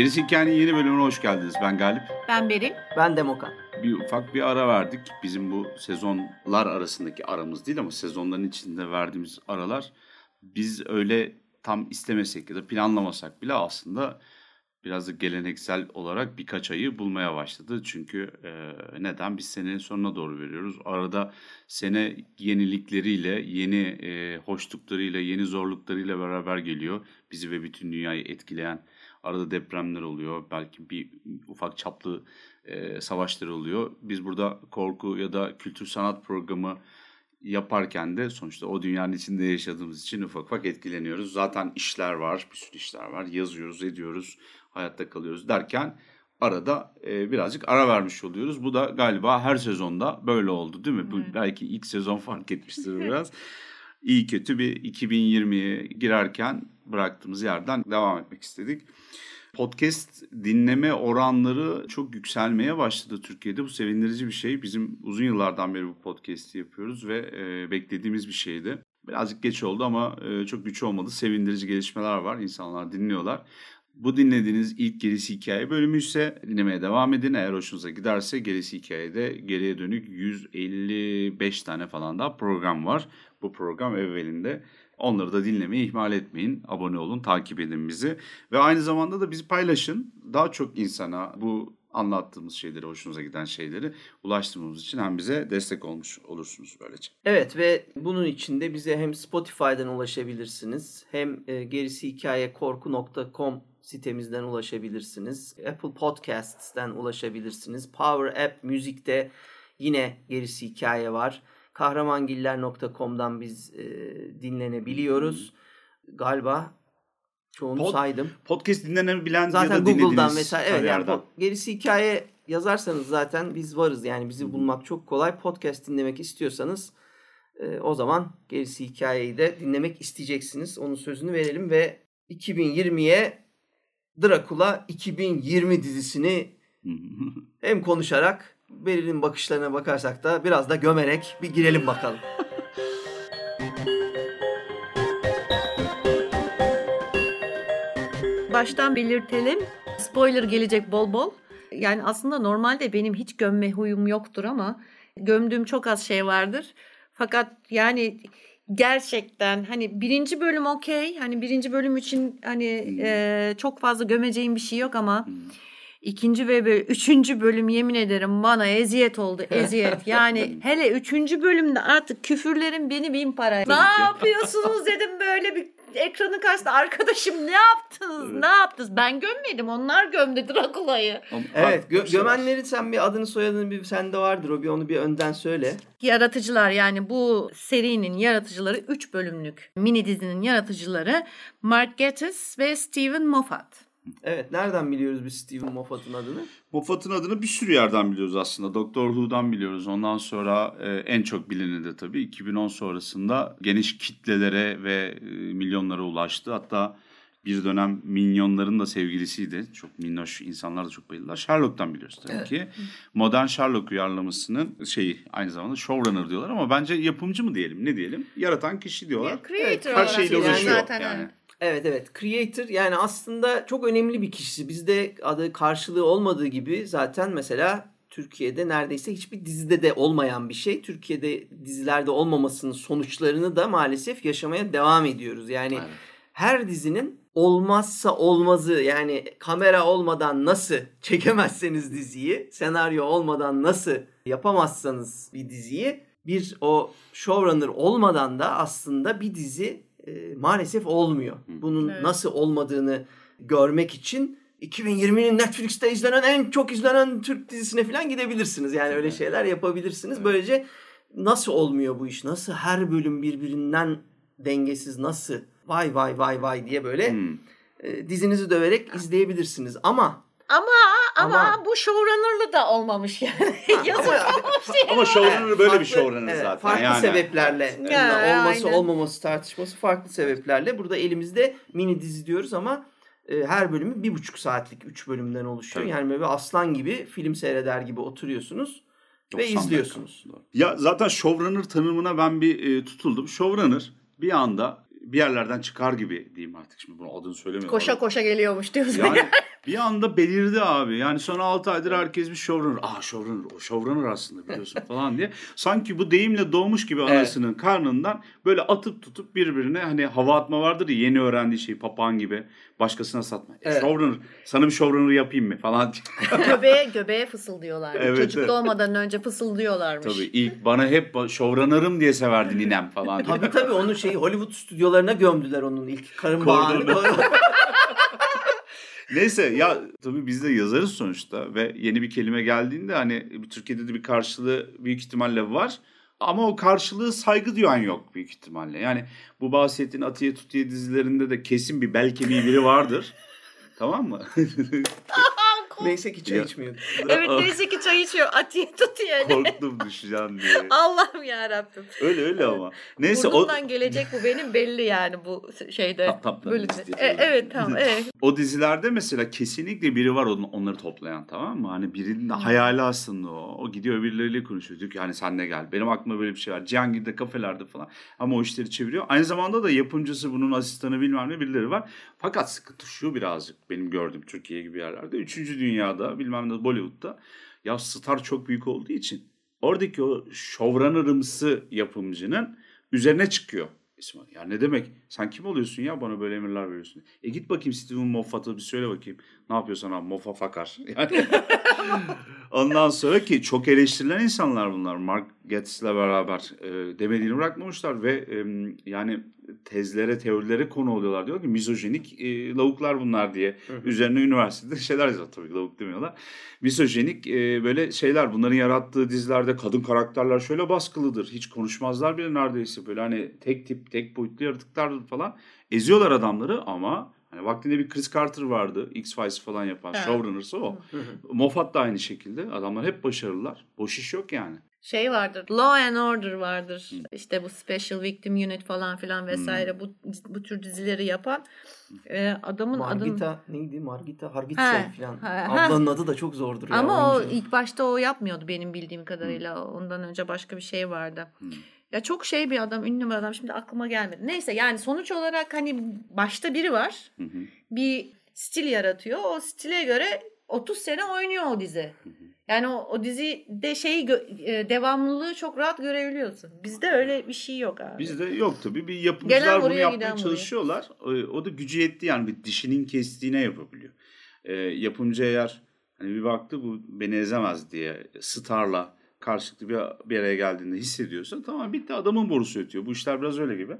Gerisi Hikayenin yeni bölümüne hoş geldiniz. Ben Galip. Ben Beril. Ben Demokan. Bir ufak bir ara verdik. Bizim bu sezonlar arasındaki aramız değil ama sezonların içinde verdiğimiz aralar biz öyle tam istemesek ya da planlamasak bile aslında biraz da geleneksel olarak birkaç ayı bulmaya başladı. Çünkü e, neden? Biz senenin sonuna doğru veriyoruz. Arada sene yenilikleriyle, yeni e, hoşluklarıyla, yeni zorluklarıyla beraber geliyor. Bizi ve bütün dünyayı etkileyen arada depremler oluyor. Belki bir ufak çaplı e, savaşlar oluyor. Biz burada korku ya da kültür sanat programı yaparken de sonuçta o dünyanın içinde yaşadığımız için ufak ufak etkileniyoruz. Zaten işler var, bir sürü işler var. Yazıyoruz, ediyoruz, hayatta kalıyoruz derken arada e, birazcık ara vermiş oluyoruz. Bu da galiba her sezonda böyle oldu değil mi? Bu belki ilk sezon fark etmiştir biraz. İyi kötü bir 2020'ye girerken bıraktığımız yerden devam etmek istedik. Podcast dinleme oranları çok yükselmeye başladı Türkiye'de. Bu sevindirici bir şey. Bizim uzun yıllardan beri bu podcast'i yapıyoruz ve e, beklediğimiz bir şeydi. Birazcık geç oldu ama e, çok güç olmadı. Sevindirici gelişmeler var. İnsanlar dinliyorlar. Bu dinlediğiniz ilk Gerisi Hikaye bölümü ise dinlemeye devam edin. Eğer hoşunuza giderse Gerisi Hikaye'de geriye dönük 155 tane falan daha program var. Bu program evvelinde. Onları da dinlemeyi ihmal etmeyin. Abone olun, takip edin bizi. Ve aynı zamanda da bizi paylaşın. Daha çok insana bu anlattığımız şeyleri, hoşunuza giden şeyleri ulaştırmamız için hem bize destek olmuş olursunuz böylece. Evet ve bunun için de bize hem Spotify'dan ulaşabilirsiniz hem e, gerisi hikaye korku.com sitemizden ulaşabilirsiniz. Apple Podcasts'ten ulaşabilirsiniz. Power App Müzik'te yine gerisi hikaye var. Kahramangiller.com'dan biz e, dinlenebiliyoruz. Galiba çoğunu Pod- saydım. Podcast dinlenebilen ya Zaten da Google'dan her evet yani po- gerisi hikaye yazarsanız zaten biz varız. Yani bizi bulmak çok kolay. Podcast dinlemek istiyorsanız e, o zaman gerisi hikayeyi de dinlemek isteyeceksiniz. Onun sözünü verelim ve 2020'ye Dracula 2020 dizisini hem konuşarak Beril'in bakışlarına bakarsak da biraz da gömerek bir girelim bakalım. Baştan belirtelim. Spoiler gelecek bol bol. Yani aslında normalde benim hiç gömme huyum yoktur ama gömdüğüm çok az şey vardır. Fakat yani gerçekten hani birinci bölüm okey. Hani birinci bölüm için hani e, çok fazla gömeceğim bir şey yok ama ikinci ve böyle üçüncü bölüm yemin ederim bana eziyet oldu eziyet. Yani hele üçüncü bölümde artık küfürlerin beni bin paraya. Ne yapıyorsunuz dedim böyle bir ekranı karşısında arkadaşım ne yaptınız Evet. ne yaptınız ben gömmedim onlar gömdü Drakula'yı. Evet gö- gömenlerin sen bir adını soyadını bir sende vardır o bir onu bir önden söyle. Yaratıcılar yani bu serinin yaratıcıları 3 bölümlük mini dizinin yaratıcıları Mark Gatiss ve Steven Moffat. Evet nereden biliyoruz biz Steven Moffat'ın adını? Moffat'ın adını bir sürü yerden biliyoruz aslında. Doktor Who'dan biliyoruz. Ondan sonra e, en çok bilini de tabii 2010 sonrasında geniş kitlelere ve e, milyonlara ulaştı. Hatta bir dönem minyonların da sevgilisiydi. Çok minnoş insanlar da çok bayıldılar. Sherlock'tan biliyoruz tabii Evet. ki. Modern Sherlock uyarlamasının şeyi aynı zamanda showrunner diyorlar ama bence yapımcı mı diyelim ne diyelim? Yaratan kişi diyorlar. Creator Her olarak şeyle yani uğraşıyor zaten, yani. evet. Evet evet creator yani aslında çok önemli bir kişi. Bizde adı karşılığı olmadığı gibi zaten mesela Türkiye'de neredeyse hiçbir dizide de olmayan bir şey. Türkiye'de dizilerde olmamasının sonuçlarını da maalesef yaşamaya devam ediyoruz. Yani Aynen. her dizinin olmazsa olmazı yani kamera olmadan nasıl çekemezseniz diziyi, senaryo olmadan nasıl yapamazsanız bir diziyi bir o showrunner olmadan da aslında bir dizi e, maalesef olmuyor. Bunun Evet. nasıl olmadığını görmek için 2020'nin Netflix'te izlenen en çok izlenen Türk dizisine falan gidebilirsiniz. Yani öyle şeyler yapabilirsiniz. Böylece nasıl olmuyor bu iş? Nasıl her bölüm birbirinden dengesiz nasıl vay vay vay vay diye böyle Hmm. e, dizinizi döverek izleyebilirsiniz. Ama Ama, ama Ama- bu showrunner'lı da olmamış yani. Yazılmamış yani. Ama showrunner böyle bir showrunner evet, zaten. Farklı yani. sebeplerle Ya, olması aynen. olmaması tartışması farklı sebeplerle. Burada elimizde mini dizi diyoruz ama e, her bölümü bir buçuk saatlik üç bölümden oluşuyor. Tabii. Yani böyle aslan gibi film seyreder gibi oturuyorsunuz ve 90 izliyorsunuz. dakika. Ya zaten showrunner tanımına ben bir e, tutuldum. Showrunner bir anda bir yerlerden çıkar gibi diyeyim artık şimdi bunu adını söylemiyorum. Koşa koşa geliyormuş diyorsun. Yani bir anda belirdi abi. Yani son 6 aydır herkes bir showrunner. Aa showrunner, o showrunner aslında biliyorsun falan diye. Sanki bu deyimle doğmuş gibi Evet. anasının karnından böyle atıp tutup birbirine hani hava atma vardır ya yeni öğrendiği şeyi papağan gibi başkasına satma. E, Evet. Showrunner, sana bir showrunner yapayım mı falan diye. göbeğe göbeğe fısıldıyorlar. Evet, Çocuk evet. doğmadan önce fısıldıyorlarmış. Tabii ilk bana hep showrunner'ım diye severdi ninem falan. diye. Tabii tabii onun şeyi Hollywood stüdyolarına gömdüler onun ilk karın bağını. Neyse ya tabii biz de yazarız sonuçta ve yeni bir kelime geldiğinde hani Türkiye'de de bir karşılığı büyük ihtimalle var. Ama o karşılığı saygı duyan yok büyük ihtimalle. Yani bu bahsettiğin Atiye Tutiye dizilerinde de kesin bir bel kemiği biri vardır. tamam mı? Neyse ki çay Ya. içmiyor. Evet neyse ki çay içiyor. Atiye tutuyor. Korktum düşeceğim diye. Allah'ım ya Rabbim. Öyle öyle ama. Neyse o, Burnumdan gelecek bu benim belli yani bu şeyde. Bölümde. istiyor. E, evet tamam. Evet. o dizilerde mesela kesinlikle biri var onu- onları toplayan tamam mı? Hani birinin de hayali aslında o. O gidiyor birileriyle konuşuyor. Diyor ki hani sen de gel. Benim aklıma böyle bir şey var. Cihangir'de kafelerde falan. Ama o işleri çeviriyor. Aynı zamanda da yapımcısı bunun asistanı bilmem ne birileri var. Fakat sıkıntı şu birazcık benim gördüğüm Türkiye gibi yerlerde. Üçüncü dünyada bilmem ne Bollywood'da ya star çok büyük olduğu için oradaki o showrunner'ımsı yapımcının üzerine çıkıyor. İsmail. Ya ne demek? Sen kim oluyorsun ya bana böyle emirler veriyorsun? E git bakayım Steven Moffat'a bir söyle bakayım. Ne yapıyorsan abi Moffat fakar. Yani ondan sonra ki çok eleştirilen insanlar bunlar. Mark Gettz'le beraber e, demediğini bırakmamışlar ve e, yani tezlere, teorilere konu oluyorlar. Diyor ki mizojenik e, lavuklar bunlar diye. Üzerine üniversitede şeyler yazıyor tabii lavuk demiyorlar. Mizojenik e, böyle şeyler bunların yarattığı dizilerde kadın karakterler şöyle baskılıdır. Hiç konuşmazlar bile neredeyse böyle hani tek tip, tek boyutlu yaratıklardır falan. Eziyorlar adamları ama hani vaktinde bir Chris Carter vardı. X-Files falan yapan. Evet. Showrunner'sı o. Moffat da aynı şekilde. Adamlar hep başarılılar. Boş iş yok yani. Şey vardır. Law and Order vardır. İşte bu Special Victim Unit falan filan vesaire bu bu tür dizileri yapan e, adamın Margita neydi? Margita Hargitse Ha, falan. ha, Ablanın adı da çok zordur. ya, Ama o oyuncu. ilk başta o yapmıyordu benim bildiğim kadarıyla. Ondan önce başka bir şey vardı. Ya çok şey bir adam, ünlü bir adam. Şimdi aklıma gelmedi. Neyse yani sonuç olarak hani başta biri var. Hı hı. Bir stil yaratıyor. O stile göre 30 sene oynuyor o dizi. Yani o, o dizide e, devamlılığı çok rahat görebiliyorsun. Bizde öyle bir şey yok abi. Bizde yok tabii. Bir yapımcılar Gelen bunu yapmaya giden buraya. çalışıyorlar. O, da gücü yetti yani bir dişinin kestiğine yapabiliyor. Ee, yapımcı eğer hani bir baktı bu beni ezemez diye starla karşılıklı bir, bir araya geldiğinde hissediyorsa tamam bitti adamın borusu ötüyor. Bu işler biraz öyle gibi.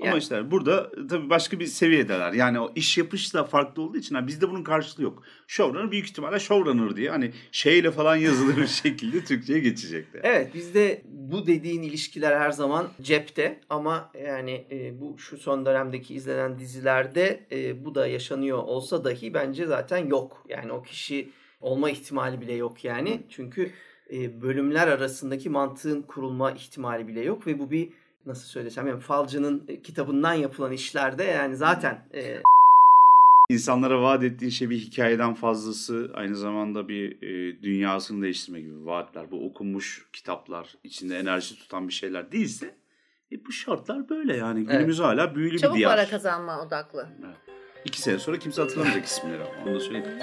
Ama Ya- işte burada tabii başka bir seviyedeler. Yani o iş yapışı da farklı olduğu için ha, bizde bunun karşılığı yok. Showrunner büyük ihtimalle showrunner diye hani şeyle falan yazılır bir şekilde Türkçe'ye geçecekti. Evet bizde bu dediğin ilişkiler her zaman cepte ama yani e, bu şu son dönemdeki izlenen dizilerde e, bu da yaşanıyor olsa dahi bence zaten yok. Yani o kişi olma ihtimali bile yok yani. Çünkü e, bölümler arasındaki mantığın kurulma ihtimali bile yok ve bu bir nasıl söylesem yani falcının e, kitabından yapılan işlerde yani zaten e, İnsanlara vaat ettiğin şey bir hikayeden fazlası aynı zamanda bir e, dünyasını değiştirme gibi vaatler. Bu okunmuş kitaplar içinde enerji tutan bir şeyler değilse e, bu şartlar böyle yani. Günümüz hala büyülü Çabuk bir diyar. para kazanma odaklı. İki sene sonra kimse hatırlamayacak isimleri ama onu da söyleyeyim.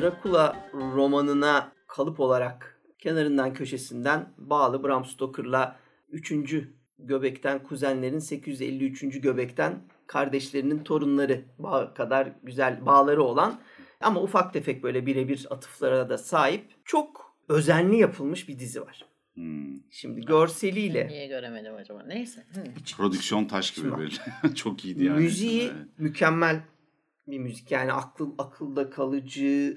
Dracula romanına kalıp olarak kenarından köşesinden bağlı Bram Stoker'la 3. göbekten kuzenlerin 853. göbekten kardeşlerinin torunları bağ kadar güzel bağları olan ama ufak tefek böyle birebir atıflara da sahip çok özenli yapılmış bir dizi var. Hmm. Şimdi görseliyle Niye göremedim acaba? Neyse. Hı. Prodüksiyon taş gibi Şimdi böyle. Çok iyiydi yani. Müziği Evet. mükemmel bir müzik. Yani akıl akılda kalıcı,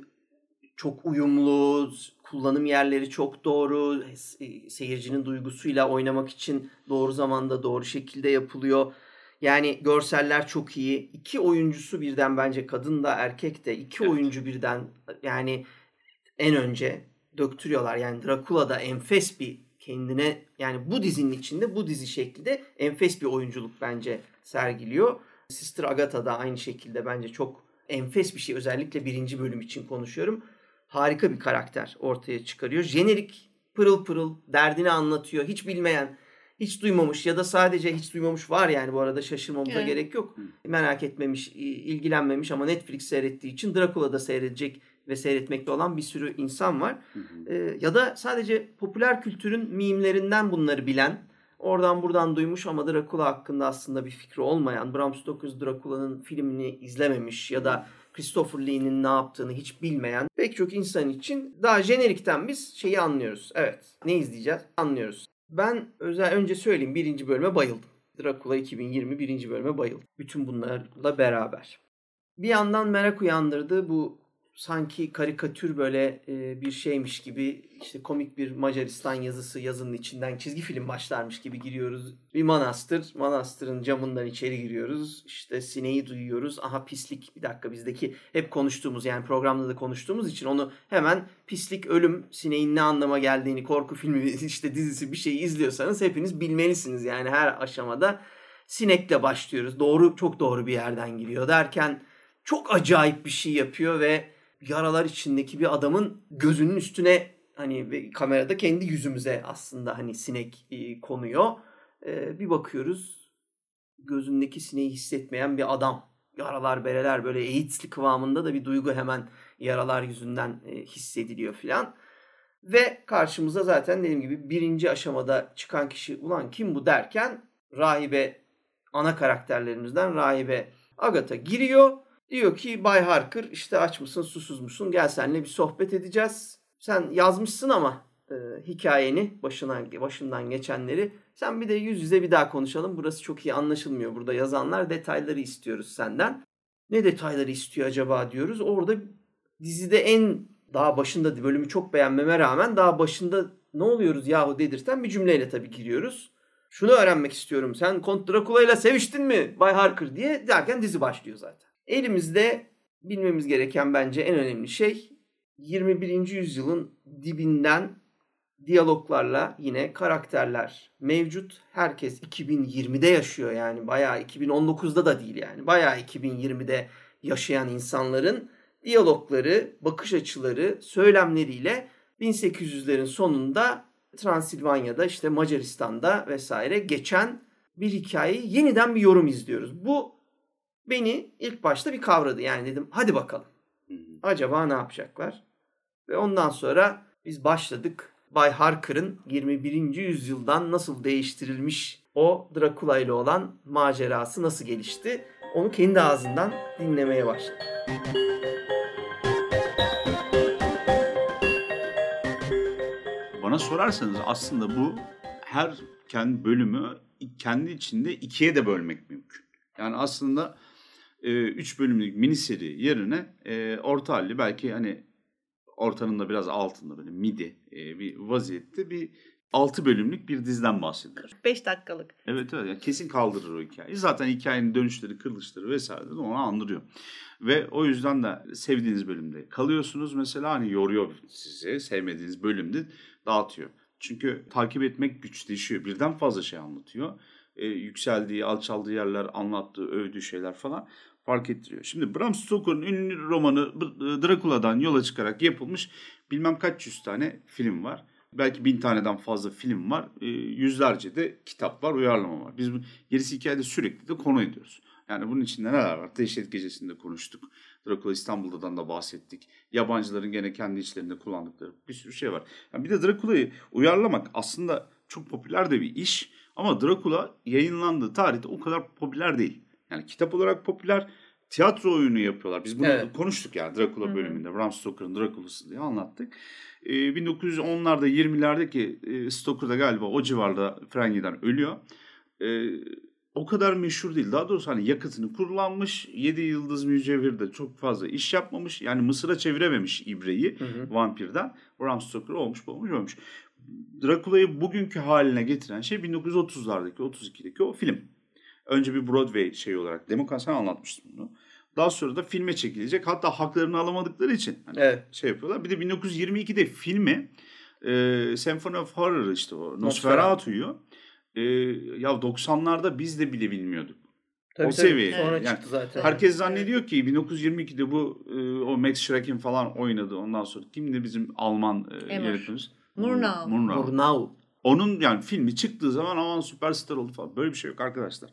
çok uyumlu, kullanım yerleri çok doğru, se- seyircinin duygusuyla oynamak için doğru zamanda doğru şekilde yapılıyor. Yani görseller çok iyi. İki oyuncusu birden bence kadın da erkek de iki Evet. oyuncu birden yani en önce döktürüyorlar. Yani Dracula da enfes bir kendine yani bu dizinin içinde bu dizi şeklinde enfes bir oyunculuk bence sergiliyor. Sister Agatha da aynı şekilde bence çok enfes bir şey. Özellikle birinci bölüm için konuşuyorum. Harika bir karakter ortaya çıkarıyor. Jenerik pırıl pırıl derdini anlatıyor. Hiç bilmeyen, hiç duymamış ya da sadece hiç duymamış var yani bu arada şaşırmamıza Evet. gerek yok. Merak etmemiş, ilgilenmemiş ama Netflix seyrettiği için Dracula'da seyredecek ve seyretmekte olan bir sürü insan var. Ee, ya da sadece popüler kültürün mimlerinden bunları bilen, oradan buradan duymuş ama Dracula hakkında aslında bir fikri olmayan, Bram Stoker Dracula'nın filmini izlememiş ya da Christopher Lee'nin ne yaptığını hiç bilmeyen pek çok insan için daha jenerikten biz şeyi anlıyoruz. Evet, ne izleyeceğiz? Anlıyoruz. Ben özel önce söyleyeyim birinci bölüme bayıldım. Dracula 2020 birinci bölüme bayıldım. Bütün bunlarla beraber. Bir yandan merak uyandırdı bu sanki karikatür böyle e, bir şeymiş gibi işte komik bir Macaristan yazısı yazının içinden çizgi film başlarmış gibi giriyoruz. Bir manastır, manastırın camından içeri giriyoruz. İşte sineği duyuyoruz. Aha pislik bir dakika bizdeki hep konuştuğumuz yani programda da konuştuğumuz için onu hemen pislik, ölüm, sineğin ne anlama geldiğini korku filmi işte dizisi bir şey izliyorsanız hepiniz bilmelisiniz. Yani her aşamada sinekle başlıyoruz. Doğru çok doğru bir yerden giriyor derken çok acayip bir şey yapıyor ve yaralar içindeki bir adamın gözünün üstüne hani ve kamerada kendi yüzümüze aslında hani sinek e, konuyor. E, bir bakıyoruz gözündeki sineği hissetmeyen bir adam. Yaralar bereler böyle AIDS'li kıvamında da bir duygu hemen yaralar yüzünden e, hissediliyor filan. Ve karşımıza zaten dediğim gibi birinci aşamada çıkan kişi ulan kim bu derken rahibe ana karakterlerimizden rahibe Agatha giriyor. Diyor ki Bay Harker işte aç mısın susuz musun gel seninle bir sohbet edeceğiz. Sen yazmışsın ama e, hikayeni başına, başından geçenleri sen bir de yüz yüze bir daha konuşalım. Burası çok iyi anlaşılmıyor burada yazanlar detayları istiyoruz senden. Ne detayları istiyor acaba diyoruz. Orada dizide en daha başında bölümü çok beğenmeme rağmen daha başında ne oluyoruz yahu dedirten bir cümleyle tabii giriyoruz. Şunu öğrenmek istiyorum. Sen Kont Dracula ile seviştin mi Bay Harker diye derken dizi başlıyor zaten. Elimizde bilmemiz gereken bence en önemli şey 21. yüzyılın dibinden diyaloglarla yine karakterler mevcut. Herkes 2020'de yaşıyor yani bayağı 2019'da da değil yani bayağı 2020'de yaşayan insanların diyalogları, bakış açıları, söylemleriyle 1800'lerin sonunda Transilvanya'da işte Macaristan'da vesaire geçen bir hikayeyi yeniden bir yorum izliyoruz. Bu beni ilk başta bir kavradı. Yani dedim hadi bakalım. Acaba ne yapacaklar? Ve ondan sonra biz başladık. Bay Harker'ın 21. yüzyıldan nasıl değiştirilmiş o Dracula ile olan macerası nasıl gelişti? Onu kendi ağzından dinlemeye başladık. Bana sorarsanız aslında bu her kendi bölümü kendi içinde ikiye de bölmek mümkün. Yani aslında e, üç bölümlük mini seri yerine e, orta halli belki hani ortanın da biraz altında böyle midi e, bir vaziyette bir 6 bölümlük bir diziden bahsediyoruz. 5 dakikalık. Evet evet yani kesin kaldırır o hikayeyi. Zaten hikayenin dönüşleri, kırılışları vesaire de onu andırıyor. Ve o yüzden de sevdiğiniz bölümde kalıyorsunuz. Mesela hani yoruyor sizi. Sevmediğiniz bölümde dağıtıyor. Çünkü takip etmek güçleşiyor. Birden fazla şey anlatıyor. Ee, yükseldiği, alçaldığı yerler, anlattığı, övdüğü şeyler falan fark ettiriyor. Şimdi Bram Stoker'ın ünlü romanı Dracula'dan yola çıkarak yapılmış bilmem kaç yüz tane film var. Belki bin taneden fazla film var. E, yüzlerce de kitap var, uyarlama var. Biz bu gerisi hikayede sürekli de konu ediyoruz. Yani bunun içinde neler var? Dehşet Gecesi'nde konuştuk. Dracula İstanbul'dan da bahsettik. Yabancıların gene kendi içlerinde kullandıkları bir sürü şey var. Yani bir de Dracula'yı uyarlamak aslında çok popüler de bir iş. Ama Dracula yayınlandığı tarihte o kadar popüler değil. Yani kitap olarak popüler, tiyatro oyunu yapıyorlar. Biz bunu Evet. konuştuk ya Dracula Hı hı. bölümünde. Bram Stoker'ın Dracula'sı diye anlattık. Ee, 1910'larda 20'lerde ki e, Stoker da galiba o civarda Frangi'den ölüyor. Ee, o kadar meşhur değil. Daha doğrusu hani yakıtını kullanmış. 7 yıldız mücevhirde çok fazla iş yapmamış. Yani Mısır'a çevirememiş İbre'yi Hı hı. vampirden. Bram Stoker olmuş olmuş olmuş. Dracula'yı bugünkü haline getiren şey 1930'lardaki 32'deki o film. Önce bir Broadway şey olarak. Demokan sen anlatmıştın bunu. Daha sonra da filme çekilecek. Hatta haklarını alamadıkları için hani Evet. şey yapıyorlar. Bir de 1922'de filmi e, Symphony of Horror işte o Nosferatu'yu e, ya 90'larda biz de bile bilmiyorduk. Tabii, O tabii. seviye. Sonra Yani çıktı zaten. Herkes zannediyor ki 1922'de bu e, o Max Schreck'in falan oynadı. Ondan sonra kimdi bizim Alman e, yönetmenimiz? Murnau. Murnau. Murnau. Onun yani filmi çıktığı zaman aman süperstar oldu falan. Böyle bir şey yok arkadaşlar.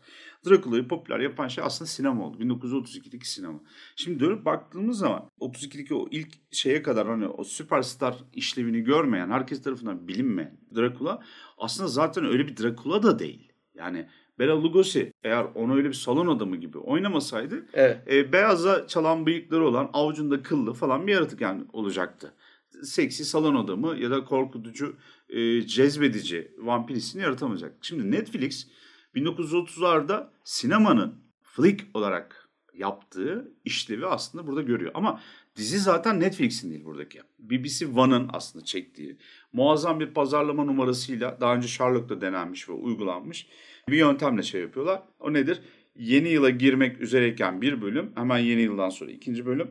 Drakula'yı popüler yapan şey aslında sinema oldu. 1932'deki sinema. Şimdi dönüp baktığımız zaman 32'deki o ilk şeye kadar hani o süperstar işlevini görmeyen, herkes tarafından bilinmeyen Drakula aslında zaten öyle bir Drakula da değil. Yani Bela Lugosi eğer onu öyle bir salon adamı gibi oynamasaydı Evet. e, beyaza çalan bıyıkları olan avucunda kıllı falan bir yaratık yani olacaktı. Seksi salon adamı ya da korkutucu, e, cezbedici vampir hissini yaratamayacak. Şimdi Netflix 1930'larda sinemanın flick olarak yaptığı işlevi aslında burada görüyor. Ama dizi zaten Netflix'in değil buradaki. BBC One'ın aslında çektiği muazzam bir pazarlama numarasıyla daha önce Sherlock'ta denenmiş ve uygulanmış bir yöntemle şey yapıyorlar. O nedir? Yeni yıla girmek üzereyken bir bölüm, hemen yeni yıldan sonra ikinci bölüm.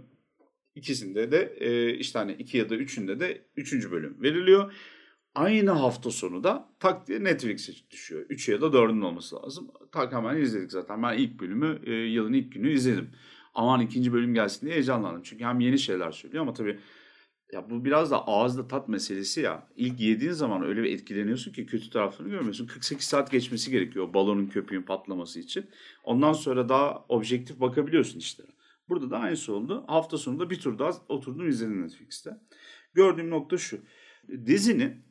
İkisinde de e, işte hani iki ya da üçünde de üçüncü bölüm veriliyor. Aynı hafta sonu da tak diye Netflix'e düşüyor. Üç ya da dördünün olması lazım. Tak hemen izledik zaten. Ben ilk bölümü e, yılın ilk günü izledim. Aman ikinci bölüm gelsin diye heyecanlandım. Çünkü hem yeni şeyler söylüyor ama tabii ya bu biraz da ağızda tat meselesi ya. İlk yediğin zaman öyle bir etkileniyorsun ki kötü taraflarını görmüyorsun. 48 saat geçmesi gerekiyor balonun köpüğün patlaması için. Ondan sonra daha objektif bakabiliyorsun işlere. Burada da aynısı oldu. Hafta sonunda bir tur daha oturdum izledim Netflix'te. Gördüğüm nokta şu. Dizinin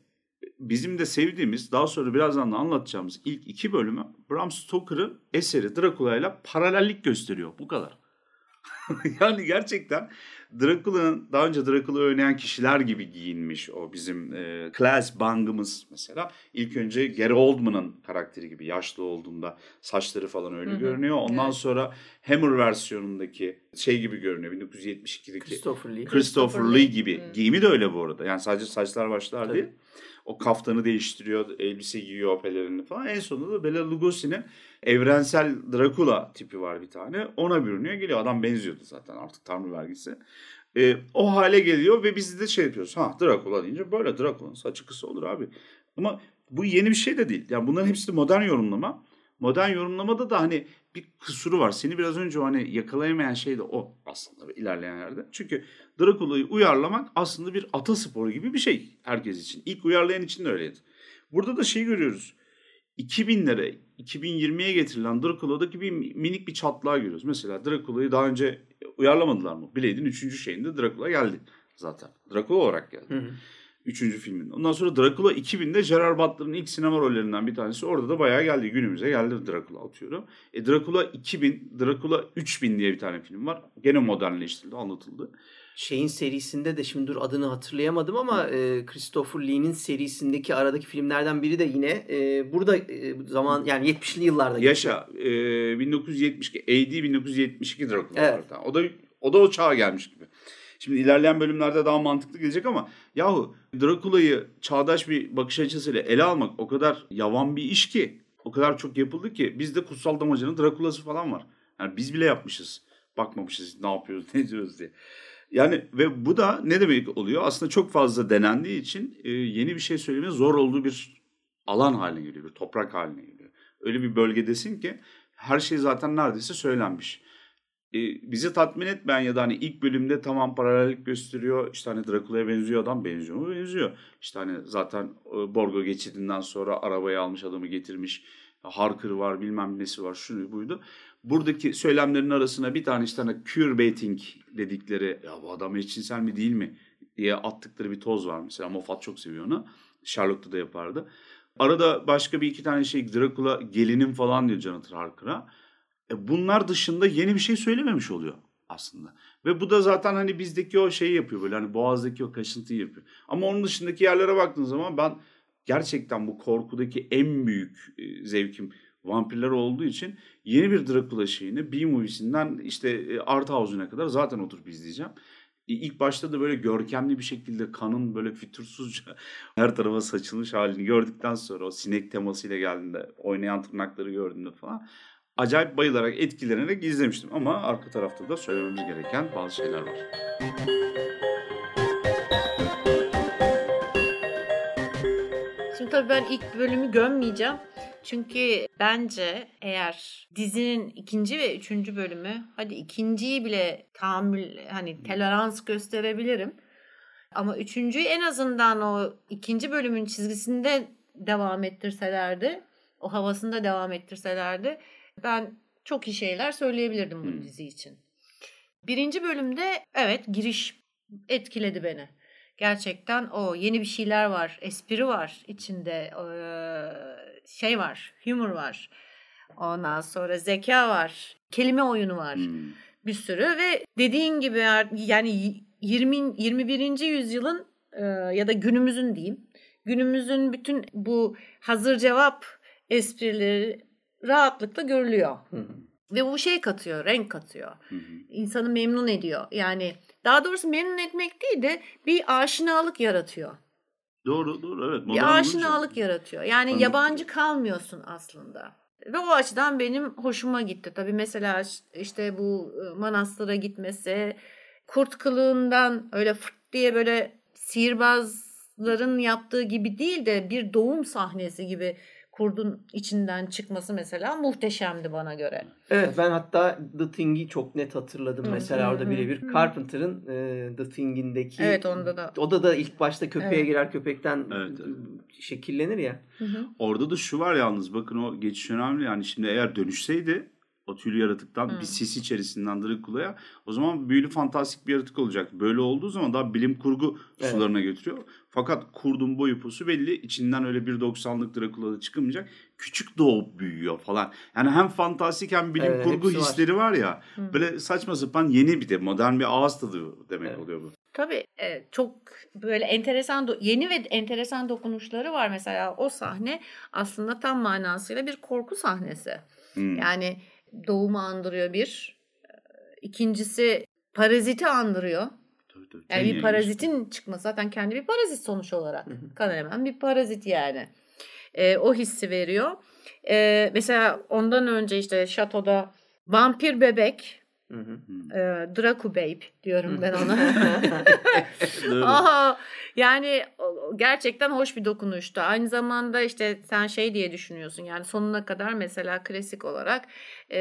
bizim de sevdiğimiz daha sonra birazdan da anlatacağımız ilk iki bölümü Bram Stoker'ın eseri Dracula ile paralellik gösteriyor. Bu kadar. yani gerçekten Dracula'nın daha önce Dracula oynayan kişiler gibi giyinmiş o bizim e, Class Bang'ımız mesela. İlk önce Gary Oldman'ın karakteri gibi yaşlı olduğunda saçları falan öyle Hı hı. görünüyor. Ondan Evet. sonra Hammer versiyonundaki şey gibi görünüyor 1972'deki Christopher Lee. Christopher Lee. gibi. Hı. Giyimi de öyle bu arada. Yani sadece saçlar başlar Tabii. değil. O kaftanı değiştiriyor, elbise giyiyor, pelerini falan. En sonunda da Bela Lugosi'nin evrensel Dracula tipi var bir tane. Ona bürünüyor geliyor. Adam benziyordu zaten artık tanrı vergisi. Ee, o hale geliyor ve biz de şey yapıyoruz. Ha Dracula deyince böyle Dracula'nın saçı kısa olur abi. Ama bu yeni bir şey de değil. Yani bunların hepsi de modern yorumlama. Modern yorumlamada da hani bir kusuru var. Seni biraz önce hani yakalayamayan şey de o aslında ilerleyen yerde. Çünkü Dracula'yı uyarlamak aslında bir atasporu gibi bir şey herkes için. İlk uyarlayan için de öyleydi. Burada da şey görüyoruz. 2000'lere, 2020'ye getirilen Dracula'daki bir minik bir çatlağı görüyoruz. Mesela Dracula'yı daha önce uyarlamadılar mı? Blade'in 3. şeyinde Dracula geldi zaten. Dracula olarak geldi. Hı hı. Üçüncü filminde. Ondan sonra Dracula 2000'de Gerard Butler'ın ilk sinema rollerinden bir tanesi. Orada da bayağı geldi. Günümüze geldi Dracula atıyorum. E Dracula 2000, Dracula 3000 diye bir tane film var. Gene modernleştirildi, anlatıldı. Şeyin serisinde de şimdi dur adını hatırlayamadım ama e, Christopher Lee'nin serisindeki aradaki filmlerden biri de yine e, burada e, zaman yani 70'li yıllarda. Yaşa e, 1972 AD 1972 Dracula Evet. O da o da o çağa gelmiş gibi. Şimdi ilerleyen bölümlerde daha mantıklı gelecek ama yahu Dracula'yı çağdaş bir bakış açısıyla ele almak o kadar yavan bir iş ki o kadar çok yapıldı ki bizde Kutsal Damaca'nın Dracula'sı falan var. Yani biz bile yapmışız. Bakmamışız ne yapıyoruz ne diyoruz diye. Yani ve bu da ne demek oluyor? Aslında çok fazla denendiği için e, yeni bir şey söylemenin zor olduğu bir alan haline geliyor. Bir toprak haline geliyor. Öyle bir bölgedesin ki her şey zaten neredeyse söylenmiş. E, bizi tatmin etmeyen ya da hani ilk bölümde tamam paralellik gösteriyor. İşte hani Drakula'ya benziyor adam benziyor mu? Benziyor. İşte hani zaten e, Borgo geçidinden sonra arabayı almış adamı getirmiş. Harker var bilmem nesi var şunu buydu. Buradaki söylemlerin arasına bir tane işte hani cure baiting dedikleri ya bu adam eşcinsel mi değil mi diye attıkları bir toz var mesela. Moffat çok seviyor onu. Sherlock'ta da yapardı. Arada başka bir iki tane şey Dracula gelinim falan diyor Jonathan Harker'a. E bunlar dışında yeni bir şey söylememiş oluyor aslında. Ve bu da zaten hani bizdeki o şeyi yapıyor böyle hani boğazdaki o kaşıntıyı yapıyor. Ama onun dışındaki yerlere baktığın zaman ben gerçekten bu korkudaki en büyük e, zevkim vampirler olduğu için yeni bir Dracula şeyini B-Movie'sinden işte e, Art House'una kadar zaten oturup izleyeceğim. İlk başta da böyle görkemli bir şekilde kanın böyle fütursuzca her tarafa saçılmış halini gördükten sonra o sinek temasıyla geldiğinde oynayan tırnakları gördüğümde falan acayip bayılarak etkilenerek izlemiştim. Ama arka tarafta da söylememiz gereken bazı şeyler var. Şimdi tabii ben ilk bölümü gömmeyeceğim. Çünkü bence eğer dizinin ikinci ve üçüncü bölümü hadi ikinciyi bile tahammül hani tolerans gösterebilirim. Ama üçüncüyü en azından o ikinci bölümün çizgisinde devam ettirselerdi, o havasında devam ettirselerdi ben çok iyi şeyler söyleyebilirdim bu dizi için. Birinci bölümde evet giriş etkiledi beni. Gerçekten o yeni bir şeyler var, espri var içinde, şey var, humor var. Ondan sonra zeka var, kelime oyunu var Hmm. bir sürü ve dediğin gibi yani 20 21. yüzyılın ya da günümüzün diyeyim. Günümüzün bütün bu hazır cevap esprileri rahatlıkla görülüyor. Hı hı. Ve bu şey katıyor, renk katıyor. Hı hı. İnsanı memnun ediyor. Yani daha doğrusu memnun etmek değil de bir aşinalık yaratıyor. Doğru doğru evet. Bir olunca- aşinalık yaratıyor. Yani Tanıdık yabancı kalmıyorsun aslında. Ve o açıdan benim hoşuma gitti. Tabii mesela işte bu e, manastıra gitmesi, kurt kılığından öyle fırt diye böyle sihirbazların yaptığı gibi değil de bir doğum sahnesi gibi kurdun içinden çıkması mesela muhteşemdi bana göre. Evet ben hatta The Thing'i çok net hatırladım. Mesela orada birebir hı. Carpenter'ın e, The Thing'indeki Evet onda da. o da da ilk başta köpeğe Evet. girer köpekten Evet, evet. şekillenir ya. Hı hı. Orada da şu var yalnız bakın o geçiş önemli yani şimdi eğer dönüşseydi o tüylü yaratıktan Hı. bir sis içerisinden Dracula'ya o zaman büyülü fantastik bir yaratık olacak. Böyle olduğu zaman daha bilim kurgu Evet. sularına götürüyor. Fakat kurdun boyu posu belli. içinden öyle 1.90'lık Dracula'da çıkamayacak. Küçük doğup büyüyor falan. Yani hem fantastik hem bilim Evet, kurgu hepsi var. hisleri var ya. Hı. Böyle saçma sapan yeni bir de modern bir ağız tadı demek Evet. oluyor bu. Tabii evet, çok böyle enteresan do- yeni ve enteresan dokunuşları var mesela o sahne aslında tam manasıyla bir korku sahnesi. Hmm. Yani doğumu andırıyor bir. Ee, İkincisi paraziti andırıyor. Tabii, tabii. Yani bir parazitin çıkması zaten kendi bir parazit sonuç olarak. Kan emen bir parazit yani. Ee, o hissi veriyor. Ee, mesela ondan önce işte şatoda vampir bebek, Hı hı. Hmm. e, Dracu Babe diyorum ben ona. Aha, yani gerçekten hoş bir dokunuştu. Aynı zamanda işte sen şey diye düşünüyorsun yani sonuna kadar mesela klasik olarak e,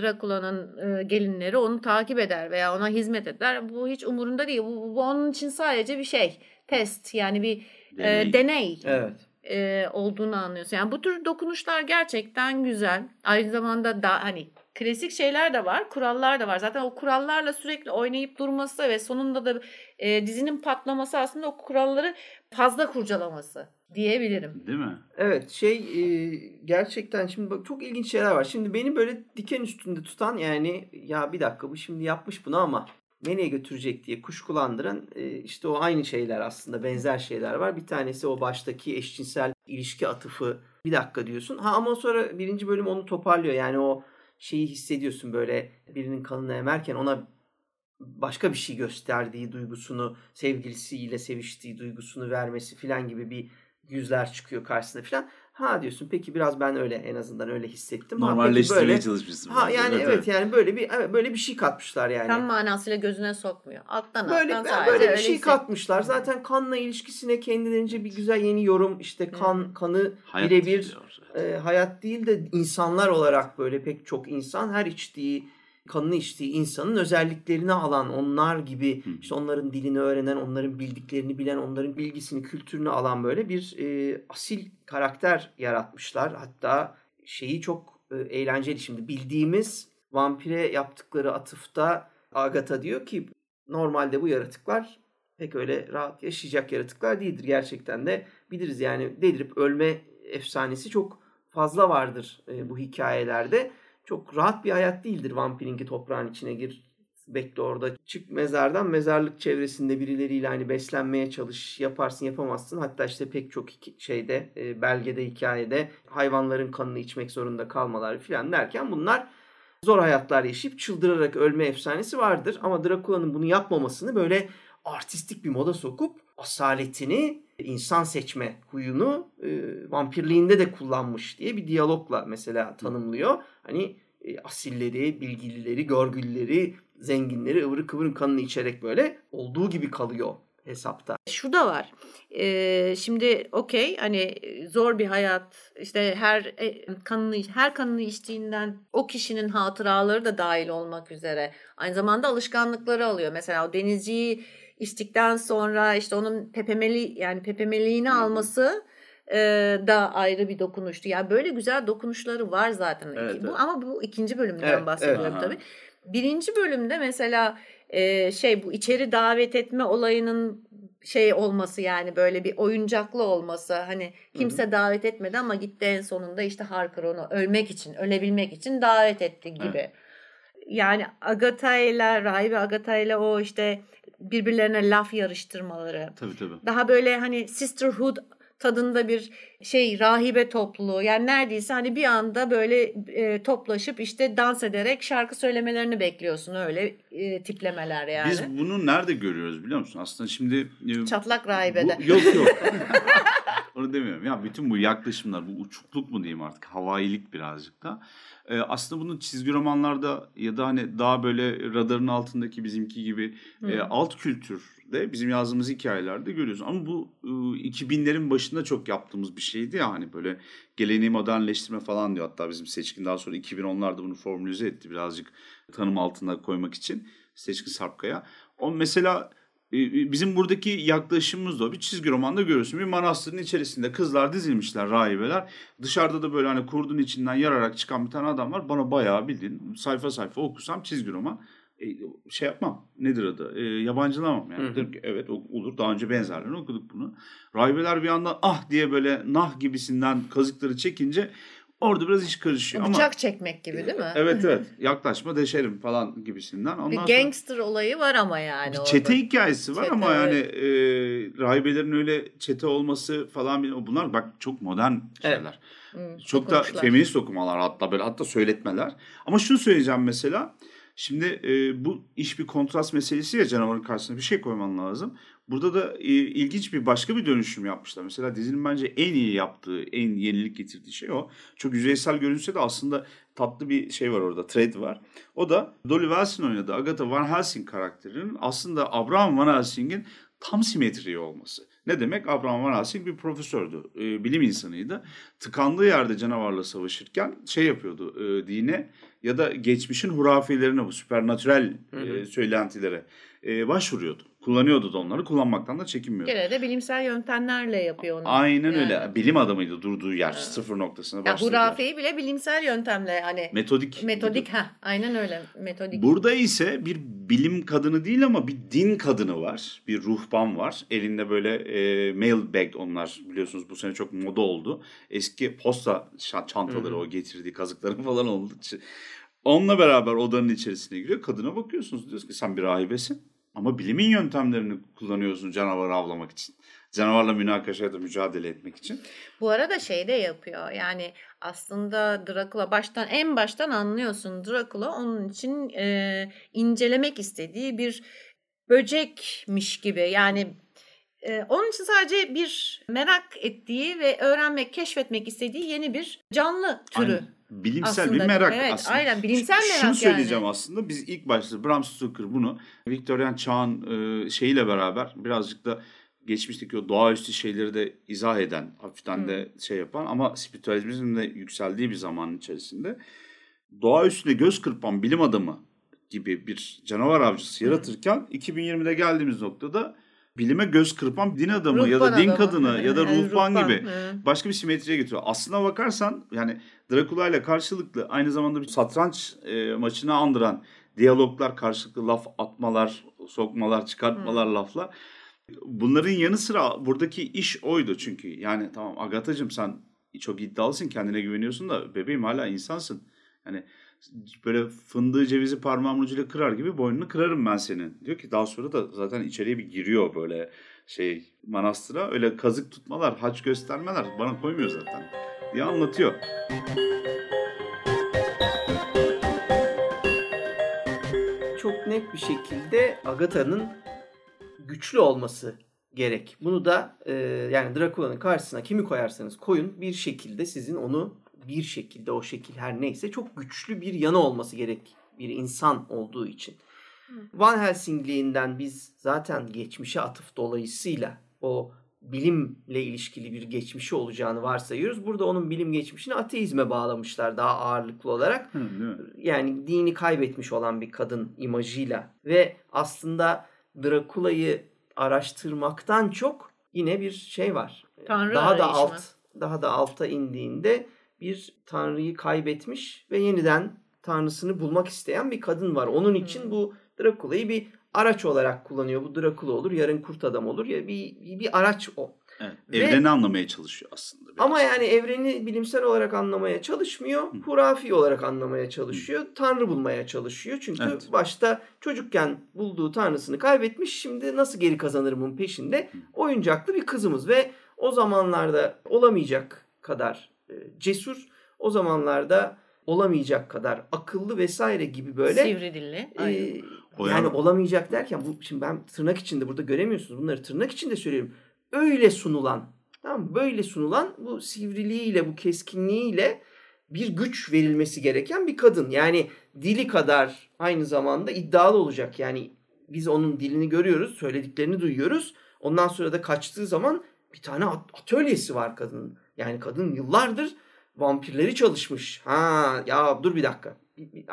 Drakula'nın e, gelinleri onu takip eder veya ona hizmet eder. Bu hiç umurunda değil. Bu, bu onun için sadece bir şey. Test yani bir deney, Deney. e, deney Evet. e, olduğunu anlıyorsun. Yani bu tür dokunuşlar gerçekten güzel. Aynı zamanda da hani klasik şeyler de var, kurallar da var. Zaten o kurallarla sürekli oynayıp durması ve sonunda da e, dizinin patlaması aslında o kuralları fazla kurcalaması diyebilirim. Değil mi? Evet şey e, gerçekten şimdi bak çok ilginç şeyler var. Şimdi beni böyle diken üstünde tutan yani ya bir dakika bu şimdi yapmış bunu ama nereye götürecek diye kuşkulandıran e, işte o aynı şeyler aslında benzer şeyler var. Bir tanesi o baştaki eşcinsel ilişki atıfı bir dakika diyorsun. Ha ama sonra birinci bölüm onu toparlıyor. Yani o şeyi hissediyorsun böyle birinin kanını emerken ona başka bir şey gösterdiği duygusunu, sevgilisiyle seviştiği duygusunu vermesi filan gibi bir yüzler çıkıyor karşısına filan. Ha diyorsun peki biraz ben öyle en azından öyle hissettim. Ha, Normalleştirmeye böyle- çalışmışsın. Ha yani evet, yani böyle bir evet, böyle bir şey katmışlar yani. Tam manasıyla gözüne sokmuyor. Alttan Böyle alttan sadece böyle bir öyle şey hisset- katmışlar. Zaten kanla ilişkisine kendilerince bir güzel yeni yorum işte kan Hı. kanı birebir e, hayat değil de insanlar olarak böyle pek çok insan her içtiği kanını içtiği insanın özelliklerini alan onlar gibi işte onların dilini öğrenen, onların bildiklerini bilen, onların bilgisini, kültürünü alan böyle bir e, asil karakter yaratmışlar. Hatta şeyi çok e, eğlenceli şimdi bildiğimiz vampire yaptıkları atıfta Agatha diyor ki normalde bu yaratıklar pek öyle rahat yaşayacak yaratıklar değildir. Gerçekten de biliriz yani delirip ölme efsanesi çok fazla vardır e, bu hikayelerde. Çok rahat bir hayat değildir vampirin ki toprağın içine gir bekle orada. Çık mezardan mezarlık çevresinde birileriyle hani beslenmeye çalış yaparsın yapamazsın. Hatta işte pek çok şeyde e, belgede hikayede hayvanların kanını içmek zorunda kalmalar filan derken bunlar zor hayatlar yaşayıp çıldırarak ölme efsanesi vardır. Ama Drakula'nın bunu yapmamasını böyle artistik bir moda sokup asaletini insan seçme huyunu e, vampirliğinde de kullanmış diye bir diyalogla mesela tanımlıyor. Hani e, asilleri, bilgilileri, görgülleri, zenginleri ıvırı kıvırın kanını içerek böyle olduğu gibi kalıyor hesapta. Şu da var. Ee, şimdi okey hani zor bir hayat işte her e, kanını her kanını içtiğinden o kişinin hatıraları da dahil olmak üzere aynı zamanda alışkanlıkları alıyor. Mesela o denizciyi içtikten sonra işte onun pepemeli yani pepemeliğini hı. alması e, da ayrı bir dokunuştu. Yani böyle güzel dokunuşları var zaten. Evet, bu evet. ama bu ikinci bölümden Evet, bahsediyorum evet. tabii. Birinci bölümde mesela e, şey bu içeri davet etme olayının şey olması yani böyle bir oyuncaklı olması hani kimse davet etmedi ama gitti en sonunda işte Harker onu ölmek için ölebilmek için davet etti gibi. Yani Agatha ile Rahibe Agatha ile o işte birbirlerine laf yarıştırmaları Tabii tabii. daha böyle hani sisterhood tadında bir şey rahibe topluluğu yani neredeyse hani bir anda böyle e, toplaşıp işte dans ederek şarkı söylemelerini bekliyorsun öyle e, tiplemeler yani. Biz bunu nerede görüyoruz biliyor musun? Aslında şimdi e, Çatlak rahibede. Bu, yok yok. Onu demiyorum. Ya bütün bu yaklaşımlar, bu uçukluk mu diyeyim artık, havailik birazcık da. Ee, aslında bunu çizgi romanlarda ya da hani daha böyle radarın altındaki bizimki gibi e, alt kültürde bizim yazdığımız hikayelerde görüyoruz. Ama bu e, 2000'lerin başında çok yaptığımız bir şeydi ya hani böyle geleneği modernleştirme falan diyor. Hatta bizim Seçkin daha sonra 2010'larda bunu formülize etti birazcık tanım altına koymak için. Seçkin Sarpkaya. O mesela bizim buradaki yaklaşımımız da o. Bir çizgi romanda görüyorsun. Bir manastırın içerisinde kızlar dizilmişler, rahibeler. Dışarıda da böyle hani kurdun içinden yararak çıkan bir tane adam var. Bana bayağı bildiğin sayfa sayfa okusam çizgi roman. E, şey yapmam. Nedir adı? E, yabancılamam yani. Hı hı. Derim ki evet olur. Daha önce benzerlerini okuduk bunu. Rahibeler bir anda ah diye böyle nah gibisinden kazıkları çekince orada biraz iş karışıyor. Ama Bıçak çekmek gibi değil mi? Evet evet. Yaklaşma deşerim falan gibisinden. Ondan Bir sonra- gangster olayı var ama yani. bir orada. çete hikayesi var Çete, ama yani evet. e, rahibelerin öyle çete olması falan bunlar bak çok modern şeyler. Hı, Çok da dokunuşlar. feminist okumalar hatta böyle hatta söyletmeler. Ama şunu söyleyeceğim mesela. Şimdi e, bu iş bir kontrast meselesi ya canavarın karşısına bir şey koyman lazım. Burada da e, ilginç bir başka bir dönüşüm yapmışlar. Mesela dizinin bence en iyi yaptığı, en yenilik getirdiği şey o. Çok yüzeysel görünse de aslında tatlı bir şey var orada, trade var. O da Dolly Wilson oynadığı Agatha Van Helsing karakterinin aslında Abraham Van Helsing'in tam simetriği olması. Ne demek? Abraham Van Helsing bir profesördü, e, bilim insanıydı. Tıkandığı yerde canavarla savaşırken şey yapıyordu, e, dine ya da geçmişin hurafelerine, bu süpernatürel e, söylentilere e, başvuruyordu. Kullanıyordu da onları, kullanmaktan da çekinmiyordu. Gene de bilimsel yöntemlerle yapıyor onu. Aynen Yani. öyle. Bilim adamıydı durduğu yer, sıfır noktasına Ya başladığı yer. hurafeyi bile bilimsel yöntemle hani Metodik. metodik ha aynen öyle metodik. Burada ise bir bilim kadını değil ama bir din kadını var. Bir ruhban var. Elinde böyle e, mail bag onlar biliyorsunuz bu sene çok moda oldu. Eski posta çantaları Hı o getirdiği kazıkları falan oldu. Onunla beraber odanın içerisine giriyor. Kadına bakıyorsunuz diyorsunuz ki sen bir rahibesin. Ama bilimin yöntemlerini kullanıyorsun canavarı avlamak için. Canavarla münakaşa ya da mücadele etmek için. Bu arada şey de yapıyor yani aslında Dracula baştan en baştan anlıyorsun Dracula onun için e, incelemek istediği bir böcekmiş gibi yani e, onun için sadece bir merak ettiği ve öğrenmek keşfetmek istediği yeni bir canlı türü. Aynen. Bilimsel Aslında, bir merak evet, aslında. aynen, bilimsel Ş- merak Şunu söyleyeceğim yani. aslında biz ilk başta Bram Stoker bunu Victorian çağın e, şeyiyle beraber birazcık da geçmişteki o doğaüstü şeyleri de izah eden, hafiften de şey yapan ama spiritüalizmin de yükseldiği bir zamanın içerisinde doğa üstüne göz kırpan bilim adamı gibi bir canavar avcısı yaratırken 2020'de geldiğimiz noktada bilime göz kırpan din adamı ya da Ruhban din adamı. kadını ya da Yani ruhban ruhban, gibi hı. başka bir simetriye getiriyor. Aslına bakarsan yani Dracula ile karşılıklı aynı zamanda bir satranç e, maçını andıran diyaloglar, karşılıklı laf atmalar, sokmalar, çıkartmalar laflar. Bunların yanı sıra buradaki iş oydu çünkü. Yani tamam Agatha'cığım sen çok iddialısın, kendine güveniyorsun da bebeğim hala insansın. Yani böyle fındığı cevizi parmağımın ucuyla kırar gibi boynunu kırarım ben senin. Diyor ki daha sonra da zaten içeriye bir giriyor böyle şey manastıra. Öyle kazık tutmalar, haç göstermeler bana koymuyor zaten diye anlatıyor. çok net bir şekilde Agatha'nın güçlü olması gerek. Bunu da e, yani Dracula'nın karşısına kimi koyarsanız koyun bir şekilde sizin onu bir şekilde o şekil her neyse çok güçlü bir yanı olması gerek bir insan olduğu için. Van Helsing'liğinden biz zaten geçmişe atıf dolayısıyla o bilimle ilişkili bir geçmişi olacağını varsayıyoruz. Burada onun bilim geçmişini ateizme bağlamışlar daha ağırlıklı olarak Hı, yani dini kaybetmiş olan bir kadın imajıyla ve aslında Drakula'yı araştırmaktan çok yine bir şey var. Tanrı Daha da alt daha da alta indiğinde bir tanrıyı kaybetmiş ve yeniden tanrısını bulmak isteyen bir kadın var. Onun için Hmm. bu Drakula'yı bir araç olarak kullanıyor. Bu Drakula olur, yarın kurt adam olur ya bir, bir, bir araç o. Evet, Ve- evreni anlamaya çalışıyor aslında. biraz. Ama yani evreni bilimsel olarak anlamaya çalışmıyor. Hı. Hurafi olarak anlamaya çalışıyor. Tanrı bulmaya çalışıyor. Çünkü Evet. başta çocukken bulduğu tanrısını kaybetmiş. Şimdi nasıl geri kazanırımın peşinde. Oyuncaklı bir kızımız ve o zamanlarda olamayacak kadar cesur. O zamanlarda olamayacak kadar akıllı vesaire gibi böyle Sivri dilli. e, Aynen. Yani yani- olamayacak derken bu şimdi ben tırnak içinde burada göremiyorsunuz. Bunları tırnak içinde söylüyorum. Öyle sunulan, tamam mı? böyle sunulan bu sivriliğiyle, bu keskinliğiyle bir güç verilmesi gereken bir kadın. Yani dili kadar aynı zamanda iddialı olacak. Yani biz onun dilini görüyoruz, söylediklerini duyuyoruz. Ondan sonra da kaçtığı zaman bir tane at- atölyesi var kadının. Yani kadın yıllardır vampirleri çalışmış. Ha ya dur bir dakika.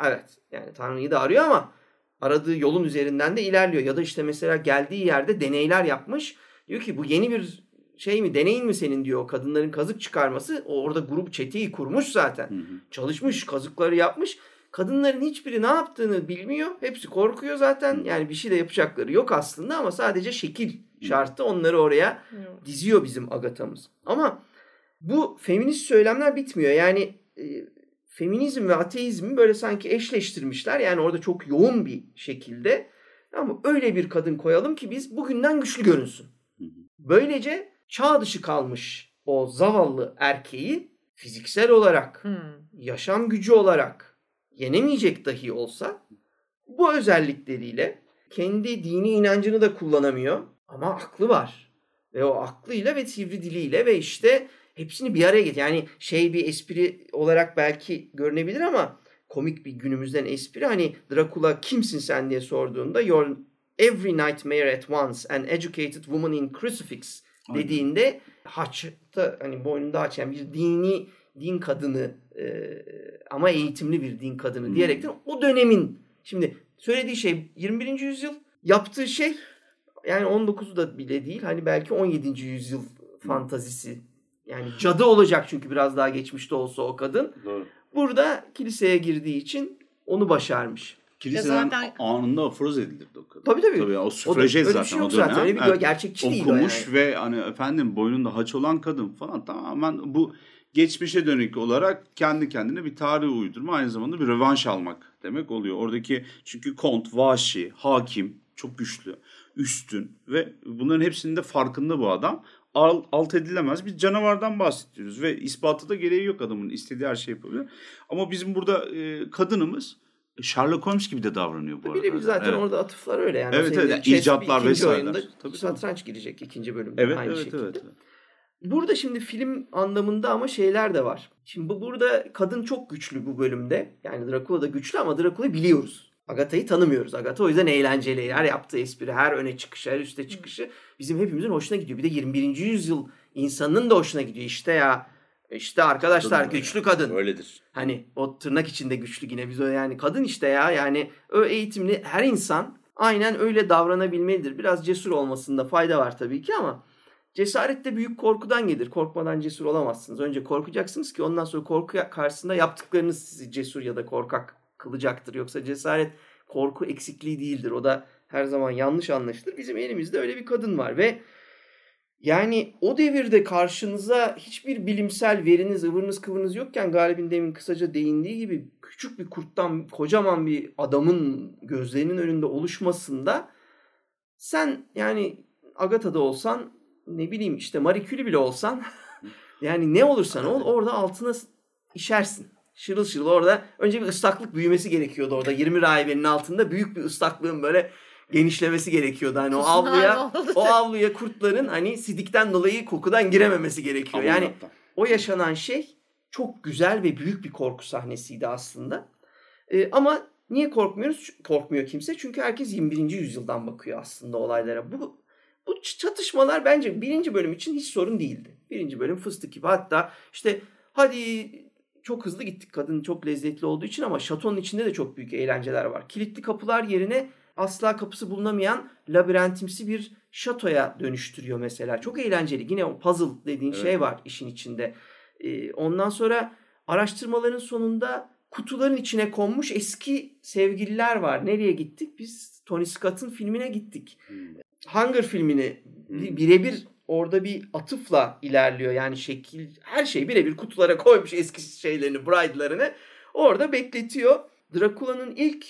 Evet yani Tanrı'yı da arıyor ama aradığı yolun üzerinden de ilerliyor. Ya da işte mesela geldiği yerde deneyler yapmış. Diyor ki bu yeni bir şey mi deneyin mi senin diyor. Kadınların kazık çıkarması. O orada grup çeteyi kurmuş zaten. Hı hı. Çalışmış kazıkları yapmış. Kadınların hiçbiri ne yaptığını bilmiyor. Hepsi korkuyor zaten. Yani bir şey de yapacakları yok aslında ama sadece şekil şartı onları oraya diziyor bizim Agatha'mız. Ama bu feminist söylemler bitmiyor. Yani e, feminizm ve ateizmi böyle sanki eşleştirmişler. Yani orada çok yoğun bir şekilde. Ama öyle bir kadın koyalım ki biz bugünden güçlü görünsün. Hı hı. Böylece çağ dışı kalmış o zavallı erkeği fiziksel olarak, Hmm. yaşam gücü olarak yenemeyecek dahi olsa bu özellikleriyle kendi dini inancını da kullanamıyor ama aklı var. Ve o aklıyla ve sivri diliyle ve işte hepsini bir araya get. Yani şey bir espri olarak belki görünebilir ama komik bir günümüzden espri. Hani Dracula kimsin sen diye sorduğunda you're every nightmare at once an educated woman in crucifix Aynen. dediğinde haçta hani boynunda haç yani bir dini din kadını e, ama eğitimli bir din kadını Hmm. diyerekten o dönemin şimdi söylediği şey 21. yüzyıl yaptığı şey yani 19'u da bile değil hani belki 17. yüzyıl fantazisi yani cadı olacak çünkü biraz daha geçmişte olsa o kadın Doğru. burada kiliseye girdiği için onu başarmış. Kiliseden zaten- anında aforoz edilirdi o kadın. Tabii tabii. Tabii o süfrajet öyle bir zaten şey o dönem. zaten. Öyle bir Evet. gerçekçi değil o okumuş yani. ve hani efendim boynunda haç olan kadın falan tamamen bu geçmişe dönük olarak kendi kendine bir tarih uydurma aynı zamanda bir rövanş almak demek oluyor. Oradaki çünkü kont, vahşi, hakim çok güçlü, üstün ve bunların hepsinin de farkında bu adam. Al- alt edilemez bir canavardan bahsediyoruz ve ispatı da gereği yok adamın istediği her şeyi yapabilir. Ama bizim burada e, kadınımız Sherlock Holmes gibi de davranıyor bu arada. Birebir zaten Evet. orada atıflar öyle yani. Evet, senin evet. İcatlar vesaireler. oyunda Tabii, tabii. satranç girecek ikinci bölümde Evet, aynı evet, şekilde. evet. Burada şimdi film anlamında ama şeyler de var. Şimdi bu burada kadın çok güçlü bu bölümde. Yani Dracula da güçlü ama Dracula'yı biliyoruz. Agatha'yı tanımıyoruz. Agatha o yüzden eğlenceli. Her yaptığı espri, her öne çıkışı, her üste çıkışı bizim hepimizin hoşuna gidiyor. Bir de 21. yüzyıl insanının da hoşuna gidiyor. İşte ya işte arkadaşlar Kadın güçlü kadın. Öyledir. Hani o tırnak içinde güçlü yine biz o yani kadın işte ya yani o eğitimli her insan aynen öyle davranabilmelidir. Biraz cesur olmasında fayda var tabii ki ama cesaret de büyük korkudan gelir. Korkmadan cesur olamazsınız. Önce korkacaksınız ki ondan sonra korku karşısında yaptıklarınız sizi cesur ya da korkak kılacaktır. Yoksa cesaret korku eksikliği değildir. O da her zaman yanlış anlaşılır. Bizim elimizde öyle bir kadın var ve yani o devirde karşınıza hiçbir bilimsel veriniz, ıvırınız kıvırınız yokken Galip'in demin kısaca değindiği gibi küçük bir kurttan kocaman bir adamın gözlerinin önünde oluşmasında sen yani Agatha'da olsan ne bileyim işte Marie Curie bile olsan yani ne olursan ol orada altına işersin. Şırıl şırıl orada önce bir ıslaklık büyümesi gerekiyordu orada 20 rahibenin altında büyük bir ıslaklığın böyle genişlemesi gerekiyordu. Hani o avluya o avluya kurtların hani sidikten dolayı kokudan girememesi gerekiyor. Yani o yaşanan şey çok güzel ve büyük bir korku sahnesiydi aslında. Ee, ama niye korkmuyoruz? Korkmuyor kimse. Çünkü herkes 21. yüzyıldan bakıyor aslında olaylara. Bu bu çatışmalar bence birinci bölüm için hiç sorun değildi. Birinci bölüm fıstık gibi. Hatta işte hadi çok hızlı gittik kadın çok lezzetli olduğu için ama şatonun içinde de çok büyük eğlenceler var. Kilitli kapılar yerine asla kapısı bulunamayan labirentimsi bir şatoya dönüştürüyor mesela. Çok eğlenceli. Yine o puzzle dediğin Evet. şey var işin içinde. Ee, ondan sonra araştırmaların sonunda kutuların içine konmuş eski sevgililer var. Nereye gittik? Biz Tony Scott'ın filmine gittik. Hmm. Hunger filmini bir- birebir orada bir atıfla ilerliyor. Yani şekil her şey birebir kutulara koymuş eski şeylerini, bride'larını. Orada bekletiyor. Drakula'nın ilk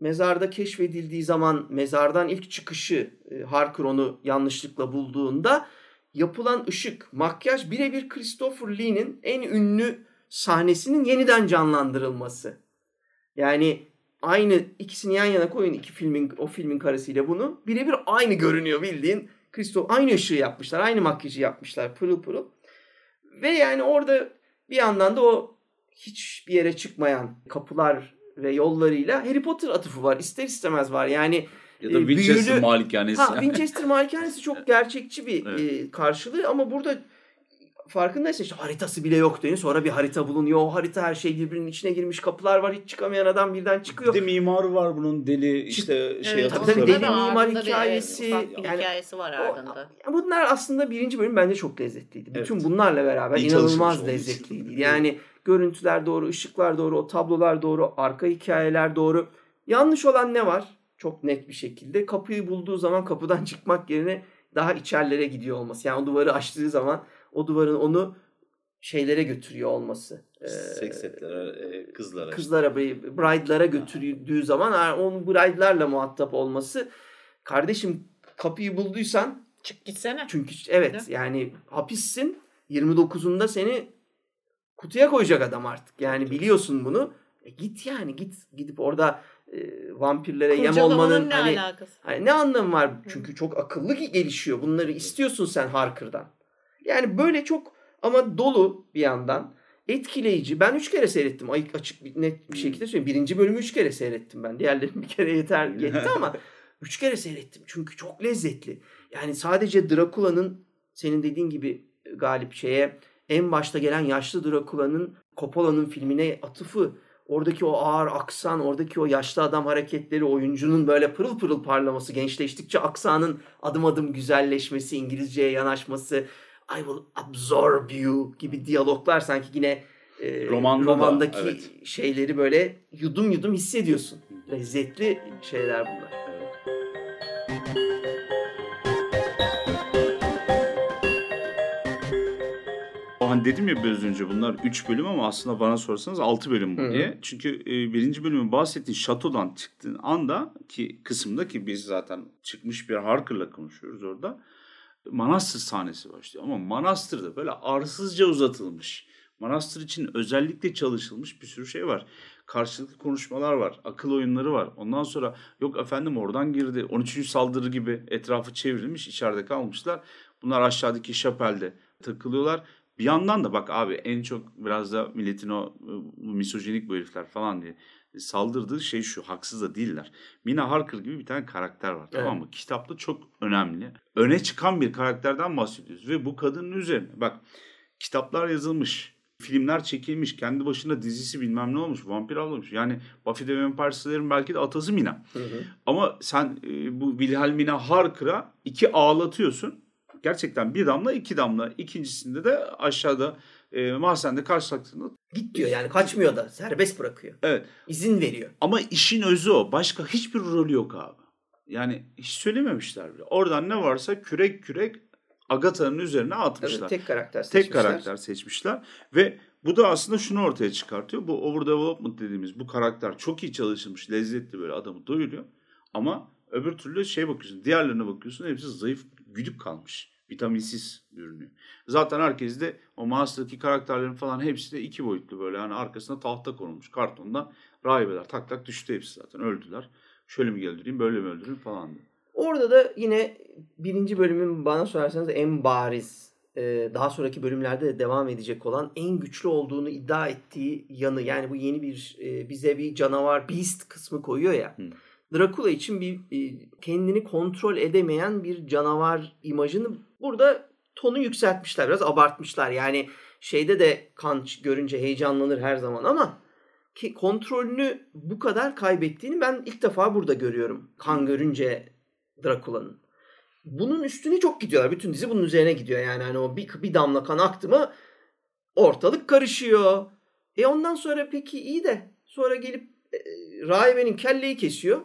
mezarda keşfedildiği zaman mezardan ilk çıkışı e, Harker yanlışlıkla bulduğunda yapılan ışık, makyaj birebir Christopher Lee'nin en ünlü sahnesinin yeniden canlandırılması. Yani aynı ikisini yan yana koyun iki filmin o filmin karesiyle bunu birebir aynı görünüyor bildiğin. Christoph aynı ışığı yapmışlar, aynı makyajı yapmışlar pırıl pırıl. Ve yani orada bir yandan da o hiçbir yere çıkmayan kapılar ve yollarıyla Harry Potter atıfı var. İster istemez var. Yani Ya da e, Winchester büyülü- malikanesi. Ha, Winchester Malikanesi çok gerçekçi bir Evet. e, karşılığı ama burada farkındaysa işte haritası bile yok deniyor. Sonra bir harita bulunuyor. O harita her şey birbirinin içine girmiş. Kapılar var. Hiç çıkamayan adam birden çıkıyor. Bir de mimarı var bunun deli işte şey Evet, tabii, tabii, deli mimar hikayesi, evet, bir yani hikayesi var O- ardında. Ya bunlar aslında birinci bölüm bence çok lezzetliydi. Evet. Bütün bunlarla beraber İyi inanılmaz lezzetliydi. Yani görüntüler doğru, ışıklar doğru, o tablolar doğru, arka hikayeler doğru. Yanlış olan ne var? Çok net bir şekilde kapıyı bulduğu zaman kapıdan çıkmak yerine daha içerilere gidiyor olması. Yani o duvarı açtığı zaman o duvarın onu şeylere götürüyor olması. Ee, Seksetlere, e, kızlara. kızlara, bride'lara götürdüğü zaman onun bride'larla muhatap olması. Kardeşim kapıyı bulduysan Çık gitsene. çünkü evet yani hapissin 29'unda seni kutuya koyacak adam artık. Yani biliyorsun bunu. E git yani git gidip orada e, vampirlere yem olmanın ne hani, alakası? hani ne anlamı var? Çünkü çok akıllı ki gelişiyor. Bunları istiyorsun sen Harker'dan. Yani böyle çok ama dolu bir yandan etkileyici. Ben üç kere seyrettim. Ayık açık bir, net bir Hmm. şekilde söyleyeyim. Birinci bölümü üç kere seyrettim ben. Diğerlerini bir kere yeter yetti ama üç kere seyrettim. Çünkü çok lezzetli. Yani sadece Drakula'nın senin dediğin gibi e, galip şeye en başta gelen yaşlı Drakula'nın Coppola'nın filmine atıfı oradaki o ağır aksan, oradaki o yaşlı adam hareketleri, oyuncunun böyle pırıl pırıl parlaması, gençleştikçe aksanın adım adım güzelleşmesi, İngilizceye yanaşması, I will absorb you gibi diyaloglar sanki yine e, Romanda da, romandaki evet. şeyleri böyle yudum yudum hissediyorsun. Lezzetli şeyler bunlar. Evet. Hani dedim ya biraz önce bunlar 3 bölüm ama aslında bana sorsanız 6 bölüm bu diye. Çünkü e, birinci bölümün bahsettiğin şatodan çıktığın anda ki kısımda ki biz zaten çıkmış bir Harker'la konuşuyoruz orada. Manastır sahnesi başlıyor ama Manastır da böyle arsızca uzatılmış. Manastır için özellikle çalışılmış bir sürü şey var. Karşılıklı konuşmalar var, akıl oyunları var. Ondan sonra yok efendim oradan girdi. 13. saldırı gibi etrafı çevrilmiş, içeride kalmışlar. Bunlar aşağıdaki şapelde takılıyorlar. Bir yandan da bak abi en çok biraz da milletin o misojinik bu herifler falan diye saldırdığı şey şu haksız da değiller. Mina Harker gibi bir tane karakter var tamam mı? Kitapta çok önemli. Öne çıkan bir karakterden bahsediyoruz ve bu kadının üzerine bak kitaplar yazılmış. Filmler çekilmiş. Kendi başına dizisi bilmem ne olmuş. Vampir avlamış. Yani Buffy the Vampire Slayer'ın belki de atası Mina. Ama sen e, bu Wilhelmina Harker'a iki ağlatıyorsun. Gerçekten bir damla iki damla. İkincisinde de aşağıda e, mahzende karşılaştığında. Git diyor yani kaçmıyor da serbest bırakıyor. Evet İzin veriyor. ama işin özü o. Başka hiçbir rolü yok abi. Yani hiç söylememişler bile. Oradan ne varsa kürek kürek Agatha'nın üzerine atmışlar. Tabii tek karakter Tek seçmişler. karakter seçmişler ve bu da aslında şunu ortaya çıkartıyor. Bu overdevelopment dediğimiz bu karakter çok iyi çalışılmış, lezzetli böyle adamı doyuruyor. Ama öbür türlü şey bakıyorsun, diğerlerine bakıyorsun hepsi zayıf, güdük kalmış. Vitaminsiz görünüyor. Zaten herkes de o Master'daki karakterlerin falan hepsi de iki boyutlu böyle. Yani arkasına tahta konulmuş kartonda rahibeler tak tak düştü hepsi zaten öldüler. Şöyle mi öldüreyim böyle mi öldüreyim falan. diye. Orada da yine birinci bölümün bana sorarsanız en bariz e, daha sonraki bölümlerde de devam edecek olan en güçlü olduğunu iddia ettiği yanı yani bu yeni bir e, bize bir canavar beast kısmı koyuyor ya. Hı. Dracula için bir kendini kontrol edemeyen bir canavar imajını burada tonu yükseltmişler biraz abartmışlar yani şeyde de kan görünce heyecanlanır her zaman ama ki kontrolünü bu kadar kaybettiğini ben ilk defa burada görüyorum. Kan görünce Drakula'nın. bunun üstüne çok gidiyorlar. Bütün dizi bunun üzerine gidiyor yani. Hani o bir, bir damla kan aktı mı ortalık karışıyor. E ondan sonra peki iyi de sonra gelip e, rahibenin kelleyi kesiyor.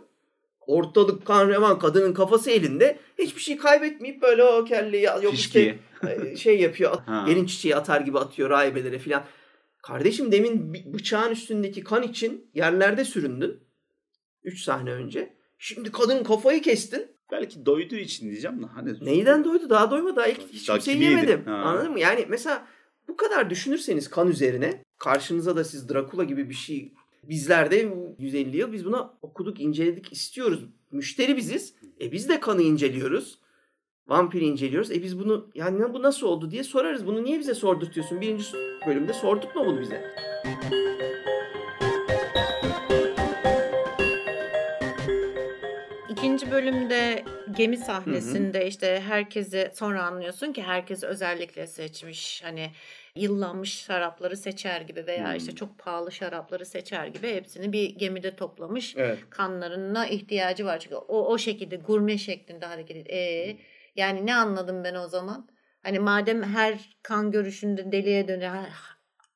Ortalık kan revan kadının kafası elinde. Hiçbir şey kaybetmeyip böyle o kelleyi yok işte e, şey yapıyor. at- gelin çiçeği atar gibi atıyor rahibelere filan. Kardeşim demin bıçağın üstündeki kan için yerlerde süründün. 3 sahne önce. Şimdi kadının kafayı kestin. Belki doyduğu için diyeceğim de hani Neyden doydu? Daha doymadı. Daha ilk hiç Daha kimseyi yemedim. Ha. Anladın mı? Yani mesela bu kadar düşünürseniz kan üzerine karşınıza da siz Drakula gibi bir şey bizler de 150 yıl biz buna okuduk, inceledik, istiyoruz. Müşteri biziz. E biz de kanı inceliyoruz. Vampiri inceliyoruz. E biz bunu yani bu nasıl oldu diye sorarız. Bunu niye bize sordurtuyorsun? Birinci bölümde sorduk mu bunu bize? İkinci bölümde gemi sahnesinde işte herkesi sonra anlıyorsun ki herkes özellikle seçmiş. Hani yıllanmış şarapları seçer gibi veya Hmm. işte çok pahalı şarapları seçer gibi hepsini bir gemide toplamış. Evet. Kanlarına ihtiyacı var çünkü o o şekilde gurme şeklinde hareket ediyor. E, yani ne anladım ben o zaman? Hani madem her kan görüşünde deliye dönüyor.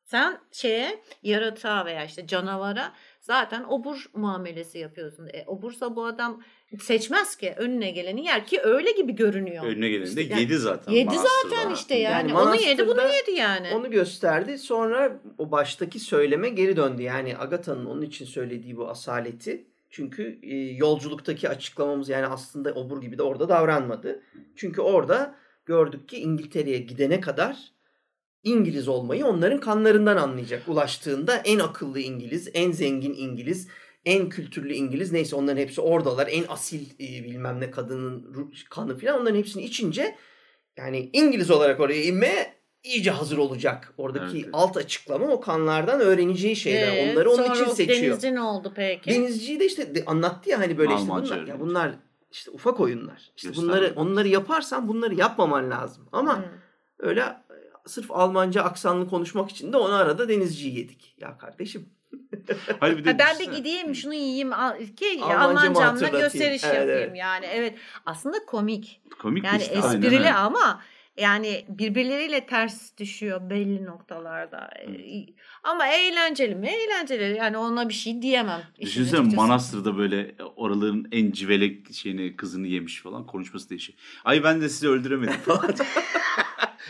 Sen şeye yaratığa veya işte canavara zaten obur muamelesi yapıyorsun. E, obursa bu adam seçmez ki önüne geleni yer ki öyle gibi görünüyor. önüne geleni de İşte yani yedi zaten. Yedi zaten işte yani. Yani onu yedi bunu yedi yani. Onu gösterdi. Sonra o baştaki söyleme geri döndü. Yani Agatha'nın onun için söylediği bu asaleti. Çünkü e, yolculuktaki açıklamamız yani aslında obur gibi de orada davranmadı. Çünkü orada gördük ki İngiltere'ye gidene kadar İngiliz olmayı onların kanlarından anlayacak. Ulaştığında en akıllı İngiliz, en zengin İngiliz, en kültürlü İngiliz neyse onların hepsi oradalar. En asil e, bilmem ne kadının kanı falan onların hepsini içince yani İngiliz olarak oraya inmeye iyice hazır olacak. Oradaki Evet, alt açıklama o kanlardan öğreneceği şeyler. Ee, Onları onun için seçiyor. Denizci ne oldu peki? Denizciyi de işte de- anlattı ya hani böyle işte Almanca bunlar, ya bunlar işte ufak oyunlar. İşte Göstermek bunları onları yaparsan bunları yapmaman lazım. Ama Hı. öyle e, sırf Almanca aksanlı konuşmak için de onu arada denizciyi yedik. Ya kardeşim Hayır bir de Ha, ben de düşünsene. gideyim şunu yiyeyim ki Almancamla gösteriş Evet, yapayım evet. yani evet aslında komik Komik yani işte, aynen esprili öyle. ama yani birbirleriyle ters düşüyor belli noktalarda Ee, ama eğlenceli mi eğlenceli yani ona bir şey diyemem. Düşünsene açıkçası. Manastır'da böyle oraların en civelek şeyini kızını yemiş falan konuşması değişiyor. Ay ben de sizi öldüremedim falan.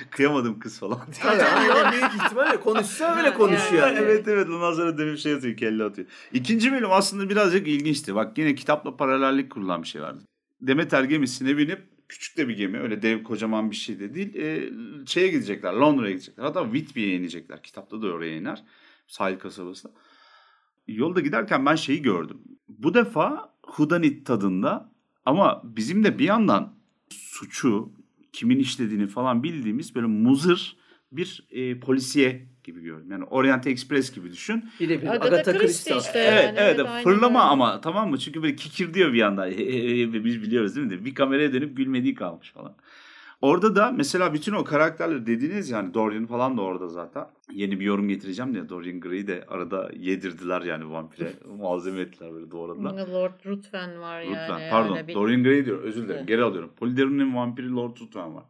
Kıyamadım kız falan. Tabii, aynen büyük ihtimalle konuşsa öyle konuşuyor. Yani. evet evet ondan sonra dönüp şey atıyor kelle atıyor. İkinci bölüm aslında birazcık ilginçti. Bak yine kitapla paralellik kurulan bir şey vardı. Demeter gemisine binip küçük de bir gemi öyle dev kocaman bir şey de değil. E, şeye gidecekler Londra'ya gidecekler. Hatta Whitby'ye inecekler. Kitapta da oraya iner. Sahil kasabasına. Yolda giderken ben şeyi gördüm. Bu defa Hudanit tadında ama bizim de bir yandan suçu kimin işlediğini falan bildiğimiz böyle muzır bir e, polisiye gibi gördüm. Yani Orient Express gibi düşün. Birebir Agatha Agatha Christie işte. Evet, yani, evet, evet, fırlama öyle. ama tamam mı? Çünkü böyle kikir diyor bir anda. Biz biliyoruz değil mi? Bir kameraya dönüp gülmediği kalmış falan. Orada da mesela bütün o karakterler dediğiniz yani Dorian falan da orada zaten. Yeni bir yorum getireceğim diye Dorian Gray'i de arada yedirdiler yani vampire. Malzeme ettiler böyle doğradılar. Lord Ruthven var yani. Ruthven pardon bir- Dorian Gray diyor özür dilerim geri alıyorum. Polydor'un vampiri Lord Ruthven var.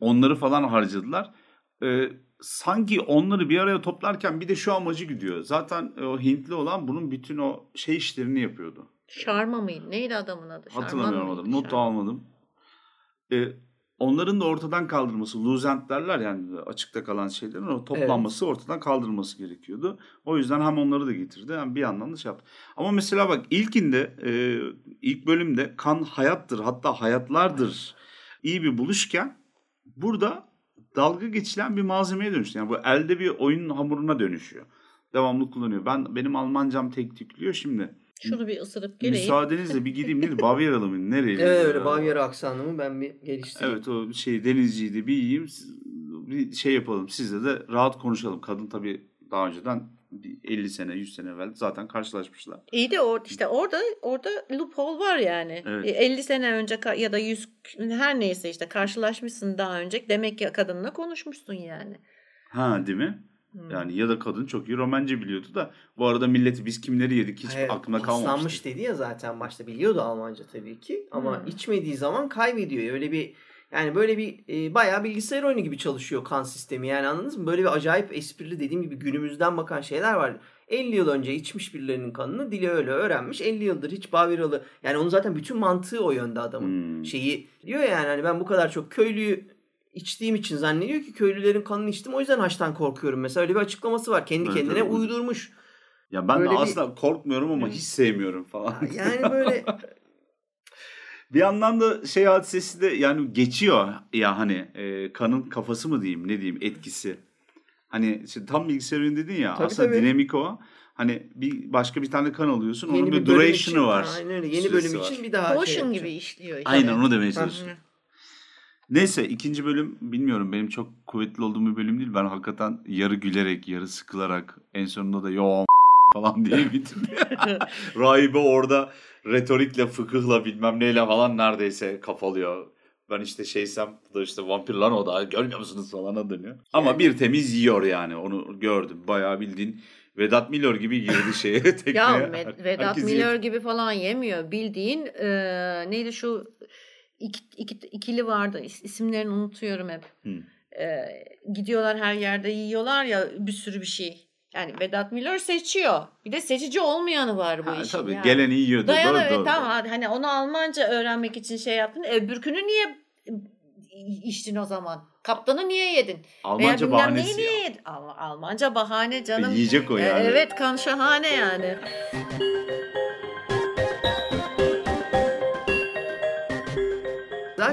Onları falan harcadılar. Ee, sanki onları bir araya toplarken bir de şu amacı gidiyor. Zaten o Hintli olan bunun bütün o şey işlerini yapıyordu. Şarma mıydı? Neydi adamın adı? Şarman Hatırlamıyorum adını. Not almadım. Ee, onların da ortadan kaldırılması, loose end derler yani açıkta kalan şeylerin o toplanması, ortadan kaldırılması gerekiyordu. O yüzden hem onları da getirdi hem bir yandan da şey yaptı. Ama mesela bak ilkinde, e, ilk bölümde kan hayattır hatta hayatlardır iyi bir buluşken burada dalga geçilen bir malzemeye dönüştü. Yani bu elde bir oyun hamuruna dönüşüyor. Devamlı kullanıyor. Ben benim Almancam tek tüklüyor şimdi. Şunu bir ısırıp geleyim. Müsaadenizle bir gideyim neydi? Bavyeralı mı? Nereye? Evet öyle Bavyera aksanımı ben bir geliştireyim. Evet o şey denizciydi bir yiyeyim bir şey yapalım sizle de rahat konuşalım. Kadın tabii daha önceden bir 50 sene 100 sene evvel zaten karşılaşmışlar. İyi de or, işte orada orada loophole var yani. Evet. E, 50 sene önce ya da 100 her neyse işte karşılaşmışsın daha önce. Demek ki kadınla konuşmuşsun yani. Ha değil mi? Hmm. Yani ya da kadın çok iyi Romence biliyordu da bu arada milleti biz kimleri yedik hiç Hayır, aklına paslanmış kalmamıştı. dedi ya zaten başta biliyordu Almanca tabii ki ama Hmm. içmediği zaman kaybediyor. Öyle bir yani böyle bir e, bayağı bilgisayar oyunu gibi çalışıyor kan sistemi yani anladınız mı? Böyle bir acayip esprili dediğim gibi günümüzden bakan şeyler var. 50 yıl önce içmiş birilerinin kanını dili öyle öğrenmiş. 50 yıldır hiç Baviralı yani onun zaten bütün mantığı o yönde adamın Hmm. şeyi diyor ya yani hani ben bu kadar çok köylüyü içtiğim için zannediyor ki köylülerin kanını içtim o yüzden haçtan korkuyorum mesela öyle bir açıklaması var kendi Evet, kendine evet. uydurmuş. Ya ben Böyle de bir- aslında korkmuyorum ama hiç sevmiyorum falan. Yani böyle Bir yandan da şey hadisesi de yani geçiyor ya hani e, kanın kafası mı diyeyim ne diyeyim etkisi. Hani işte tam bilgisayar oyunu dedin ya Tabii, aslında tabii. dinamik o. Hani bir başka bir tane kan alıyorsun onun Yeni bir, bölüm duration'ı için- var. Aynen öyle. Yeni bölüm var. için bir daha şey Potion yapacak. gibi işliyor. işte. Aynen onu demeye Hı. Neyse ikinci bölüm bilmiyorum benim çok kuvvetli olduğum bir bölüm değil. Ben hakikaten yarı gülerek yarı sıkılarak en sonunda da yo falan diye bitirdi. Rahibe orada retorikle fıkıhla bilmem neyle falan neredeyse kafalıyor. Ben işte şeysem bu da işte vampir lan o da görmüyor musunuz falana dönüyor. Ama bir temiz yiyor yani onu gördüm. Bayağı bildiğin Vedat Milor gibi girdi şeye tekneye. Ya Med- Vedat Herkes Milor yedi. gibi falan yemiyor. Bildiğin e, neydi şu iki, iki, ikili vardı. İs- isimlerini unutuyorum hep. Hı. E, gidiyorlar her yerde yiyorlar ya bir sürü bir şey. Yani Vedat Milor seçiyor. Bir de seçici olmayanı var bu Ha, işin. tabii yani. geleni yiyordu. Dayan Doğru, evet doğru. tamam hani onu Almanca öğrenmek için şey yaptın. Öbürkünü niye içtin o zaman? Kaptanı niye yedin? Almanca Veya bahanesi niye ya. yedin? Al- Almanca bahane canım. Yiyecek o E, yani. Evet kan şahane yani.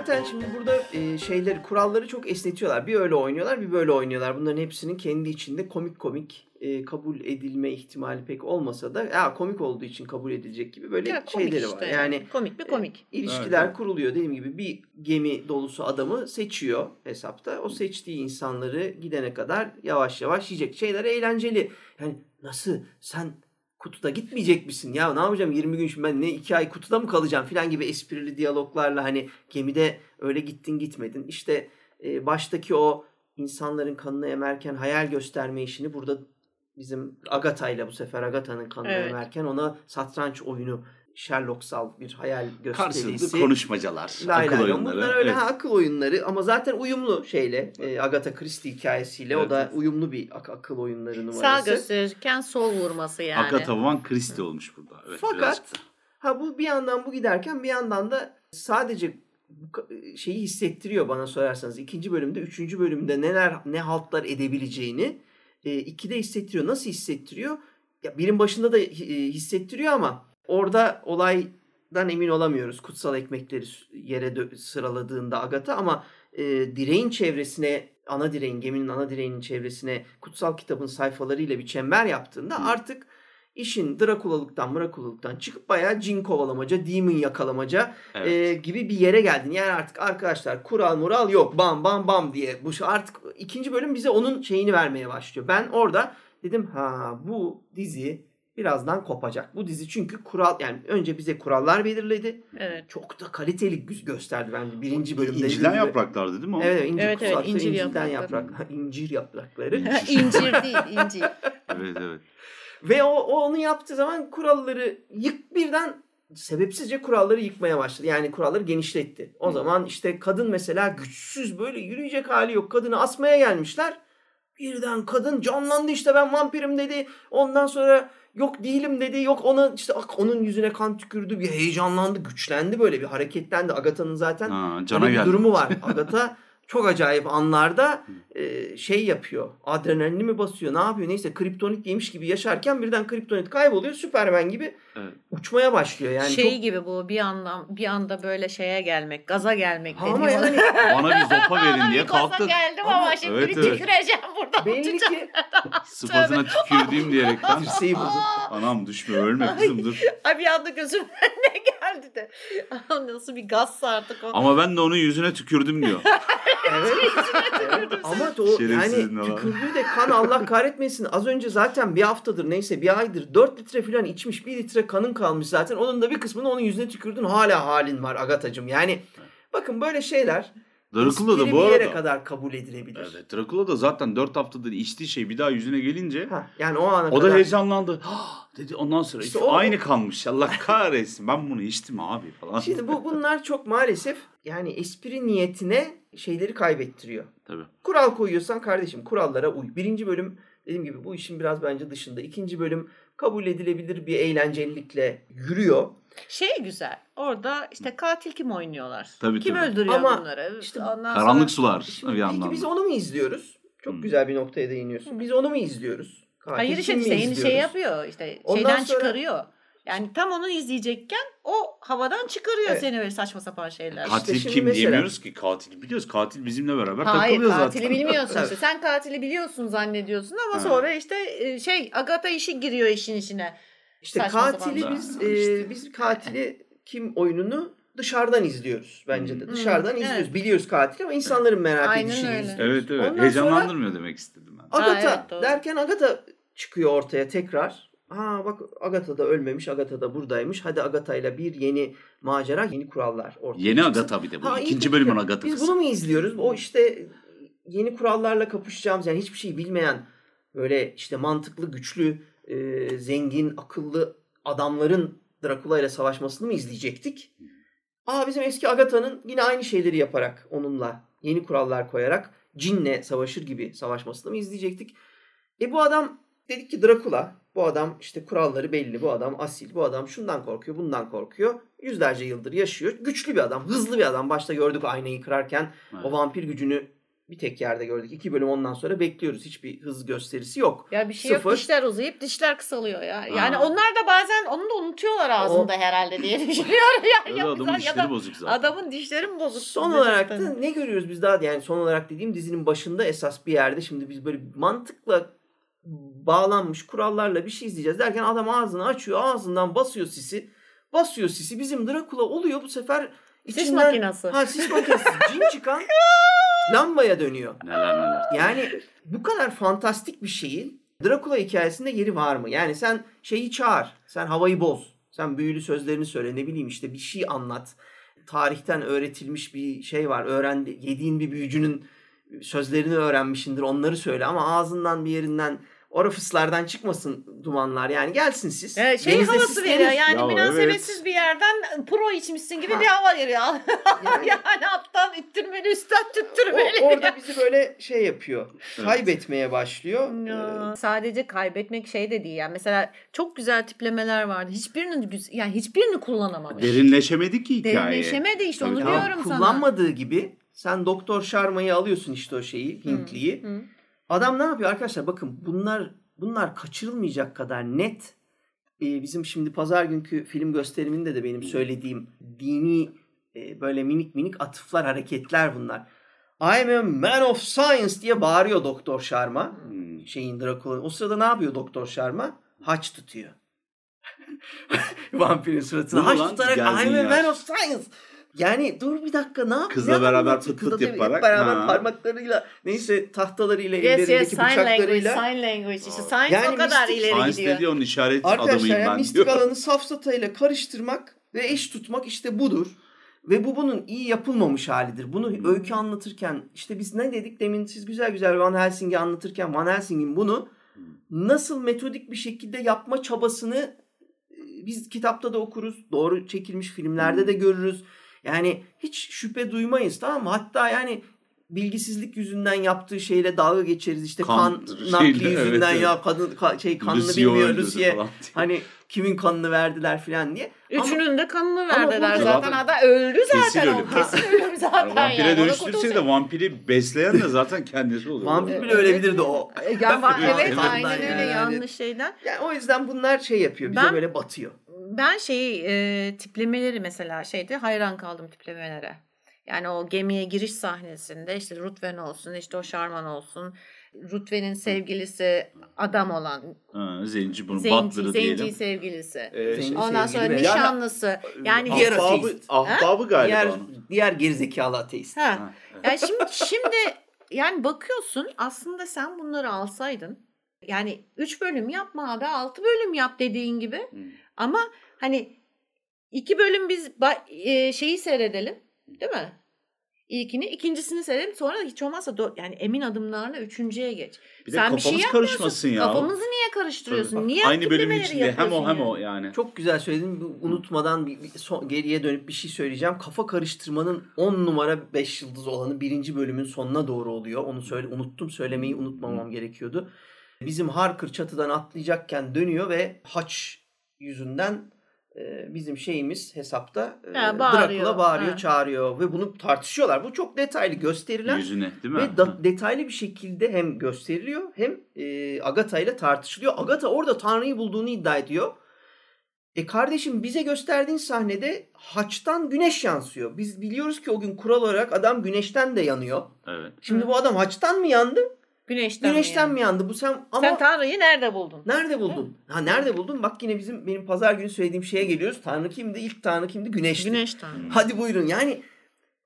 Zaten şimdi burada e, şeyleri, kuralları çok esnetiyorlar. Bir öyle oynuyorlar, bir böyle oynuyorlar. Bunların hepsinin kendi içinde komik komik e, kabul edilme ihtimali pek olmasa da ya komik olduğu için kabul edilecek gibi böyle Ya, şeyleri işte var. Yani komik mi komik. İlişkiler Evet, evet. kuruluyor dediğim gibi bir gemi dolusu adamı seçiyor hesapta. O seçtiği insanları gidene kadar yavaş yavaş yiyecek. Şeyler eğlenceli. Yani nasıl sen kutuda gitmeyecek misin? Ya ne yapacağım 20 gün şimdi ben ne 2 ay kutuda mı kalacağım filan gibi esprili diyaloglarla hani gemide öyle gittin gitmedin. İşte e, baştaki o insanların kanını emerken hayal gösterme işini burada bizim Agatha ile bu sefer Agatha'nın kanını Evet. emerken ona satranç oyunu Sherlocksal bir hayal Karşılıklı gösterisi. konuşmacalar, Lay akıl lay oyunları. Bunlar öyle Evet. ha, akıl oyunları ama zaten uyumlu şeyle e, Agatha Christie hikayesiyle o Evet, da evet. uyumlu bir ak- akıl oyunları Sağ numarası. gösterirken sol vurması yani. Agatha Van Christie olmuş burada. Evet, Fakat da. ha bu bir yandan bu giderken bir yandan da sadece şeyi hissettiriyor bana sorarsanız. ikinci bölümde, üçüncü bölümde neler ne haltlar edebileceğini e, ikide hissettiriyor. Nasıl hissettiriyor? Ya birin başında da e, hissettiriyor ama orada olaydan emin olamıyoruz. Kutsal ekmekleri yere sıraladığında Agatha ama e, direğin çevresine ana direğin geminin ana direğinin çevresine kutsal kitabın sayfalarıyla bir çember yaptığında Hı. artık işin Drakulalıktan Mrakulalıktan çıkıp bayağı cin kovalamaca, demon yakalamaca Evet. e, gibi bir yere geldin. Yani artık arkadaşlar kural mural yok bam bam bam diye. Bu artık ikinci bölüm bize onun şeyini vermeye başlıyor. Ben orada dedim ha bu dizi birazdan kopacak. Bu dizi çünkü kural yani önce bize kurallar belirledi. Evet. Çok da kaliteli gö- gösterdi bence birinci bölümde. Gibi. yapraklardı değil mi o? Evet, evet, incir Evet, evet, incir incirden yaprakları. yaprak. incir yaprakları. incir değil incir. Evet evet. Ve o, o onu yaptığı zaman kuralları yık birden sebepsizce kuralları yıkmaya başladı. Yani kuralları genişletti. O Hı. zaman işte kadın mesela güçsüz böyle yürüyecek hali yok. Kadını asmaya gelmişler. Birden kadın canlandı işte ben vampirim dedi. Ondan sonra yok değilim dedi. Yok ona işte ak- onun yüzüne kan tükürdü. Bir heyecanlandı, güçlendi böyle bir hareketlendi. Agatha'nın zaten Ha, cana bir geldi. durumu var. Agatha çok acayip anlarda e, şey yapıyor. Adrenalini mi basıyor? Ne yapıyor? Neyse kriptonit yemiş gibi yaşarken birden kriptonit kayboluyor. Süpermen gibi Evet. uçmaya başlıyor. Yani şey çok... gibi bu bir andan bir anda böyle şeye gelmek, gaza gelmek Ha, ama yani Bana bir zopa verin diye kalktı. geldim Ama- ama, şimdi Evet, bir evet. tüküreceğim burada. belli ki Sıfatına tükürdüğüm diyerekten. Anam düşme ölme kızım dur. Ay bir anda gözümün önüne geldi de. Nasıl bir gazsa artık o. Ama ben de onun yüzüne tükürdüm diyor. Evet. evet. Ama o yani tükürdüğü de kan Allah kahretmesin. Az önce zaten bir haftadır neyse bir aydır 4 litre falan içmiş. 1 litre kanın kalmış zaten. Onun da bir kısmını onun yüzüne tükürdün. Hala halin var Agatacığım. Yani bakın böyle şeyler Dracula da bu bir yere arada. kadar kabul edilebilir. Evet, Dracula da zaten 4 haftadır içtiği şey bir daha yüzüne gelince Ha, yani o ana o kadar da heyecanlandı. Dedi ondan sonra İşte "Üf, o- aynı kalmış. Allah kahretsin. Ben bunu içtim abi falan. Şimdi bu bunlar çok maalesef yani espri niyetine şeyleri kaybettiriyor. Tabii. Kural koyuyorsan kardeşim kurallara uy. Birinci bölüm dediğim gibi bu işin biraz bence dışında. İkinci bölüm kabul edilebilir bir eğlencelilikle yürüyor. Şey güzel. Orada işte katil kim oynuyorlar? Tabii, kim tabii. öldürüyor Ama bunları? işte Ondan Karanlık sonra... sular bir yandan. peki biz onu mu izliyoruz? Çok Hmm. güzel bir noktaya değiniyorsun. Biz onu mu izliyoruz? Katil Hayır işte şeyini şey yapıyor işte Ondan şeyden sonra- çıkarıyor. Yani tam onu izleyecekken o havadan çıkarıyor Evet. seni böyle saçma sapan şeyler. Katil şimdi kim mesela- diyemiyoruz ki. Katil biliyoruz. Katil bizimle beraber Hayır takılıyor katili zaten. bilmiyorsun Evet. işte. Sen katili biliyorsun zannediyorsun ama Ha. sonra işte e, şey Agatha işi giriyor işin içine. İşte Saçma katili sapan. biz Ha, e, işte. biz katili kim oyununu dışarıdan izliyoruz bence de. Hmm. Dışarıdan Hmm, izliyoruz. evet. Biliyoruz katili ama insanların merak Aynen edişini öyle. izliyoruz. Evet evet. Ondan Heyecanlandırmıyor demek istedim ben. Agatha Ha, evet, doğru. derken Agatha çıkıyor ortaya tekrar. Ha bak Agatha da ölmemiş, Agatha da buradaymış. Hadi Agatha ile bir yeni macera, yeni kurallar ortaya Yeni çıksın. Agatha bir de bu. Ha, İkinci bölümün Agatha'sı. Biz bunu mu izliyoruz? O işte yeni kurallarla kapışacağımız yani hiçbir şey bilmeyen böyle işte mantıklı, güçlü, e, zengin, akıllı adamların Dracula ile savaşmasını mı izleyecektik? Aa bizim eski Agatha'nın yine aynı şeyleri yaparak onunla yeni kurallar koyarak cinle savaşır gibi savaşmasını mı izleyecektik? E bu adam dedik ki Dracula bu adam işte kuralları belli bu adam asil bu adam şundan korkuyor bundan korkuyor. Yüzlerce yıldır yaşıyor. Güçlü bir adam hızlı bir adam. Başta gördük aynayı kırarken Evet. o vampir gücünü bir tek yerde gördük. İki bölüm ondan sonra bekliyoruz. Hiçbir hız gösterisi yok. Ya bir şey Sıfır. yok dişler uzayıp dişler kısalıyor ya. Yani Ha. onlar da bazen onu da unutuyorlar ağzında herhalde diye düşünüyorum. Yani Öyle ya, adamın ya dişleri da bozuk zaten. adamın dişleri mi bozuk? Son olarak da ne görüyoruz biz daha yani son olarak dediğim dizinin başında esas bir yerde şimdi biz böyle mantıkla bağlanmış kurallarla bir şey izleyeceğiz derken adam ağzını açıyor ağzından basıyor sisi basıyor sisi bizim Dracula oluyor bu sefer Sis makinası. ha sis makinesi cin çıkan lambaya dönüyor. Neler neler. Yani bu kadar fantastik bir şeyin Dracula hikayesinde yeri var mı? Yani sen şeyi çağır. Sen havayı boz. Sen büyülü sözlerini söyle. Ne bileyim işte bir şey anlat. Tarihten öğretilmiş bir şey var. Öğrendi, yediğin bir büyücünün sözlerini öğrenmişindir. Onları söyle ama ağzından bir yerinden orafıslardan çıkmasın dumanlar. Yani gelsin siz. Evet, şey Denizde havası sislenir. veriyor yani Ya münasebetsiz evet. bir yerden pro içmişsin gibi Ha. bir hava veriyor. Yani- yani alttan ittirmeli üstten O- tüttürmeli. orada bizi böyle şey yapıyor. Kaybetmeye başlıyor. Ya, sadece kaybetmek şey de değil yani mesela çok güzel tiplemeler vardı hiçbirini yani hiçbirini kullanamamış. Derinleşemedi ki hikaye. Derinleşemedi işte onu Ya diyorum sana. kullanmadığı gibi sen Doktor Sharma'yı alıyorsun işte o şeyi, Hintliyi. Hı. Adam ne yapıyor arkadaşlar? Bakın bunlar bunlar kaçırılmayacak kadar net. Ee, bizim şimdi pazar günkü film gösteriminde de benim söylediğim dini e, böyle minik minik atıflar, hareketler bunlar. I'm a man of science diye bağırıyor Doktor Sharma. Hmm. Şeyin Dracula. O sırada ne yapıyor Doktor Sharma? Haç tutuyor. Vampirin suratına haç tutarak I'm a man of science. Yani dur bir dakika ne yap? Kızla ne beraber anlatıyor? pıt pıt Kızla tabii yaparak, Hep beraber ha. parmaklarıyla neyse tahtalarıyla Yes yes ellerindeki sign language, bıçaklarıyla. sign language işte science Yani o kadar mistik- ileri Science gidiyor. dediği onun işaret Arkadaşlar adamıyım yani ben mistik diyor. alanı safsatayla karıştırmak ve eş tutmak işte budur. Ve bu bunun iyi yapılmamış halidir. Bunu Hmm. öykü anlatırken işte biz ne dedik demin siz güzel güzel Van Helsing'i anlatırken Van Helsing'in bunu nasıl metodik bir şekilde yapma çabasını e, biz kitapta da okuruz. Doğru çekilmiş filmlerde Hmm. de görürüz. Yani hiç şüphe duymayız tamam mı? Hatta yani bilgisizlik yüzünden yaptığı şeyle dalga geçeriz. İşte kan, Kan nakli şeyle, yüzünden evet. ya kadın ka- şey kanını Lucio bilmiyor falan. Hani kimin kanını verdiler filan diye. Ama Üçünün de kanını Ama verdiler zaten. zaten Ada öldü zaten kesin o. ölüm. Kesin ölüm zaten Yani vampire yani. Dönüştürse de vampiri besleyen de zaten kendisi oluyor. vampir bile ölebilirdi o. E, Yani, va- Evet, aynen yani. öyle yanlış şeyden. Yani o yüzden bunlar şey yapıyor. Bize Ben- böyle batıyor. Ben şeyi e, tiplemeleri mesela şeyde hayran kaldım tiplemelere. Yani o gemiye giriş sahnesinde işte Rutven olsun işte o Şarman olsun. Rutven'in sevgilisi adam olan Ha, zenci bunu zenci, Butler'ı zenci diyelim. sevgilisi. Ee, Zenci Ondan sevgili sonra nişanlısı. Yani Diğer ahbabı, ateist. ahbabı galiba Diğer, onun. diğer gerizekalı ateist. Ha. Ha. Yani şimdi şimdi yani bakıyorsun aslında sen bunları alsaydın yani 3 bölüm yapma abi 6 bölüm yap dediğin gibi Hmm. Ama hani iki bölüm biz e, şeyi seyredelim değil mi? İlkini, ikincisini seyredelim. Sonra hiç olmazsa do- yani emin adımlarla üçüncüye geç. Bir de Sen bir kafamız şey yapmıyorsun. karışmasın ya. Kafamızı niye karıştırıyorsun? Tabii. Niye Aynı bölümün içinde hem o hem yani? o yani. Çok güzel söyledin. Unutmadan bir, bir son- geriye dönüp bir şey söyleyeceğim. Kafa karıştırmanın 10 numara 5 yıldız olanı birinci bölümün sonuna doğru oluyor. Onu söyle unuttum söylemeyi unutmamam gerekiyordu. Bizim Harker çatıdan atlayacakken dönüyor ve haç yüzünden e, bizim şeyimiz hesapta e, Ha, bağırıyor. Dracula bağırıyor, Ha. çağırıyor ve bunu tartışıyorlar. Bu çok detaylı gösterilen Yüzüne değil mi? ve da- detaylı bir şekilde hem gösteriliyor hem e, Agatha ile tartışılıyor. Agatha orada Tanrı'yı bulduğunu iddia ediyor. E kardeşim bize gösterdiğin sahnede haçtan güneş yansıyor. Biz biliyoruz ki o gün kural olarak adam güneşten de yanıyor. Evet. Şimdi Hı. bu adam haçtan mı yandı? Güneşten, güneşten mi? mi yandı? Bu sen ama Sen Tanrı'yı nerede buldun? nerede buldun? Ha nerede buldun? Bak yine bizim benim pazar günü söylediğim şeye geliyoruz. Tanrı kimdi? İlk Tanrı kimdi? Güneşti. Güneş Tanrı. Hadi buyurun. Yani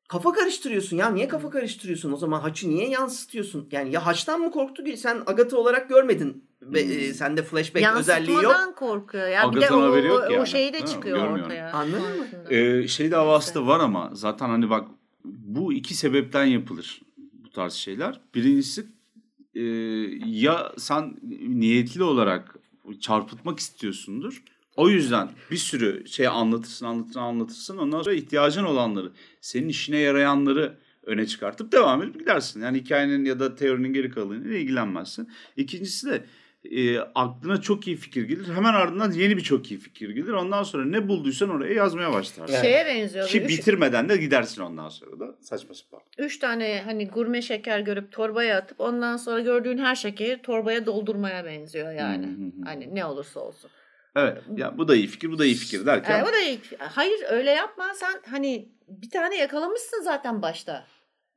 kafa karıştırıyorsun ya. Niye kafa karıştırıyorsun? O zaman haçı niye yansıtıyorsun? Yani ya haçtan mı korktu ki? Sen Agatha olarak görmedin. Ve Hmm. e, sende flashback özelliği yok. Yansıtmadan korkuyor. Ya bir de Agatha'nın o, haberi yok o, o yani. şey de Ha, çıkıyor görmüyorum. ortaya. Anladın mı? Ee, şey davası da var ama zaten hani bak bu iki sebepten yapılır bu tarz şeyler. Birincisi e, ya sen niyetli olarak çarpıtmak istiyorsundur. O yüzden bir sürü şey anlatırsın anlatırsın anlatırsın ondan sonra ihtiyacın olanları senin işine yarayanları öne çıkartıp devam edip gidersin. Yani hikayenin ya da teorinin geri kalanıyla ilgilenmezsin. İkincisi de e, aklına çok iyi fikir gelir. Hemen ardından yeni bir çok iyi fikir gelir. Ondan sonra ne bulduysan oraya yazmaya başlarsın. Evet. Şeye benziyor. Ki üç, bitirmeden de gidersin ondan sonra da. Saçma sapan. üç tane hani gurme şeker görüp torbaya atıp ondan sonra gördüğün her şekeri torbaya doldurmaya benziyor yani. Hı hı hı. Hani ne olursa olsun. Evet. Ya bu da iyi fikir, bu da iyi fikir derken. Yani o da ilk, hayır öyle yapma sen hani bir tane yakalamışsın zaten başta.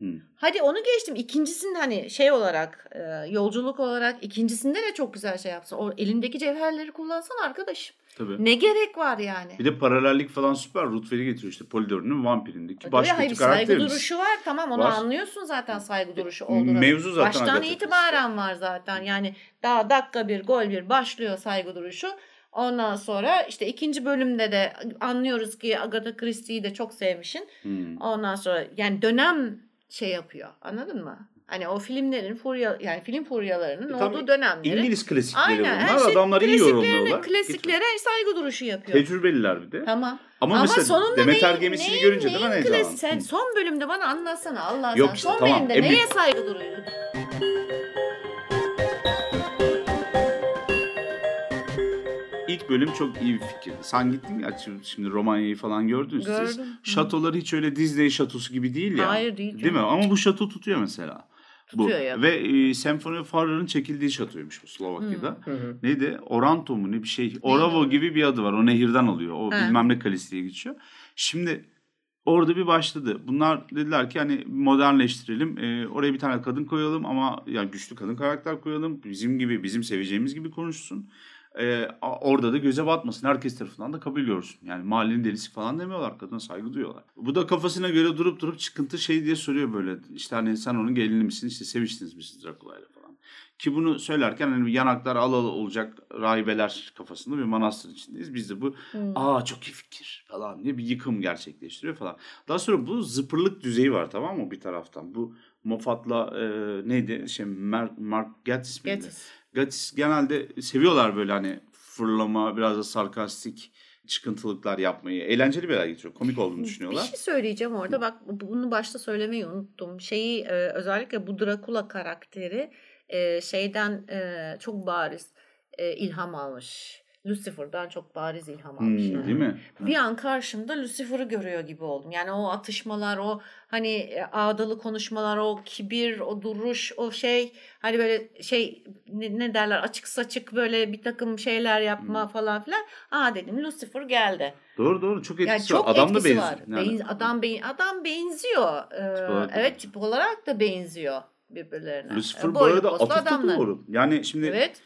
Hı. Hadi onu geçtim. İkincisinde hani şey olarak e, yolculuk olarak ikincisinde de çok güzel şey yapsın. O elindeki cevherleri kullansan arkadaşım. Tabii. Ne gerek var yani? Bir de paralellik falan süper. Ruther'i getiriyor işte Polidor'un vampirindeki Tabii, baş hayır, kötü bir saygı karakterimiz. duruşu var tamam onu Var. anlıyorsun zaten saygı duruşu olduğunu. Mevzu zaten Baştan Agatha itibaren var zaten yani daha dakika bir gol bir başlıyor saygı duruşu. Ondan sonra işte ikinci bölümde de anlıyoruz ki Agatha Christie'yi de çok sevmişin. Hmm. Ondan sonra yani dönem şey yapıyor anladın mı? Hani o filmlerin furya yani film furyalarının E, olduğu dönemleri. İngiliz klasikleri Aynen. bunlar. her şey Adamlar iyi yorumluyorlar. Klasiklere saygı duruşu yapıyor. Tecrübeliler bir de. Tamam. Ama, Ama, mesela sonunda Demeter neyin, gemisini neyin, görünce de neyin ben klasik- heyecanlandım. Sen son bölümde bana anlatsana Allah Yok işte, son tamam. bölümde En neye saygı duruyorsun? İlk bölüm çok iyi bir fikir. Sen gittin ya şimdi Romanya'yı falan gördünüz siz. Gördüm. Şatoları hiç öyle Disney şatosu gibi değil ya. Hayır, değil Değil mi? Ama bu şato tutuyor mesela. Tutuyor bu. ya. Ve e, Senfoni Farrar'ın çekildiği şatoymuş bu Slovakya'da. Hı hı. Neydi? Oranto mu ne bir şey. Oravo gibi bir adı var. O nehirden alıyor. O He. bilmem ne kalesi diye geçiyor. Şimdi orada bir başladı. Bunlar dediler ki hani modernleştirelim. E, oraya bir tane kadın koyalım ama yani güçlü kadın karakter koyalım. Bizim gibi, bizim seveceğimiz gibi konuşsun. E, orada da göze batmasın. Herkes tarafından da kabul görsün. Yani mahallenin delisi falan demiyorlar. Kadına saygı duyuyorlar. Bu da kafasına göre durup durup çıkıntı şey diye soruyor böyle. İşte hani sen onun gelini misin? İşte seviştiniz mi siz Drakula'yla falan. Ki bunu söylerken hani yanaklar al al olacak rahibeler kafasında bir manastır içindeyiz. Biz de bu Hmm. aa çok iyi fikir falan diye bir yıkım gerçekleştiriyor falan. Daha sonra bu zıpırlık düzeyi var tamam mı bir taraftan. Bu Moffat'la e, neydi şey Mar- Mark Gatiss miydi? Getir. Gatiss genelde seviyorlar böyle hani fırlama biraz da sarkastik çıkıntılıklar yapmayı. Eğlenceli bir hale getiriyor. Komik olduğunu Bir düşünüyorlar. şey söyleyeceğim orada. Bak bunu başta söylemeyi unuttum. Şeyi e, özellikle bu Drakula karakteri e, şeyden e, çok bariz ilham almış. Lucifer'dan çok bariz ilham almış. Hmm, yani. değil mi? Bir an karşımda Lucifer'ı görüyor gibi oldum. Yani o atışmalar, o hani e, ağdalı konuşmalar, o kibir, o duruş, o şey hani böyle şey ne, ne derler açık saçık böyle bir takım şeyler yapma Hmm. falan filan. Aa dedim Lucifer geldi. Doğru doğru çok etkisi Yani çok var. Adam da etkisi benziyor. var. Yani. Benz- adam ben adam benziyor. Ee, Tip da evet benziyor. tip olarak da benziyor birbirlerine. Lucifer Ee, bu arada atıfta doğru. Yani şimdi Evet.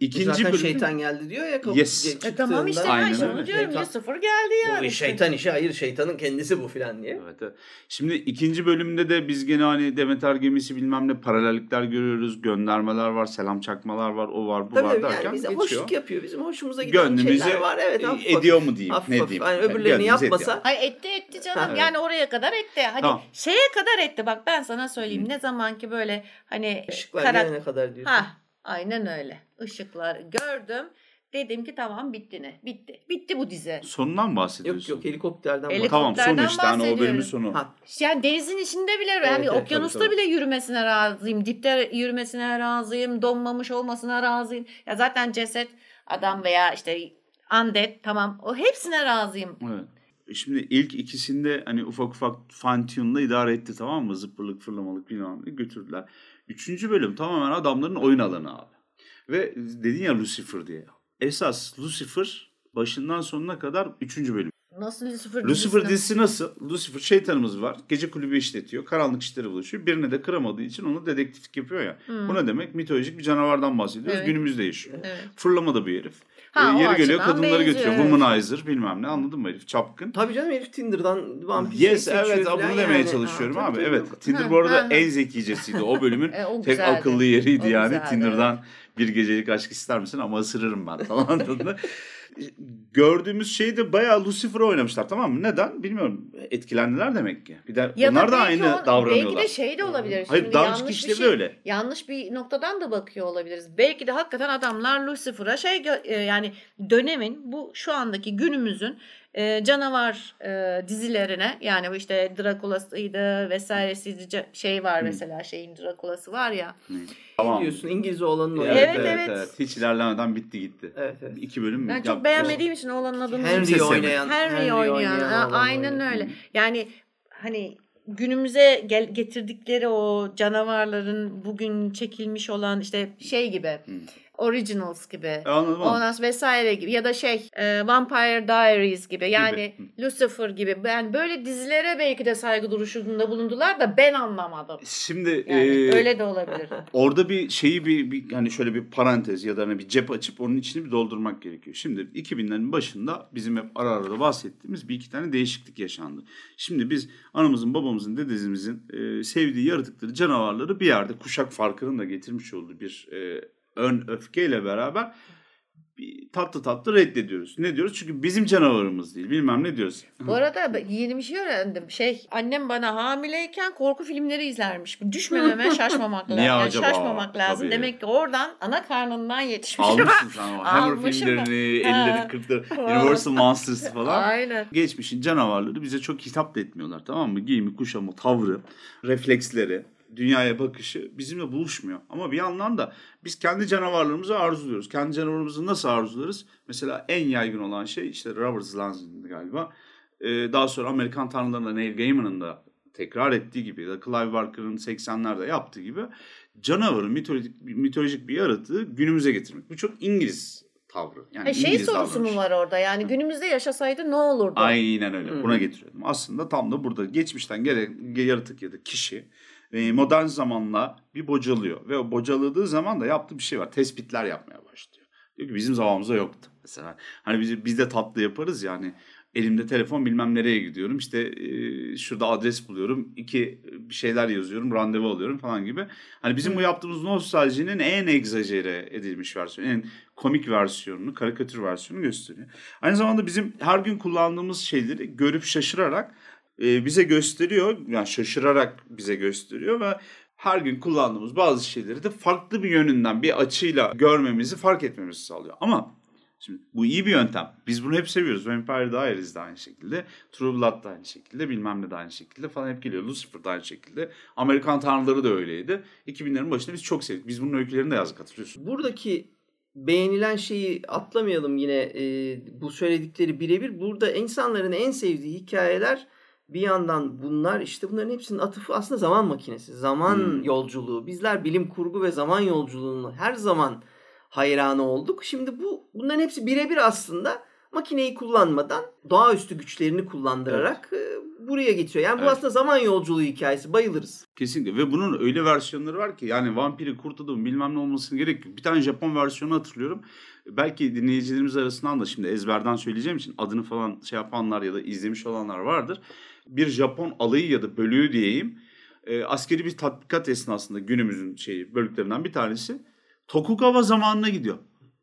İkinci Zaten bölümde şeytan geldi diyor ya. Yes. E tamam işte Aynen ben onu diyorum Şeytan- Lucifer geldi yani. Bu şeytan işi hayır şeytanın kendisi bu filan diye. Evet, evet. Şimdi ikinci bölümde de biz gene hani Demeter gemisi bilmem ne paralellikler görüyoruz. Göndermeler var, selam çakmalar var, o var, bu Tabii var tabii derken yani bize geçiyor. hoşluk yapıyor. Bizim hoşumuza giden Gönlümüzü şeyler var. Evet e, hafif ediyor mu diyeyim, Hafif ne hafif. diyeyim. Yani Yani öbürlerini gönlümüzü yapmasa ediyor. Ay etti etti canım. Evet. Yani oraya kadar etti. Hani Tamam. şeye kadar etti. Bak ben sana söyleyeyim. Ne zaman ki böyle hani ışıklar karak- gelene kadar diyorsun. Ha, aynen öyle. Işıkları gördüm. Dedim ki tamam bitti ne? Bitti. Bitti bu dizi. Sonundan Yok bahsediyorsun. yok helikopterden Helikopter- bak. Tamam sonu Helikopterden işte hani o bölümün bahsediyorum. sonu. Ha, Yani denizin içinde bile Evet, yani evet, okyanusta tabii, tabii. bile yürümesine razıyım. Dipte yürümesine razıyım. Donmamış olmasına razıyım. Ya zaten ceset adam veya işte undead tamam o hepsine razıyım. Evet. E Şimdi ilk ikisinde hani ufak ufak fine tune'la idare etti tamam mı? Zıppırlık fırlamalık bilmem ne götürdüler. Üçüncü bölüm tamamen adamların oyun alanı abi. Ve dedin ya Lucifer diye. Esas Lucifer başından sonuna kadar üçüncü bölüm. Nasıl Lucifer Lucifer dizisi nasıl? Lucifer şeytanımız var. Gece kulübü işletiyor. Karanlık işleri bulaşıyor. Birine de kıramadığı için onu dedektiflik yapıyor ya. Hmm. Bu ne demek? Mitolojik bir canavardan bahsediyoruz. Evet. Günümüzde yaşıyor. Evet. Fırlama da bir herif. Ha, o yeri geliyor kadınları benziyor, götürüyor. evet. Womanizer bilmem ne anladın mı herif? Çapkın. Tabii canım herif Tinder'dan vampir Yes evet bunu demeye yani. çalışıyorum Ha, abi. tabii, Evet. Tinder bu arada en zekicesiydi o bölümün. E, o Tek güzeldi. akıllı yeriydi O yani. güzeldi, Tinder'dan bir gecelik aşk ister misin ama ısırırım ben falan tadında. Gördüğümüz şey de bayağı Lucifer'ı oynamışlar tamam mı? Neden? Bilmiyorum. Etkilendiler demek ki. Bir de Ya onlar da belki aynı o- davranıyorlar. Belki de şey de olabilir. Hayır Şimdi daha yanlış bir şey- öyle. Yanlış bir noktadan da bakıyor olabiliriz. Belki de hakikaten adamlar Lucifer'a şey e, yani dönemin bu şu andaki günümüzün e, canavar e, dizilerine yani bu işte Drakula'sıydı vesairesiydi şey var mesela şeyin Drakula'sı var ya. Tamam. Diyorsun İngiliz oğlanın Evet, oynadığı. Evet, evet, evet. Hiç ilerlemeden bitti gitti. Evet, evet. İki bölüm Ben yap- çok beğenmediğim için oğlanın adını Henry oynayan. Henry oynayan. Oğlan Aynen oynayan. öyle. Yani hani günümüze gel getirdikleri o canavarların bugün çekilmiş olan işte şey gibi. Originals gibi. E, Anladım. Ondan sonra vesaire gibi ya da şey e, Vampire Diaries gibi yani Lucifer gibi yani böyle dizilere belki de saygı duruşunda bulundular da ben anlamadım. Şimdi Yani e, öyle de olabilir. Orada bir şeyi bir, bir hani şöyle bir parantez ya da hani bir cep açıp onun içini bir doldurmak gerekiyor. Şimdi 2000'lerin başında bizim hep ara ara da bahsettiğimiz bir iki tane değişiklik yaşandı. Şimdi biz anamızın babamızın dedemizin e, sevdiği yaratıkları canavarları bir yerde kuşak farkının da getirmiş olduğu bir e, ön öfkeyle beraber bir tatlı tatlı reddediyoruz. Ne diyoruz? Çünkü bizim canavarımız değil. Bilmem ne diyoruz. Bu arada yeni bir şey öğrendim. Şey annem bana hamileyken korku filmleri izlermiş. Düşmememe şaşmamak lazım. Niye Yani acaba? şaşmamak lazım. Tabii. Demek ki oradan ana karnından yetişmiş. Almışsın sen o Hammer filmlerini, elleri kırkları, Universal Monsters falan. Aynen. geçmişin canavarları bize çok hitap da etmiyorlar tamam mı? Giyimi, kuşamı, tavrı, refleksleri, dünyaya bakışı bizimle buluşmuyor. Ama bir yandan da biz kendi canavarlarımızı arzuluyoruz. Kendi canavarımızı nasıl arzularız? Mesela en yaygın olan şey işte Robert Zlanz'ın galiba. Ee, daha sonra Amerikan tanrılarında Neil Gaiman'ın da tekrar ettiği gibi ya da Clive Barker'ın 80'lerde yaptığı gibi canavarı mitolojik, mitolojik bir yaratığı günümüze getirmek. Bu çok İngiliz tavrı. Yani Ha, şey İngiliz sorusu davranışı. mu var orada? Yani günümüzde yaşasaydı ne olurdu? Aynen öyle. Hı. Buna getiriyordum. Aslında tam da burada geçmişten gelen yaratık ya da kişi e, modern zamanla bir bocalıyor. Ve o bocaladığı zaman da yaptığı bir şey var. Tespitler yapmaya başlıyor. Diyor ki bizim zamanımızda yoktu. Mesela hani biz, biz de tatlı yaparız yani. Elimde telefon bilmem nereye gidiyorum. İşte e, şurada adres buluyorum. iki bir şeyler yazıyorum. Randevu alıyorum falan gibi. Hani bizim bu yaptığımız nostaljinin en egzajere edilmiş versiyonu. En komik versiyonunu, karikatür versiyonunu gösteriyor. Aynı zamanda bizim her gün kullandığımız şeyleri görüp şaşırarak e, bize gösteriyor. Yani şaşırarak bize gösteriyor ve her gün kullandığımız bazı şeyleri de farklı bir yönünden, bir açıyla görmemizi, fark etmemizi sağlıyor. Ama şimdi bu iyi bir yöntem. Biz bunu hep seviyoruz. Vampire Diaries de aynı şekilde. True Blood da aynı şekilde. Bilmem ne de aynı şekilde falan hep geliyor. Lucifer da aynı şekilde. Amerikan Tanrıları da öyleydi. 2000'lerin başında biz çok sevdik. Biz bunun öykülerini de yazdık hatırlıyorsun. Buradaki beğenilen şeyi atlamayalım yine e, bu söyledikleri birebir. Burada insanların en sevdiği hikayeler bir yandan bunlar işte bunların hepsinin atıfı aslında zaman makinesi. Zaman Hmm. yolculuğu. Bizler bilim kurgu ve zaman yolculuğunu her zaman hayranı olduk. Şimdi bu bunların hepsi birebir aslında makineyi kullanmadan doğaüstü güçlerini kullandırarak e, buraya getiriyor. Yani bu Evet. aslında zaman yolculuğu hikayesi. Bayılırız. Kesinlikle ve bunun öyle versiyonları var ki yani vampiri kurt adamı bilmem ne olmasına gerek yok. Bir tane Japon versiyonu hatırlıyorum. Belki dinleyicilerimiz arasından da şimdi ezberden söyleyeceğim için adını falan şey yapanlar ya da izlemiş olanlar vardır. Bir Japon alayı ya da bölüğü diyeyim. e, askeri bir tatbikat esnasında günümüzün şeyi bölüklerinden bir tanesi Tokugawa zamanına gidiyor.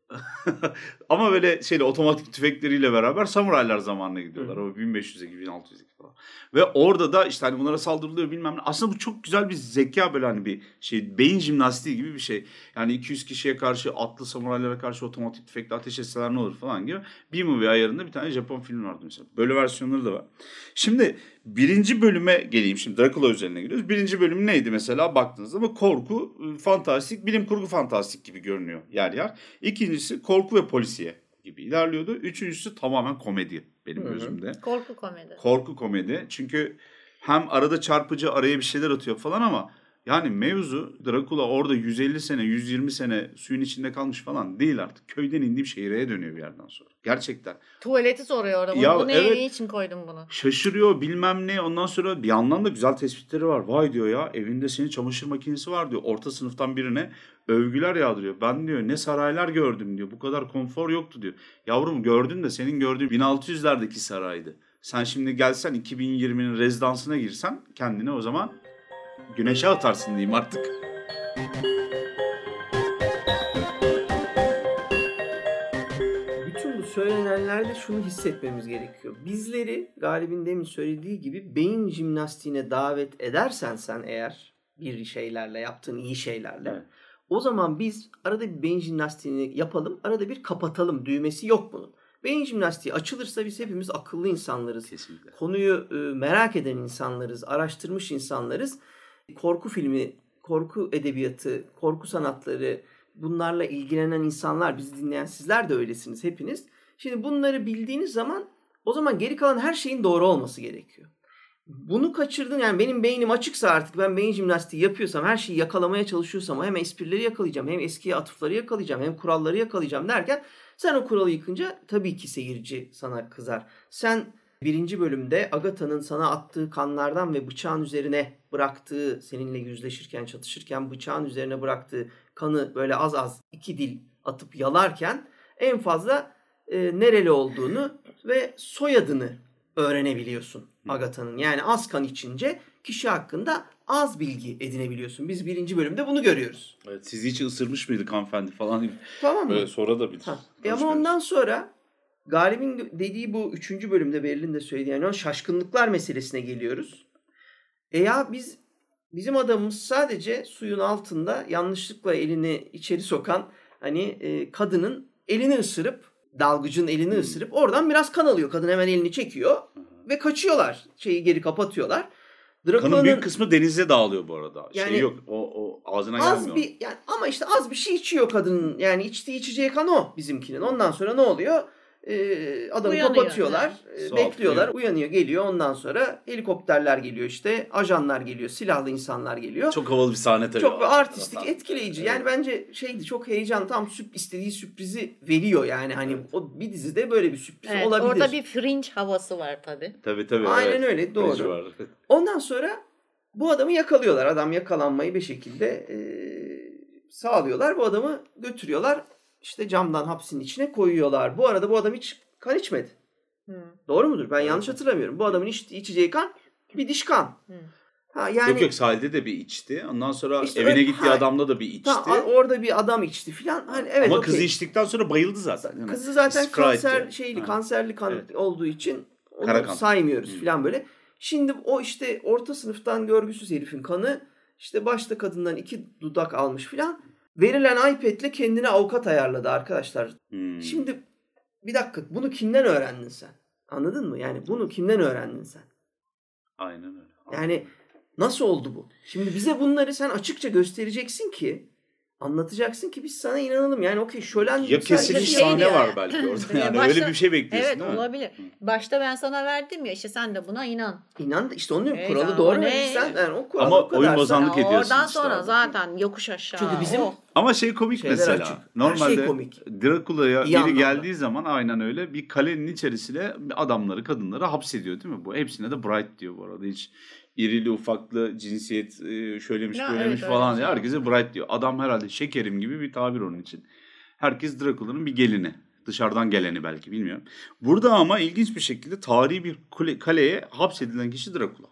Ama böyle şeyle otomatik tüfekleriyle beraber samuraylar zamanına gidiyorlar. O 1500'e 1600'e falan. Ve orada da işte hani bunlara saldırılıyor bilmem ne. Aslında bu çok güzel bir zeka böyle hani bir şey beyin jimnastiği gibi bir şey. Yani 200 kişiye karşı atlı samuraylara karşı otomatik tüfekle ateş etseler ne olur falan gibi. B-movie ayarında bir tane Japon filmi vardı mesela. Böyle versiyonları da var. Şimdi birinci bölüme geleyim. Şimdi Dracula üzerine giriyoruz. Birinci bölüm neydi mesela baktığınızda ama korku, ıı, fantastik, bilim kurgu fantastik gibi görünüyor yer yer. İkincisi korku ve polisiye gibi ilerliyordu. Üçüncüsü tamamen komedi benim gözümde. Korku komedi. Korku komedi. Çünkü hem arada çarpıcı araya bir şeyler atıyor falan ama yani mevzu Dracula orada 150 sene 120 sene suyun içinde kalmış falan değil artık. Köyden indiğim şehireye dönüyor bir yerden sonra. Gerçekten. Tuvaleti soruyor orada. Ya bu ne, evet. ne için koydun bunu? Şaşırıyor bilmem ne ondan sonra bir yandan da güzel tespitleri var. Vay diyor ya evinde senin çamaşır makinesi var diyor. Orta sınıftan birine övgüler yağdırıyor. Ben diyor ne saraylar gördüm diyor. Bu kadar konfor yoktu diyor. Yavrum gördün de senin gördüğün 1600'lerdeki saraydı. Sen şimdi gelsen 2020'nin rezidansına girsen kendini o zaman güneşe atarsın diyeyim artık. Bütün bu söylenenlerde şunu hissetmemiz gerekiyor. Bizleri Galip'in demin söylediği gibi beyin jimnastiğine davet edersen sen eğer bir şeylerle yaptığın iyi şeylerle Evet. o zaman biz arada bir beyin jimnastiğini yapalım arada bir kapatalım düğmesi yok bunun. Beyin jimnastiği açılırsa biz hepimiz akıllı insanlarız. Kesinlikle. Konuyu e, merak eden insanlarız, araştırmış insanlarız. Korku filmi, korku edebiyatı, korku sanatları bunlarla ilgilenen insanlar, bizi dinleyen sizler de öylesiniz hepiniz. Şimdi bunları bildiğiniz zaman o zaman geri kalan her şeyin doğru olması gerekiyor. Bunu kaçırdın yani benim beynim açıksa artık ben beyin jimnastiği yapıyorsam her şeyi yakalamaya çalışıyorsam hem esprileri yakalayacağım hem eski atıfları yakalayacağım hem kuralları yakalayacağım derken sen o kuralı yıkınca tabii ki seyirci sana kızar. Sen birinci bölümde Agatha'nın sana attığı kanlardan ve bıçağın üzerine bıraktığı seninle yüzleşirken çatışırken bıçağın üzerine bıraktığı kanı böyle az az iki dil atıp yalarken en fazla e, nereli olduğunu ve soyadını öğrenebiliyorsun Agatha'nın. Yani az kan içince kişi hakkında az bilgi edinebiliyorsun. Biz birinci bölümde bunu görüyoruz. Evet, sizi hiç ısırmış mıydık hanımefendi falan. Tamam mı? Böyle sonra da bir Ha. E ama ondan sonra Galip'in dediği bu üçüncü bölümde Berlin de söylediği yani şaşkınlıklar meselesine geliyoruz. E ya biz bizim adamımız sadece suyun altında yanlışlıkla elini içeri sokan hani e, kadının elini ısırıp dalgıcın elini Hmm. ısırıp oradan biraz kan alıyor. Kadın hemen elini çekiyor ve kaçıyorlar. Şeyi geri kapatıyorlar. Kanın Drakula'nın büyük kısmı denize dağılıyor bu arada. Yani- şey yok. O, o ağzına az gelmiyor. bir yani ama işte az bir şey içiyor kadının. Yani içtiği içeceği kan o bizimkinin. Ondan sonra ne oluyor? Ee, adamı Uyanıyor, kapatıyorlar. evet. e, Su bekliyorlar. atlıyor. Uyanıyor, geliyor. Ondan sonra helikopterler geliyor işte. Ajanlar geliyor. Silahlı insanlar geliyor. Çok, Çok havalı bir sahne tabii. bir artistik, Tamam. etkileyici. Evet. Yani bence şeydi çok heyecan. Tam süp, istediği sürprizi veriyor yani. Hani o bir dizide böyle bir sürpriz Evet, olabilir. orada bir fringe havası var tabii. Tabii tabii. Aynen evet. öyle doğru. Ondan sonra bu adamı yakalıyorlar. Adam yakalanmayı bir şekilde e, sağlıyorlar. Bu adamı götürüyorlar. İşte camdan hapsin içine koyuyorlar. Bu arada bu adam hiç kan içmedi. Hı. Doğru mudur? Ben Evet. yanlış hatırlamıyorum. Bu adamın içtiği içeceği kan bir diş kan. Hı. Ha yani Yok yok sahilde de bir içti. Ondan sonra İşte evine öyle- gittiği ha. adamda da bir içti. ta- orada bir adam içti filan. Hani evet Ama okey. kızı içtikten sonra bayıldı zaten. Yani Kızı zaten kanser şeyli Ha. kanserli kan Evet. olduğu için onu Kara kan. saymıyoruz filan böyle. Şimdi o işte orta sınıftan görgüsüz herifin kanı işte başta kadından iki dudak almış filan. Verilen iPad'le kendine avukat ayarladı arkadaşlar. Hmm. Şimdi bir dakika bunu kimden öğrendin sen? Anladın mı? Yani bunu kimden öğrendin sen? Aynen öyle. Yani nasıl oldu bu? Şimdi bize bunları sen açıkça göstereceksin ki anlatacaksın ki biz sana inanalım. Yani okey şölen Ya kesilmiş şey sahne diyor var yani. belki orada. Ya Yani başta- öyle bir şey bekliyorsun Evet değil mi? olabilir. Başta ben sana verdim ya işte sen de buna inan. İnan da işte onu diyorum Evet, kuralı ama doğru verirsen yani o kural Ama o kadar. oyun bozan- Anlık Ya ediyorsun oradan işte sonra orada. zaten yokuş aşağı. Çünkü bizim Oh. Ama şey komik Şeyler mesela. açık. Normalde şey komik. Drakula'ya biri anlamda. geldiği zaman aynen öyle bir kalenin içerisine adamları, kadınları hapsediyor değil mi? Bu hepsine de Bright diyor bu arada. Hiç irili ufaklı cinsiyet şöylemiş Ya böylemiş evet, falan diye şey. herkese Bright diyor. Adam herhalde şekerim gibi bir tabir onun için. Herkes Drakula'nın bir gelini. Dışarıdan geleni belki bilmiyorum. Burada ama ilginç bir şekilde tarihi bir kule- kaleye hapsedilen kişi Drakula.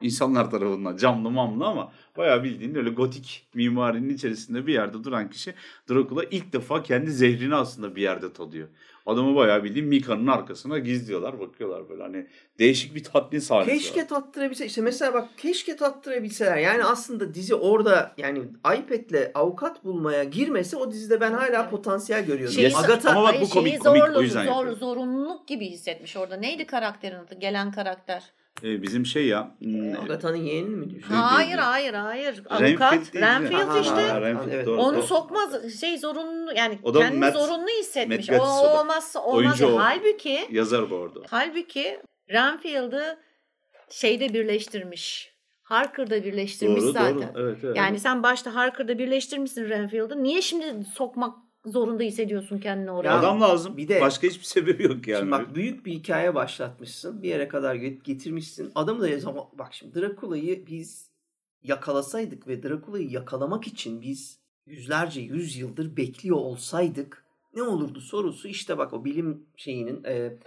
İnsanlar tarafından camlı mamlı ama bayağı bildiğin öyle gotik mimarinin içerisinde bir yerde duran kişi Dracula ilk defa kendi zehrini aslında bir yerde tadıyor. Adamı bayağı bildiğin Mika'nın arkasına gizliyorlar bakıyorlar böyle hani değişik bir tatmin sahnesi Keşke var. tattırabilse işte mesela bak keşke tattırabilseler. Yani aslında dizi orada yani iPad'le avukat bulmaya girmese o dizide ben hala potansiyel görüyorum. Şeyi, Agatha Ama bak bu komik, komik, o zorlu, yüzden zor, yapıyorum. zorunluluk gibi hissetmiş orada. Neydi karakterin adı? Gelen karakter. Ee, bizim şey ya hmm, Agatha'nın yeğenini mi diyorsun? Şey hayır hayır hayır. Renfield Avukat. değil mi? Renfield işte. Ha, Renfield, Evet. doğru, Onu doğru. sokmaz şey zorunlu yani O da kendini Matt- zorunlu hissetmiş. Matt O olmazsa olmaz. Oyuncu o. Halbuki Yazar bu arada. halbuki Renfield'ı şeyde birleştirmiş. Harker'da birleştirmiş Doğru zaten. doğru. Evet, evet. Yani sen başta Harker'da birleştirmişsin Renfield'ı. Niye şimdi sokmak zorunda hissediyorsun kendini oraya? Ya Adam lazım. bir de- Başka hiçbir sebebi yok yani. Şimdi bak büyük bir hikaye başlatmışsın. Bir yere kadar get- getirmişsin. Adamı da yazama bak şimdi Drakula'yı biz yakalasaydık ve Drakula'yı yakalamak için biz yüzlerce yüz yıldır bekliyor olsaydık ne olurdu sorusu işte bak o bilim şeyinin e,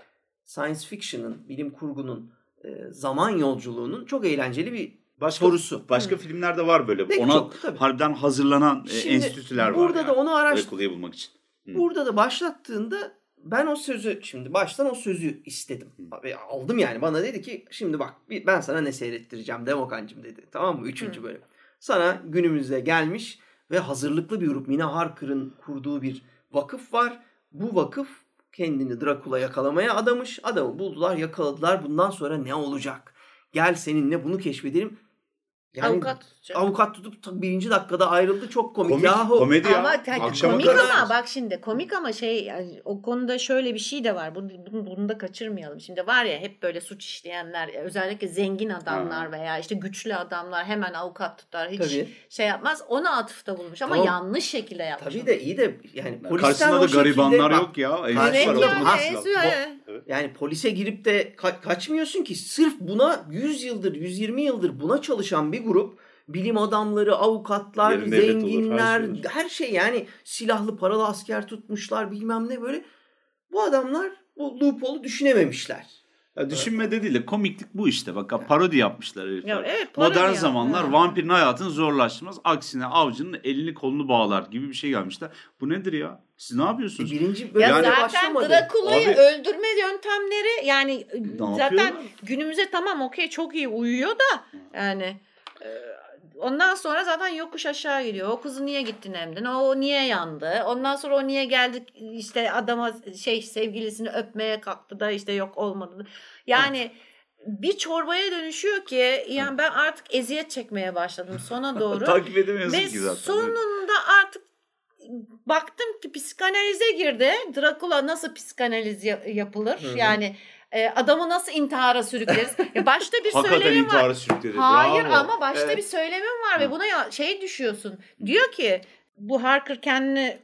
science fiction'ın bilim kurgunun e, zaman yolculuğunun çok eğlenceli bir Başka, sorusu. Başka filmlerde var böyle. Pek Ona çok, tabii. harbiden hazırlanan e, Şimdi enstitüler var. burada yani. da onu araştır. Drakula'yı bulmak için. Hı. Burada da başlattığında ben o sözü şimdi baştan o sözü istedim. Ve aldım yani bana dedi ki şimdi bak ben sana ne seyrettireceğim Demokancım dedi. Tamam mı? Üçüncü Hı. bölüm. Sana günümüzde gelmiş ve hazırlıklı bir grup Mina Harker'ın kurduğu bir vakıf var. Bu vakıf kendini Drakula yakalamaya adamış. Adamı buldular yakaladılar. Bundan sonra ne olacak? Gel seninle bunu keşfedelim. Yani Avukat tutacak. avukat tutup birinci dakikada ayrıldı. Çok komik. Komik, Yahu. komedi ya. Ama Akşama komik kadar. ama bak şimdi komik ama şey yani o konuda şöyle bir şey de var. Bunu, bunu, bunu da kaçırmayalım. Şimdi var ya hep böyle suç işleyenler özellikle zengin adamlar Ha. veya işte güçlü adamlar hemen avukat tutar. Hiç Tabii. şey yapmaz. Ona atıfta bulmuş ama Tamam. yanlış şekilde yapmış. Tabii onu. de iyi de yani polisten Karşısında da şekilde garibanlar bak, yok ya. Evet yani, evet. Yani polise girip de ka- kaçmıyorsun ki sırf buna 100 yıldır 120 yıldır buna çalışan bir grup bilim adamları, avukatlar, Yarın devlet olur, her zenginler, şey olur. her şey yani silahlı paralı asker tutmuşlar bilmem ne böyle. Bu adamlar bu loophole'u düşünememişler. Ya düşünmede değil de komiklik bu işte. Bak parodi yapmışlar herifler. Ya evet, parodi Modern ya. zamanlar Ha. vampirin hayatını zorlaştırmaz. Aksine avcının elini kolunu bağlar gibi bir şey gelmişler. Bu nedir ya? Siz ne E, yapıyorsunuz? birinci Ya bölümde zaten başlamadı. Drakula'yı Abi- öldürme yöntemleri yani zaten yapıyorlar? günümüze tamam okey çok iyi uyuyor da yani e, ondan sonra zaten yokuş aşağı gidiyor. O kızı niye gittin emdin? O niye yandı? Ondan sonra o niye geldi işte adama şey sevgilisini öpmeye kalktı da işte yok olmadı. Yani bir çorbaya dönüşüyor ki yani ben artık eziyet çekmeye başladım sona doğru. Takip edemiyorsun Ve ki zaten. sonunda artık baktım ki psikanalize girdi. Drakula nasıl psikanaliz ya- yapılır? Hı hı. Yani e, adamı nasıl intihara sürükleriz? Ya başta bir söylemim var. intihara sürükledi. Hayır Bravo. ama başta Evet. bir söylemim var ve buna ya, şey düşüyorsun. Diyor ki bu Harker kendini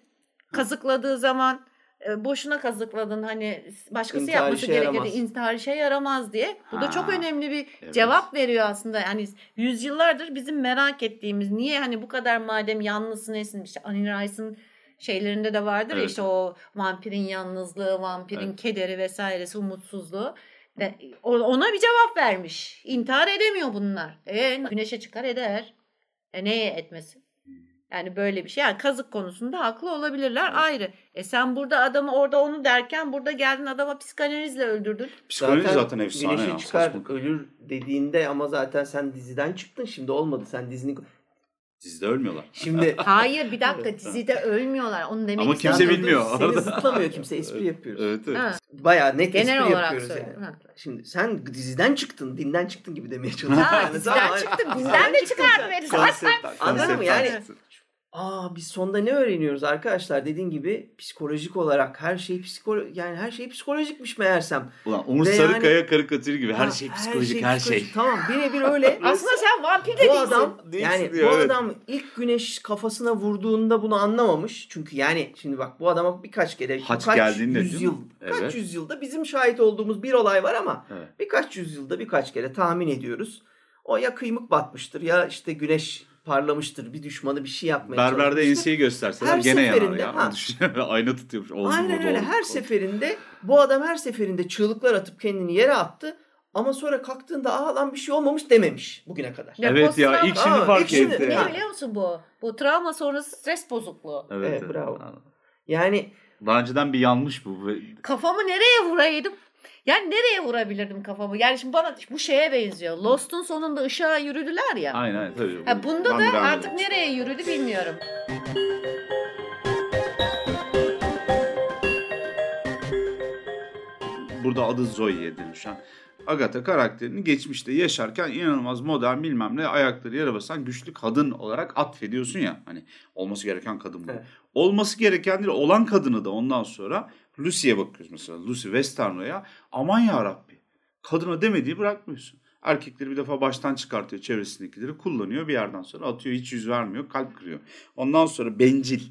kazıkladığı zaman e, boşuna kazıkladın hani başkası İntihar yapması gerekirdi intihar işe yaramaz diye. Bu da Ha, çok önemli bir evet. cevap veriyor aslında. Yani yüzyıllardır bizim merak ettiğimiz niye hani bu kadar madem yalnızsın nesin işte Annie Rice'ın şeylerinde de vardır ya Evet. işte o vampirin yalnızlığı, vampirin Evet. kederi vesairesi, umutsuzluğu. Ve ona bir cevap vermiş. İntihar edemiyor bunlar. E, güneşe çıkar eder. E neye etmesin? Yani böyle bir şey. Yani kazık konusunda haklı olabilirler Evet. ayrı. E sen burada adamı orada onu derken burada geldin adama psikanalizle öldürdün. Psikoloji zaten, efsane güneşe ya. çıkar saçma. ölür dediğinde ama zaten sen diziden çıktın şimdi olmadı. Sen dizini Dizide ölmüyorlar. şimdi Hayır bir dakika dizide ölmüyorlar. Onu demek Ama kimse istedim. bilmiyor. Seni zıtlamıyor kimse espri yapıyoruz. Evet evet. Ha, Bayağı net genel espri olarak yapıyoruz söylüyorum. yani. Ha. Şimdi sen diziden çıktın, dinden çıktın gibi demeye çalışıyorsun. Ha, Yani diziden tamam, çıktım. Dinden de çıktın çıkardı sen. beni Konsept- zaten. Anladın mı? konsept Yani. Aa biz sonda ne öğreniyoruz arkadaşlar? Dediğin gibi psikolojik olarak her şey psikolo yani her şey psikolojikmiş meğersem. Ulan Umut Ve Sarıkaya karikatürü gibi her Ha, şey psikolojik her şey. psikolojik. Tamam birebir öyle. Aslında sen vampir de bu değilsin. adam Değilsin yani diyor, bu evet. adam ilk güneş kafasına vurduğunda bunu anlamamış. Çünkü yani şimdi bak bu adama birkaç kere Haç kaç geldiğinde değil yüzyıl mi? kaç Evet. yüzyılda bizim şahit olduğumuz bir olay var ama Evet. birkaç yüzyılda birkaç kere tahmin ediyoruz. O ya kıymık batmıştır ya işte güneş parlamıştır. Bir düşmanı bir şey yapmaya Berberde çalışmıştır. enseyi gösterseler Her gene yanar seferinde, ya. ha. Ayna tutuyormuş. Oldu Aynen öyle. oldu Her burada. seferinde bu adam her seferinde çığlıklar atıp kendini yere attı. Ama sonra kalktığında aa lan bir şey olmamış dememiş bugüne kadar. Ya Evet ya ilk şimdi Aa, fark ilk şimdi- etti. Ne biliyor musun bu? Bu travma sonrası stres bozukluğu. Evet, Evet, evet. bravo. Yani Daha önceden bir yanmış bu. Kafamı nereye vuraydım? Yani nereye vurabilirdim kafamı? Yani şimdi bana bu şeye benziyor. Lost'un sonunda ışığa yürüdüler ya. Aynen aynen tabii. Ha, bunda da artık nereye yürüdü bilmiyorum. Burada adı Zoe'ye dönüşen. Agatha karakterini geçmişte yaşarken inanılmaz modern bilmem ne ayakları yere basan güçlü kadın olarak atfediyorsun ya. Hani olması gereken kadın bu. Evet. Olması gereken değil olan kadını da ondan sonra Lucy'ye bakıyoruz mesela. Lucy Westerno'ya aman ya Rabbi kadına demediği bırakmıyorsun. Erkekleri bir defa baştan çıkartıyor çevresindekileri kullanıyor bir yerden sonra atıyor hiç yüz vermiyor kalp kırıyor. Ondan sonra bencil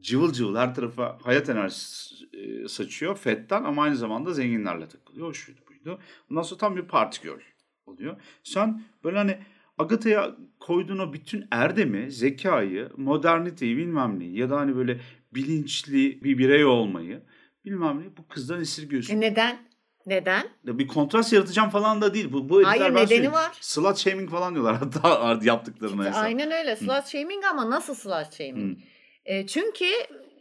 cıvıl cıvıl her tarafa hayat enerjisi e, saçıyor fetten ama aynı zamanda zenginlerle takılıyor. O şuydu buydu. Ondan sonra tam bir party girl oluyor. Sen böyle hani Agatha'ya koyduğun o bütün erdemi, zekayı, moderniteyi bilmem neyi ya da hani böyle bilinçli bir birey olmayı bilmem ne bu kızdan esirgiyorsun. E neden? Neden? Ya bir kontrast yaratacağım falan da değil. Bu, bu Hayır, nedeni söyleyeyim, var. Slut shaming falan diyorlar hatta yaptıklarına hesap. Aynen öyle. Slut shaming ama nasıl slut shaming? Hı. E, çünkü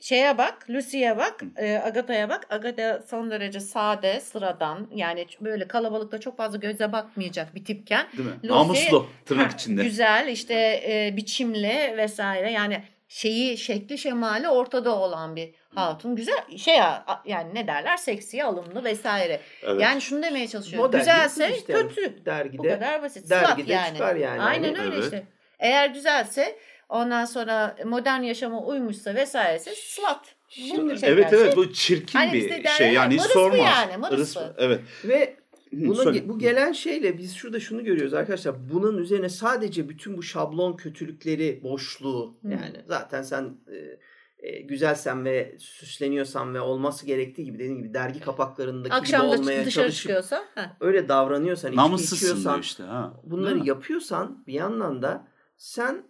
şeye bak, Lucy'ye bak, e, Agatha'ya bak. Agatha son derece sade, sıradan. Yani böyle kalabalıkta çok fazla göze bakmayacak bir tipken. Değil mi? Lucy- Namuslu tırnak Ha, içinde. Güzel, işte e, biçimli vesaire. Yani şeyi, şekli, şemali ortada olan bir hatun. Güzel şey ya, yani ne derler? Seksi, alımlı vesaire. Evet. Yani şunu demeye çalışıyorum. Model Güzelse işte kötü. dergide Bu kadar basit. dergide yani. çıkar yani. Aynen Hani- öyle Evet. işte. Eğer güzelse ondan sonra modern yaşama uymuşsa vesairese slut. Şimdi- Evet evet bu çirkin Hani bir şey ya, yani hiç sormaz. yani, mırıs Evet. Ve Buna, söyle. bu gelen şeyle biz şurada şunu görüyoruz arkadaşlar. Bunun üzerine sadece bütün bu şablon kötülükleri, boşluğu Hı. yani zaten sen e, e, güzelsen ve süsleniyorsan ve olması gerektiği gibi dediğim gibi dergi kapaklarındaki Akşam gibi olmaya dışarı çalışıp çıkıyorsa. öyle davranıyorsan, içki Namussuzsun içiyorsan, diyor işte. Ha. bunları yapıyorsan bir yandan da sen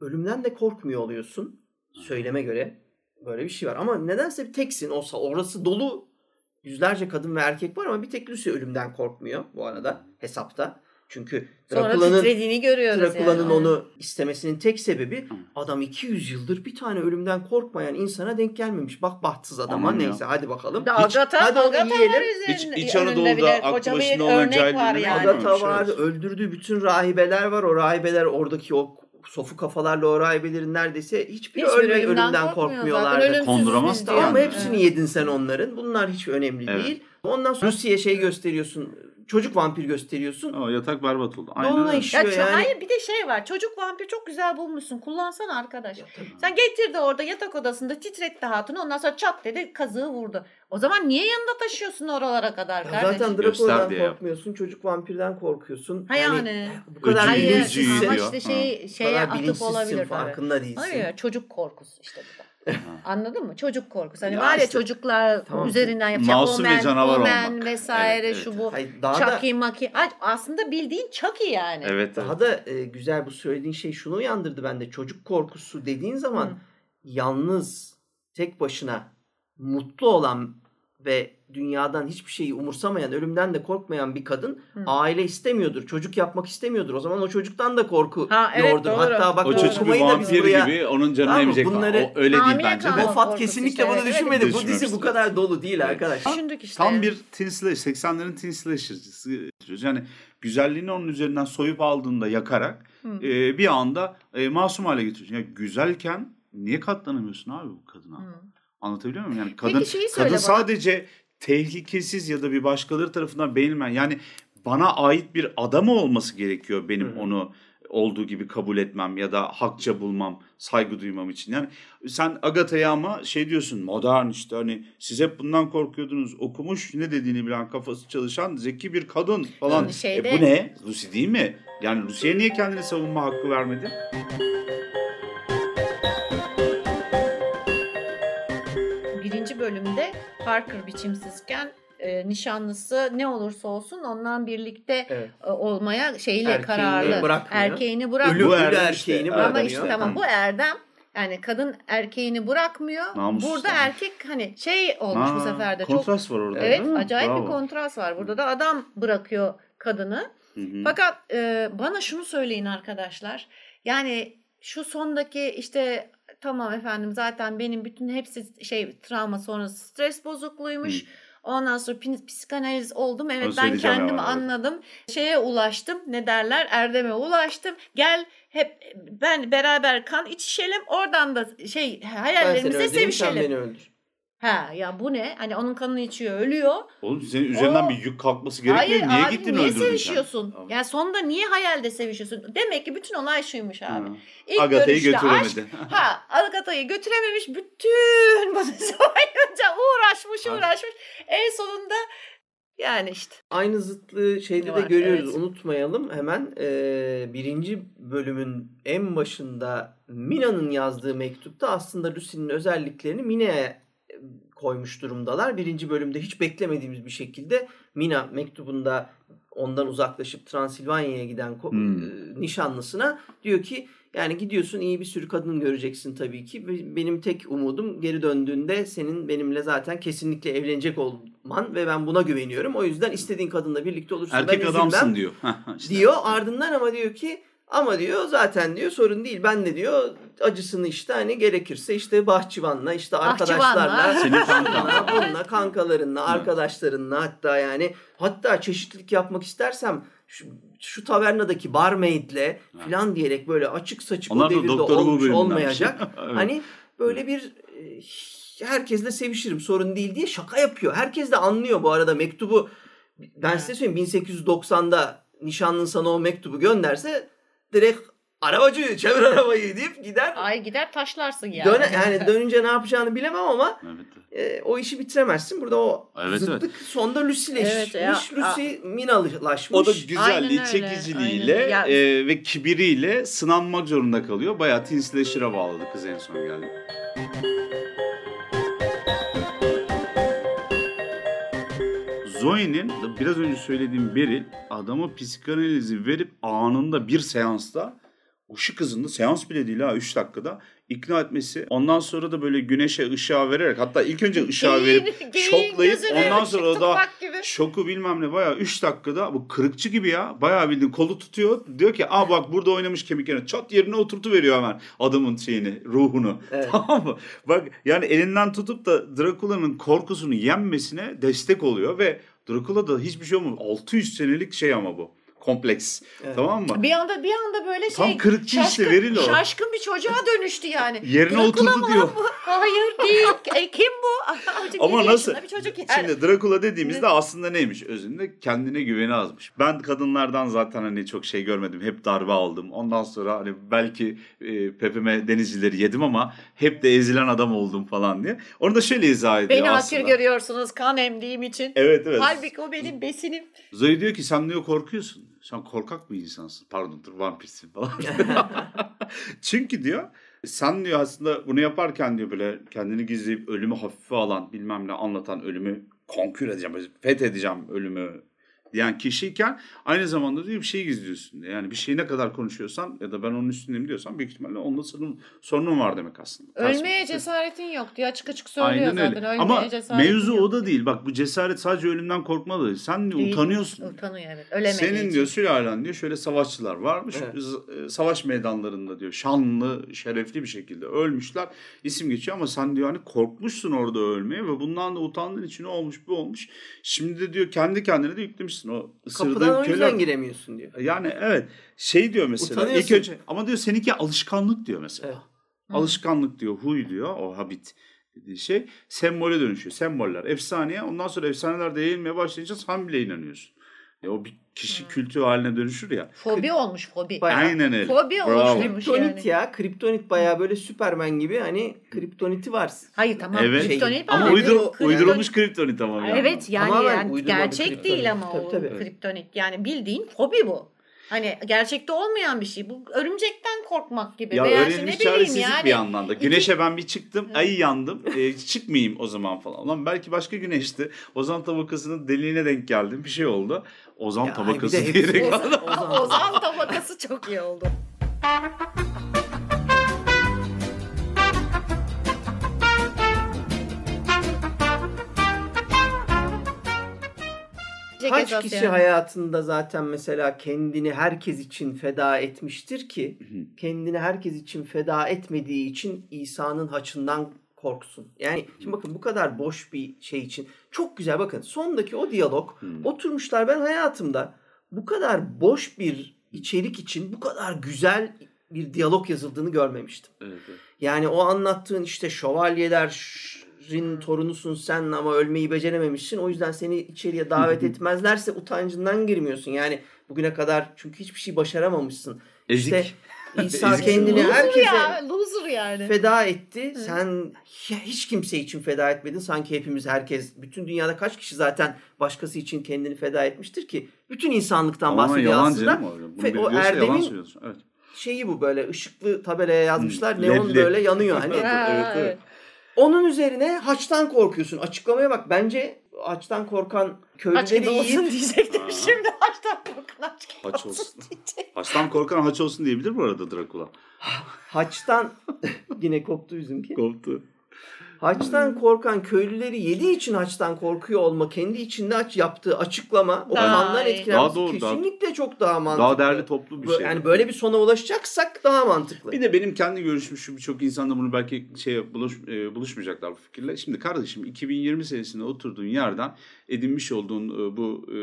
ölümden de korkmuyor oluyorsun. Söyleme göre böyle bir şey var. Ama nedense bir teksin. Olsa orası dolu yüzlerce kadın ve erkek var ama bir tek Lucy ölümden korkmuyor bu arada hesapta. Çünkü Drakula'nın Drakula'nın yani. onu istemesinin tek sebebi adam 200 yıldır bir tane ölümden korkmayan insana denk gelmemiş. Bak bahtsız adama Aman ya. neyse hadi bakalım. Bir de Agatha, hadi onu Agatha yiyelim. var üzerinde. Hiç İç Anadolu'da aklı başında olan örnek var yani. Agatha var, öldürdüğü bütün rahibeler var. O rahibeler oradaki o sofu kafalarla o rahibelerin neredeyse Hiçbir ölme, ölümden ölümden, korkmuyor zaten. korkmuyorlardı. Ölümsüzüz Konduramaz. Tamam yani. hepsini Evet. yedin sen onların. Bunlar hiç önemli Evet. değil. Ondan sonra Lucy'ye şey gösteriyorsun. Çocuk vampir gösteriyorsun. O yatak berbat oldu. Aynen Donla öyle. iş- Ya yani. Hayır bir de şey var. Çocuk vampir çok güzel bulmuşsun. Kullansana arkadaş. Ya tabii. Sen getirdi orada yatak odasında titretti hatunu. Ondan sonra çat dedi kazığı vurdu. O zaman niye yanında taşıyorsun oralara kadar Ya kardeşim? zaten yap. korkmuyorsun, çocuk vampirden korkuyorsun. Ha yani. bu kadar Hayır öcüyü bilinçsizsin. ama işte şey, Bu şeye atıp olabilir tabii. farkında değilsin. Hayır çocuk korkusu işte bu da. Anladın mı? Çocuk korkusu. Hani Ya var ya işte- çocuklar Tamam. üzerinden yapacak Masum ve Omen, canavar Omen olmak. vesaire Evet, şu evet. bu. Hayır, daha da Chucky maki. Ay, Aslında bildiğin Chucky yani. Evet. evet. Daha da e, güzel bu söylediğin şey şunu uyandırdı bende. Çocuk korkusu dediğin zaman Hı. yalnız, tek başına mutlu olan ve dünyadan hiçbir şeyi umursamayan, ölümden de korkmayan bir kadın Hı. aile istemiyordur. Çocuk yapmak istemiyordur. O zaman o çocuktan da korku Ha, evet, doğru. Hatta bak O bu çocuk bir okumayı da biz vampir buraya... gibi onun canını Tamam emecek. Bunları- O öyle değil bence. Moffat kesinlikle işte, bunu evet, evet. düşünmedi. Bu Düşünmemiştir. dizi bu kadar dolu değil Evet. arkadaşlar. Düşündük işte. Tam bir teen slash, 80'lerin teen slasher'cısı. Yani güzelliğini onun üzerinden soyup aldığında yakarak Hı. e, bir anda e, masum hale getiriyorsun. Yani güzelken niye katlanamıyorsun abi bu kadına? Hı. Anlatabiliyor muyum? Yani kadın, Peki şeyi söyle kadın bana. sadece tehlikesiz ya da bir başkaları tarafından beğenilmeyen yani bana ait bir adamı olması gerekiyor benim hı. onu olduğu gibi kabul etmem ya da hakça bulmam, saygı duymam için. Yani sen Agatha'ya ama şey diyorsun modern işte hani siz hep bundan korkuyordunuz okumuş ne dediğini bilen kafası çalışan zeki bir kadın falan. Yani şeyde- E bu ne? Lucy değil mi? Yani Lucy'ye niye kendine savunma hakkı vermedi? Bölümde Parker biçimsizken e, nişanlısı ne olursa olsun ondan birlikte Evet. e, olmaya şeyle Erkeğini kararlı. bırakmıyor. Erkeğini bırakmıyor. Ölü, Bu ölü erdem işte, erkeğini erdem Ama bırakmıyor. işte tamam bu erdem yani kadın erkeğini bırakmıyor. Namussuz Burada namus. erkek hani şey olmuş bu Ha, sefer de çok kontrast var orada. Evet mi? acayip Bravo. bir kontrast var. Burada da adam bırakıyor kadını. Hı hı. Fakat e, bana şunu söyleyin arkadaşlar. Yani şu sondaki işte tamam efendim zaten benim bütün hepsi şey travma sonrası stres bozukluğuymuş. Ondan sonra psikanaliz oldum. Evet Onu ben kendimi hemen, evet. anladım. Şeye ulaştım. Ne derler? Erdeme ulaştım. Gel hep ben beraber kan içişelim. Oradan da şey Ben seni hayallerimize öldüreyim sen sevişelim. beni öldür. Ha ya bu ne? Hani onun kanını içiyor, ölüyor. Oğlum senin üzerinden O- bir yük kalkması gerekmiyor. Hayır niye abi gittin niye öldürdün sen? sevişiyorsun? Abi. Yani sonunda niye hayalde sevişiyorsun? Demek ki bütün olay şuymuş abi. Ha. İlk Agatha'yı görüşte götüremedi. aşk, ha Agatha'yı götürememiş. Bütün bu dizi boyunca uğraşmış uğraşmış. En sonunda yani işte. Aynı zıtlığı şeyde de Var, görüyoruz. evet. Unutmayalım hemen ee, birinci bölümün en başında Mina'nın yazdığı mektupta aslında Lucy'nin özelliklerini Mina'ya e, koymuş durumdalar. Birinci bölümde hiç beklemediğimiz bir şekilde Mina mektubunda ondan uzaklaşıp Transilvanya'ya giden Hmm. e, nişanlısına diyor ki yani gidiyorsun iyi bir sürü kadın göreceksin tabii ki. Benim tek umudum geri döndüğünde senin benimle zaten kesinlikle evlenecek olman ve ben buna güveniyorum. O yüzden istediğin kadınla birlikte olursun. Erkek ben adamsın üzülmem diyor. İşte. diyor. Ardından ama diyor ki ama diyor zaten diyor sorun değil. Ben de diyor acısını işte hani gerekirse işte bahçıvanla işte arkadaşlarla Bahçıvanla. Senin kankan. Bununla, bununla, kankalarınla, arkadaşlarınla hatta yani hatta çeşitlilik yapmak istersem şu, şu tavernadaki barmaid'le falan diyerek böyle açık saçık Onlar o devirde olmuş olmayacak. Evet. Hani böyle bir e, herkesle sevişirim sorun değil diye şaka yapıyor. Herkes de anlıyor bu arada mektubu. Ben size söyleyeyim 1890'da nişanlın sana o mektubu gönderse direkt arabacı çevir arabayı deyip gider. Ay gider taşlarsın yani. Döne, yani dönünce ne yapacağını bilemem ama Evet. e, o işi bitiremezsin. Burada o Evet, zıtlık sonda Lucy'leşmiş. Evet, Lucy Minalaşmış. O da güzelliği, çekiciliğiyle aynen. Ya- e, ve kibiriyle sınanmak zorunda kalıyor. Bayağı Teen Slasher'a bağladı kız en son geldi. Zoe'nin biraz önce söylediğim Beril adama psikanalizi verip anında bir seansta ışık hızında seans bile değil ha 3 dakikada ikna etmesi. Ondan sonra da böyle güneşe ışığa vererek hatta ilk önce ışığa Geyiğin- verip geyiğin şoklayıp ondan sonra da şoku bilmem ne bayağı 3 dakikada bu kırıkçı gibi ya. Bayağı bildiğin kolu tutuyor. Diyor ki aa bak burada oynamış kemiklerini. Çat yerine oturtu veriyor hemen adamın şeyini, ruhunu. Evet. Tamam mı? Bak yani elinden tutup da Drakula'nın korkusunu yenmesine destek oluyor ve Drakula'da hiçbir şey olmuyor. 600 senelik şey ama bu. Kompleks. Evet. Tamam mı? Bir anda bir anda böyle şey Tam kırıkçı işte, veril o. Şaşkın bir çocuğa dönüştü yani. Yerine Drakula oturdu diyor. bu? Hayır değil. E, kim bu? Azıcık Ama nasıl? Bir çocuk yani. Şimdi Drakula dediğimizde aslında neymiş? Özünde kendine güveni azmış. Ben kadınlardan zaten hani çok şey görmedim. Hep darbe aldım. Ondan sonra hani belki e, pepeme denizcileri yedim ama hep de ezilen adam oldum falan diye. Onu da şöyle izah ediyor Beni aslında. hakir görüyorsunuz kan emdiğim için. Evet evet. Halbuki o benim besinim. Zoe diyor ki sen diyor korkuyorsun. Sen korkak bir insansın. Pardon dur vampirsin falan. Çünkü diyor sen diyor aslında bunu yaparken diyor böyle kendini gizleyip ölümü hafife alan bilmem ne anlatan ölümü konkür edeceğim, fethedeceğim ölümü diyen kişiyken aynı zamanda diyor bir şey gizliyorsun diyor. Yani bir şeyi ne kadar konuşuyorsan ya da ben onun üstündeyim diyorsan büyük ihtimalle onda sorun, sorunun var demek aslında. Ters Ölmeye bir- cesaretin yok diye açık açık söylüyor Aynen zaten. öyle. Ölmeye Ama mevzu yok. o da değil. Bak bu cesaret sadece ölümden korkma da değil. Sen diyor Değil. utanıyorsun. Utanıyor evet. Ölemediği Senin için. diyor sülalen diyor şöyle savaşçılar varmış. Evet. E, Savaş meydanlarında diyor şanlı, şerefli bir şekilde ölmüşler. İsim geçiyor ama sen diyor hani korkmuşsun orada ölmeye ve bundan da utandığın için ne olmuş bu olmuş. Şimdi de diyor kendi kendine de yüklemişsin o ısırdığın Kapıdan o yüzden köle. giremiyorsun diyor. Yani evet şey diyor mesela ilk Utanıyorsun. önce ama diyor seninki alışkanlık diyor mesela. Evet. Alışkanlık diyor, huy diyor, o habit dediği şey sembole dönüşüyor. Semboller, efsaneye. Ondan sonra efsaneler de yayılmaya başlayınca sen bile inanıyorsun. E, o bir kişi kültü haline dönüşür ya. Fobi olmuş fobi. Bayağı- Aynen öyle. Fobi Bravo. oluşturmuş Kriptonit yani. ya. Kriptonit bayağı böyle Superman gibi hani kriptoniti var. Hayır tamam. Evet. Kriptonit Ama var. uydur, Kriptonit- uydurulmuş kriptonit ama bir yandan. Evet yani, Tamamen yani gerçek kriptonit. değil ama Tabii, o tabii. kriptonit. Yani bildiğin fobi bu. Hani gerçekte olmayan bir şey. Bu örümcekten korkmak gibi. Ya Veya işte öğrenilmiş bileyim çaresizlik yani. bir yandan da. Güneşe ben bir çıktım, ayı yandım. E, çıkmayayım o zaman falan. Ulan belki başka güneşti. Ozan tabakasının deliğine denk geldim. Bir şey oldu. Ozan Ya, tabakası diyerek. Ozan- Ozan. Ozan tabakası çok iyi oldu. Kaç kişi asya. hayatında zaten mesela kendini herkes için feda etmiştir ki kendini herkes için feda etmediği için İsa'nın haçından korksun. Yani şimdi bakın bu kadar boş bir şey için çok güzel bakın sondaki o diyalog Hmm. oturmuşlar ben hayatımda bu kadar boş bir içerik için bu kadar güzel bir diyalog yazıldığını görmemiştim. Evet, evet. Yani o anlattığın işte şövalyelerin torunusun sen ama ölmeyi becerememişsin. O yüzden seni içeriye davet etmezlerse utancından girmiyorsun. Yani bugüne kadar çünkü hiçbir şey başaramamışsın. Ezik. İşte İsa Ezik. kendini Loser herkese ya, loser yani. feda etti. Sen ya hiç kimse için feda etmedin. Sanki hepimiz herkes bütün dünyada kaç kişi zaten başkası için kendini feda etmiştir ki bütün insanlıktan Tamamen bahsediyor yalan aslında. canım o. Erdem'in. Evet. şeyi bu böyle ışıklı tabelaya yazmışlar. Hmm, Neon böyle yanıyor hani. Ha, Evet, evet. Onun üzerine haçtan korkuyorsun. Açıklamaya bak. Bence haçtan korkan Aç köylüleri gibi olsun yiyip diyecektim Aa. şimdi. Haçtan korkun aç gibi Haç olsun olsun. Haçtan korkan haç olsun diyebilir bu arada Drakula. haçtan yine koptu bizimki. Koptu. Haçtan korkan köylüleri yediği için haçtan korkuyor olma kendi içinde aç yaptığı açıklama o kandan etkilenmesi Daha doğru, daha- kesinlikle çok daha mantıklı. Daha değerli toplu bir şey. Yani böyle bir sona ulaşacaksak daha mantıklı. Bir de benim kendi görüşüm şu birçok insan da bunu belki şey buluş, e, buluşmayacaklar bu fikirle. Şimdi kardeşim 2020 senesinde oturduğun yerden edinmiş olduğun e, bu e,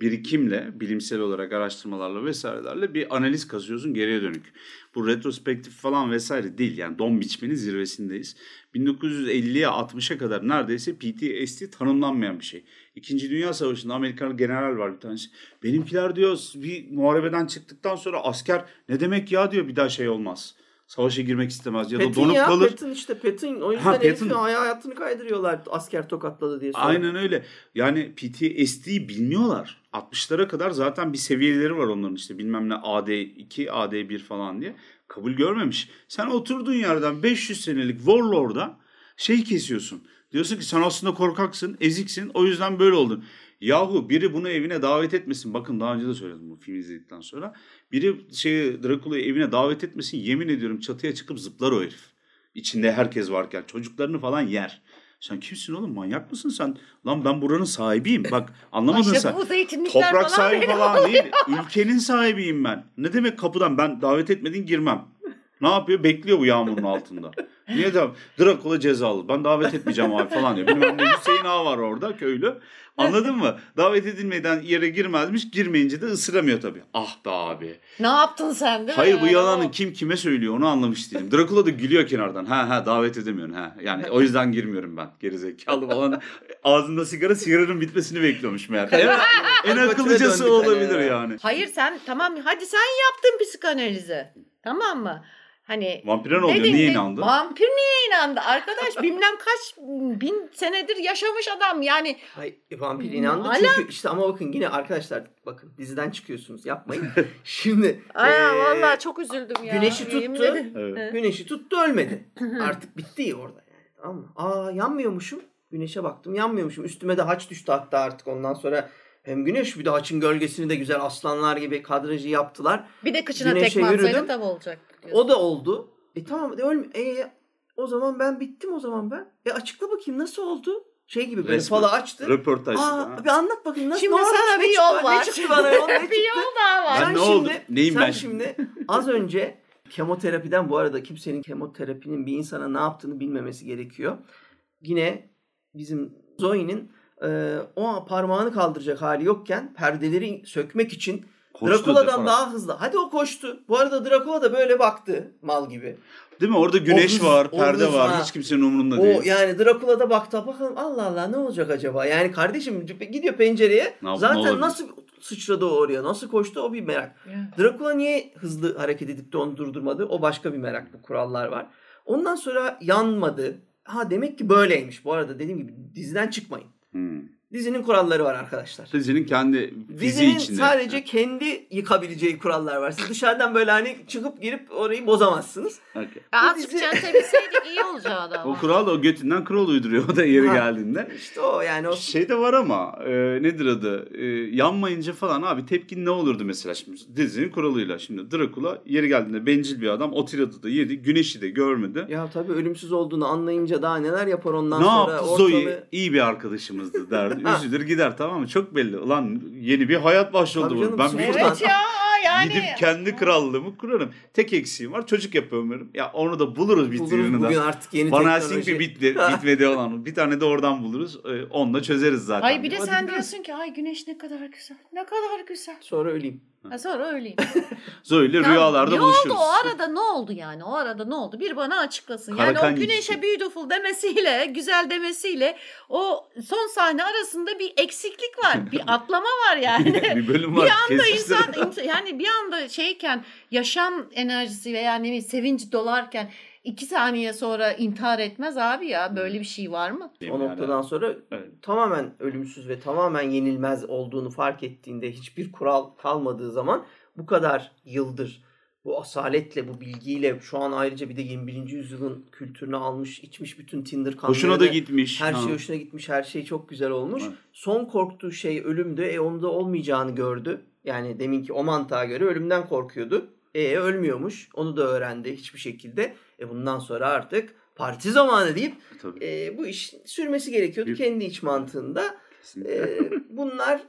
birikimle bilimsel olarak araştırmalarla vesairelerle bir analiz kazıyorsun geriye dönük. Bu retrospektif falan vesaire değil yani don biçmenin zirvesindeyiz. 1950'ye 60'a kadar neredeyse PTSD tanımlanmayan bir şey. İkinci Dünya Savaşı'nda Amerikalı general var bir tanesi. Benimkiler diyor bir muharebeden çıktıktan sonra asker ne demek ya diyor bir daha şey olmaz. Savaşa girmek istemez ya da Patton donup ya kalır. Patton işte Patton o yüzden Ha, Patton. hayatını kaydırıyorlar asker tokatladı diye. sonra. Aynen öyle. Yani PTSD'yi bilmiyorlar. 60'lara kadar zaten bir seviyeleri var onların işte bilmem ne AD2, AD1 falan diye. Kabul görmemiş. Sen oturduğun yerden 500 senelik Warlord'a şey kesiyorsun. Diyorsun ki sen aslında korkaksın, eziksin. O yüzden böyle oldun. Yahu biri bunu evine davet etmesin. Bakın daha önce de söyledim bu filmi izledikten sonra. Biri şey Drakula'yı evine davet etmesin. Yemin ediyorum çatıya çıkıp zıplar o herif. İçinde herkes varken çocuklarını falan yer. Sen kimsin oğlum manyak mısın sen? Lan ben buranın sahibiyim. Bak anlamadın İşte sen. Toprak falan sahibi falan oluyor. değil. Ülkenin sahibiyim ben. Ne demek kapıdan ben davet etmedin girmem. Ne yapıyor? Bekliyor bu yağmurun altında. Niye de Drakula cezalı. Ben davet etmeyeceğim abi falan diyor. Bilmem ne Hüseyin Ağa var orada köylü. Anladın mı? Davet edilmeden yere girmezmiş. Girmeyince de ısıramıyor tabii. Ah be abi. Ne yaptın sen değil mi? Hayır bu yalanı kim kime söylüyor onu anlamış değilim. Drakula da gülüyor kenardan. Ha ha davet edemiyorsun ha. Yani o yüzden girmiyorum ben. Gerizekalı falan. Ağzında sigara sigaranın bitmesini bekliyormuş meğer. En, en akıllıcası olabilir ya. yani. Hayır sen tamam hadi sen yaptın psikanalizi. Tamam mı? Hani Vampire ne oluyor? Niye inandı? Vampir niye inandı? Arkadaş bilmem kaç bin senedir yaşamış adam yani. Hay, vampir inandı Hala- çünkü işte ama bakın yine arkadaşlar bakın diziden çıkıyorsunuz yapmayın. Şimdi Aa, eee, vallahi çok üzüldüm ya. güneşi tuttu. Evet. güneşi tuttu ölmedi. Artık bitti orada yani tamam mı? Aa yanmıyormuşum. Güneşe baktım yanmıyormuşum. Üstüme de haç düştü hatta artık ondan sonra hem güneş bir de haçın gölgesini de güzel aslanlar gibi kadrajı yaptılar. Bir de kıçına Güneşe tekme atsaydı yürüdüm. tabii O da oldu. E tamam de ölme. E, o zaman ben bittim o zaman ben. E açıkla bakayım nasıl oldu? Şey gibi böyle Resmen. falı açtı. Röportaj. Aa, bir anlat bakayım nasıl Şimdi sana ne bir çıktı? yol var. Ne çıktı bana yol ne çıktı? bir yol daha var. Ben Sen ne şimdi, Neyim sen ben? şimdi az önce kemoterapiden bu arada kimsenin kemoterapinin bir insana ne yaptığını bilmemesi gerekiyor. Yine bizim Zoe'nin e, o parmağını kaldıracak hali yokken perdeleri sökmek için Koştu Drakula'dan defalarca. daha hızlı. Hadi o koştu. Bu arada Drakula da böyle baktı mal gibi. Değil mi? Orada güneş O hız- var, o perde var. ha. Hiç kimsenin umurunda O değil. yani Drakula da baktı bakalım Allah Allah ne olacak acaba? Yani kardeşim gidiyor pencereye. Ne ne zaten olabilir? nasıl sıçradı o oraya? Nasıl koştu? O bir merak. Dracula niye hızlı hareket edip de onu durdurmadı? O başka bir merak. Bu kurallar var. Ondan sonra yanmadı. Ha demek ki böyleymiş. Bu arada dediğim gibi diziden çıkmayın. Hmm. Dizinin kuralları var arkadaşlar. Dizinin kendi Dizinin içinde. sadece kendi yıkabileceği kurallar var. Siz dışarıdan böyle hani çıkıp girip orayı bozamazsız. Okay. Ya Bu azıcık dizi- çentebilseydik iyi olacaktı ama. O kural da o götünden kural uyduruyor o da yeri Ha. geldiğinde. İşte o yani o Şey de var ama e, nedir adı? E, yanmayınca falan abi tepkin ne olurdu mesela şimdi dizinin kuralıyla. Şimdi Dracula yeri geldiğinde bencil bir adam o tiradı da yedi. Güneşi de görmedi. ya tabii ölümsüz olduğunu anlayınca daha neler yapar ondan ne sonra yaptı ortalığı... Zoe? İyi bir arkadaşımızdı derdi. Üzülür gider tamam mı? Çok belli. Ulan yeni bir hayat başladı bu. Ben bir Evet ya yani. gidip kendi krallığımı kurarım. Tek eksiğim var çocuk yapamıyorum. Ya onu da buluruz türünü de. bugün artık yeni Van teknoloji. Helsing bir bitti, bitmedi olan. Bir tane de oradan buluruz. Ee, Onunla çözeriz zaten. Ay bir de sen diyorsun ki ay güneş ne kadar güzel. Ne kadar güzel. Sonra öleyim. Ha, sonra öyleyim. Zoe ile Ya rüyalarda ne buluşuruz. oldu o arada ne oldu yani? O arada ne oldu? Bir bana açıklasın. Yani Karakan o güneşe gitti. beautiful demesiyle, güzel demesiyle o son sahne arasında bir eksiklik var. Bir atlama var yani. bir bölüm var. bir anda insan insan- yani bir anda şeyken yaşam enerjisi veya ne bileyim sevinç dolarken iki saniye sonra intihar etmez abi ya. Böyle bir şey var mı? O noktadan sonra Evet. tamamen ölümsüz ve tamamen yenilmez olduğunu fark ettiğinde hiçbir kural kalmadığı zaman bu kadar yıldır bu asaletle, bu bilgiyle şu an ayrıca bir de 21. yüzyılın kültürünü almış, içmiş bütün Tinder kanlarını. Hoşuna da gitmiş. Her Ha. şey hoşuna gitmiş, her şey çok güzel olmuş. Evet. Son korktuğu şey ölümdü. E onda olmayacağını gördü. Yani deminki o mantığa göre ölümden korkuyordu. E ölmüyormuş. Onu da öğrendi hiçbir şekilde. E bundan sonra artık parti zamanı deyip Tabii. e, bu iş sürmesi gerekiyordu Bir- kendi iç mantığında. kesinlikle. E, bunlar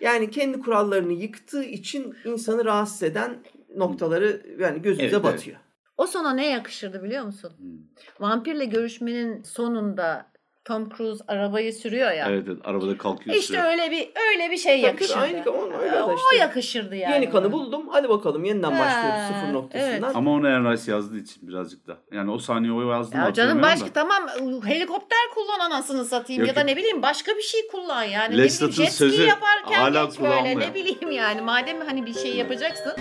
yani kendi kurallarını yıktığı için insanı rahatsız eden noktaları yani gözümüze Evet, evet. batıyor. O sona ne yakışırdı biliyor musun? Hmm. Vampirle görüşmenin sonunda Tom Cruise arabayı sürüyor ya. Evet, evet arabada kalkıyor. İşte öyle bir öyle bir şey Tabii, yakışırdı. aynı- o- öyle o, de işte. yakışırdı yani. Yeni kanı buldum. Hadi bakalım yeniden Ha, başlıyoruz sıfır noktasından. evet. Ama onu Enrice yazdığı için birazcık da. Yani o sahneyi o yazdı Ya canım başka da. tamam helikopter kullan anasını satayım Yok, ya da ne bileyim başka bir şey kullan yani. Lestat'ın ne bileyim jet ski sözü yaparken hala geç böyle ne bileyim yani madem hani bir şey yapacaksın.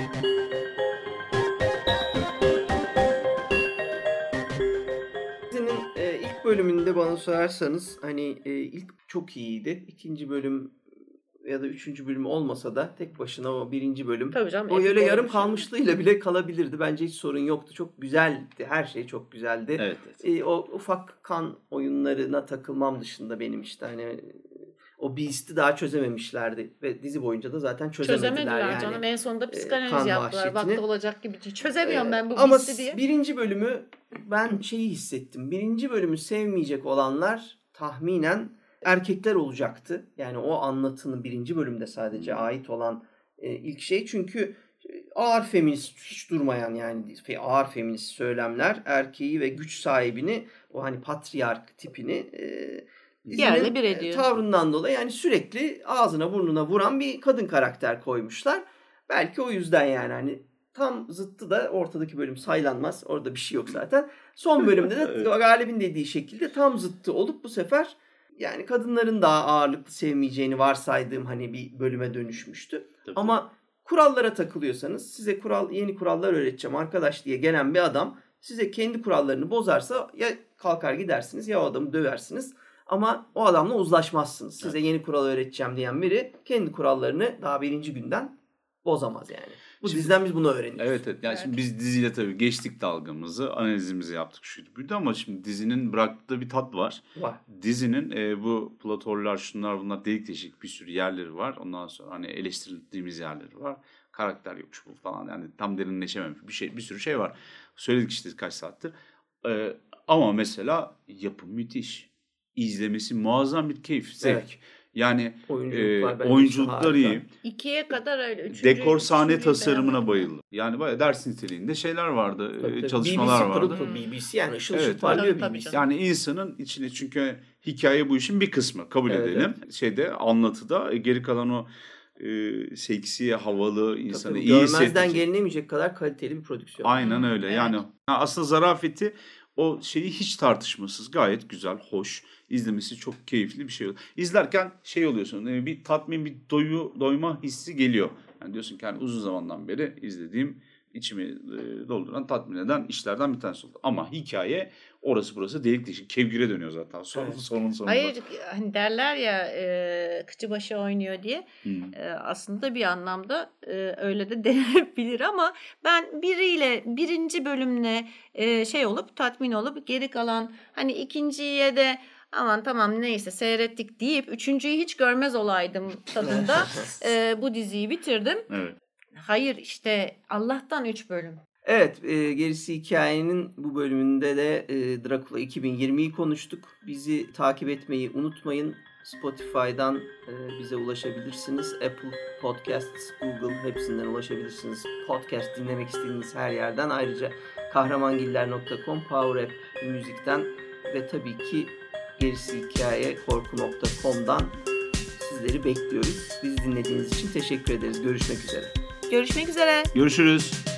Bölümünde bana sorarsanız hani e, ilk çok iyiydi. İkinci bölüm ya da üçüncü bölüm olmasa da tek başına o birinci bölüm Tabii canım. o öyle yarım olmuş. kalmışlığıyla bile kalabilirdi. Bence hiç sorun yoktu. Çok güzeldi. Her şey çok güzeldi. Evet, evet. E, o ufak kan oyunlarına takılmam dışında benim işte hani o Beast'i daha çözememişlerdi ve dizi boyunca da zaten çözemediler, Çözemediler yani. canım. En sonunda e, psikanaliz kan yaptılar. Baktı olacak gibi. Çözemiyorum Ee, ben bu Ama bisti diye. birinci bölümü ben şeyi hissettim. Birinci bölümü sevmeyecek olanlar tahminen erkekler olacaktı. Yani o anlatının birinci bölümde sadece ait olan e, ilk şey. Çünkü e, ağır feminist hiç durmayan yani ağır feminist söylemler erkeği ve güç sahibini o hani patriark tipini e, Yerle bir e, ediyor. tavrından dolayı yani sürekli ağzına burnuna vuran bir kadın karakter koymuşlar. Belki o yüzden yani hani tam zıttı da ortadaki bölüm saylanmaz. Orada bir şey yok zaten. Son bölümde de Evet. Galip'in dediği şekilde tam zıttı olup bu sefer yani kadınların daha ağırlıklı sevmeyeceğini varsaydığım hani bir bölüme dönüşmüştü. Tabii. Ama kurallara takılıyorsanız size kural yeni kurallar öğreteceğim arkadaş diye gelen bir adam size kendi kurallarını bozarsa ya kalkar gidersiniz ya o adamı döversiniz. Ama o adamla uzlaşmazsınız. Size yeni kural öğreteceğim diyen biri kendi kurallarını daha birinci günden bozamaz yani. Bu Şimdi- diziden biz bunu öğreniyoruz. Evet evet. Yani şimdi biz diziyle tabii geçtik dalgamızı, analizimizi yaptık şuydu buydu ama şimdi dizinin bıraktığı bir tat var. Var. Dizinin e, bu platformlar şunlar bunlar delik deşik bir sürü yerleri var. Ondan sonra hani eleştirildiğimiz yerleri var. Karakter yok şu bu falan yani tam derinleşememiş bir şey bir sürü şey var. Söyledik işte kaç saattir. E, ama mesela yapım müthiş. İzlemesi muazzam bir keyif, zevk. Evet. Yani e, Oyunculuklar harika. iyi. İkiye kadar öyle. Üçüncü, Dekor sahne tasarımına bayıldım. Yani bayağı ders niteliğinde şeyler vardı, Tabii, e, tabii. çalışmalar BBC, vardı. pırıl BBC yani ışıl Evet, ışıl parlıyor tabii, tabii BBC. Yani insanın içine çünkü hikaye bu işin bir kısmı kabul Evet, edelim. Şeyde anlatıda e, geri kalan o e, seksi, havalı, Tabii, insanı tabii. iyi Görmezden hissedecek. gelinemeyecek kadar kaliteli bir prodüksiyon. Aynen öyle. Evet. Yani aslında zarafeti O şeyi hiç tartışmasız gayet güzel, hoş. İzlemesi çok keyifli bir şey. İzlerken şey oluyorsun e, bir tatmin bir doyu, doyma hissi geliyor. Yani diyorsun ki yani uzun zamandan beri izlediğim içimi e, dolduran tatmin eden işlerden bir tanesi oldu. Ama hikaye orası burası delik deşik kevgire dönüyor zaten son, Evet. sonun sonunda. Hayır hani derler ya e, kıçı başı oynuyor diye. Hmm. E, aslında bir anlamda e, öyle de denebilir ama ben biriyle birinci bölümle e, şey olup tatmin olup geri kalan hani ikinciye de aman tamam neyse seyrettik deyip üçüncüyü hiç görmez olaydım tadında e, bu diziyi bitirdim. Evet. Hayır işte Allah'tan üç bölüm. Evet, e, gerisi hikayenin bu bölümünde de e, Dracula 2020'yi konuştuk. Bizi takip etmeyi unutmayın. Spotify'dan e, bize ulaşabilirsiniz. Apple Podcasts, Google hepsinden ulaşabilirsiniz. Podcast dinlemek istediğiniz her yerden. Ayrıca kahramangiller.com, Power App müzikten ve tabii ki gerisi hikaye korku.com'dan sizleri bekliyoruz. Bizi dinlediğiniz için teşekkür ederiz. Görüşmek üzere. Görüşmek üzere. Görüşürüz.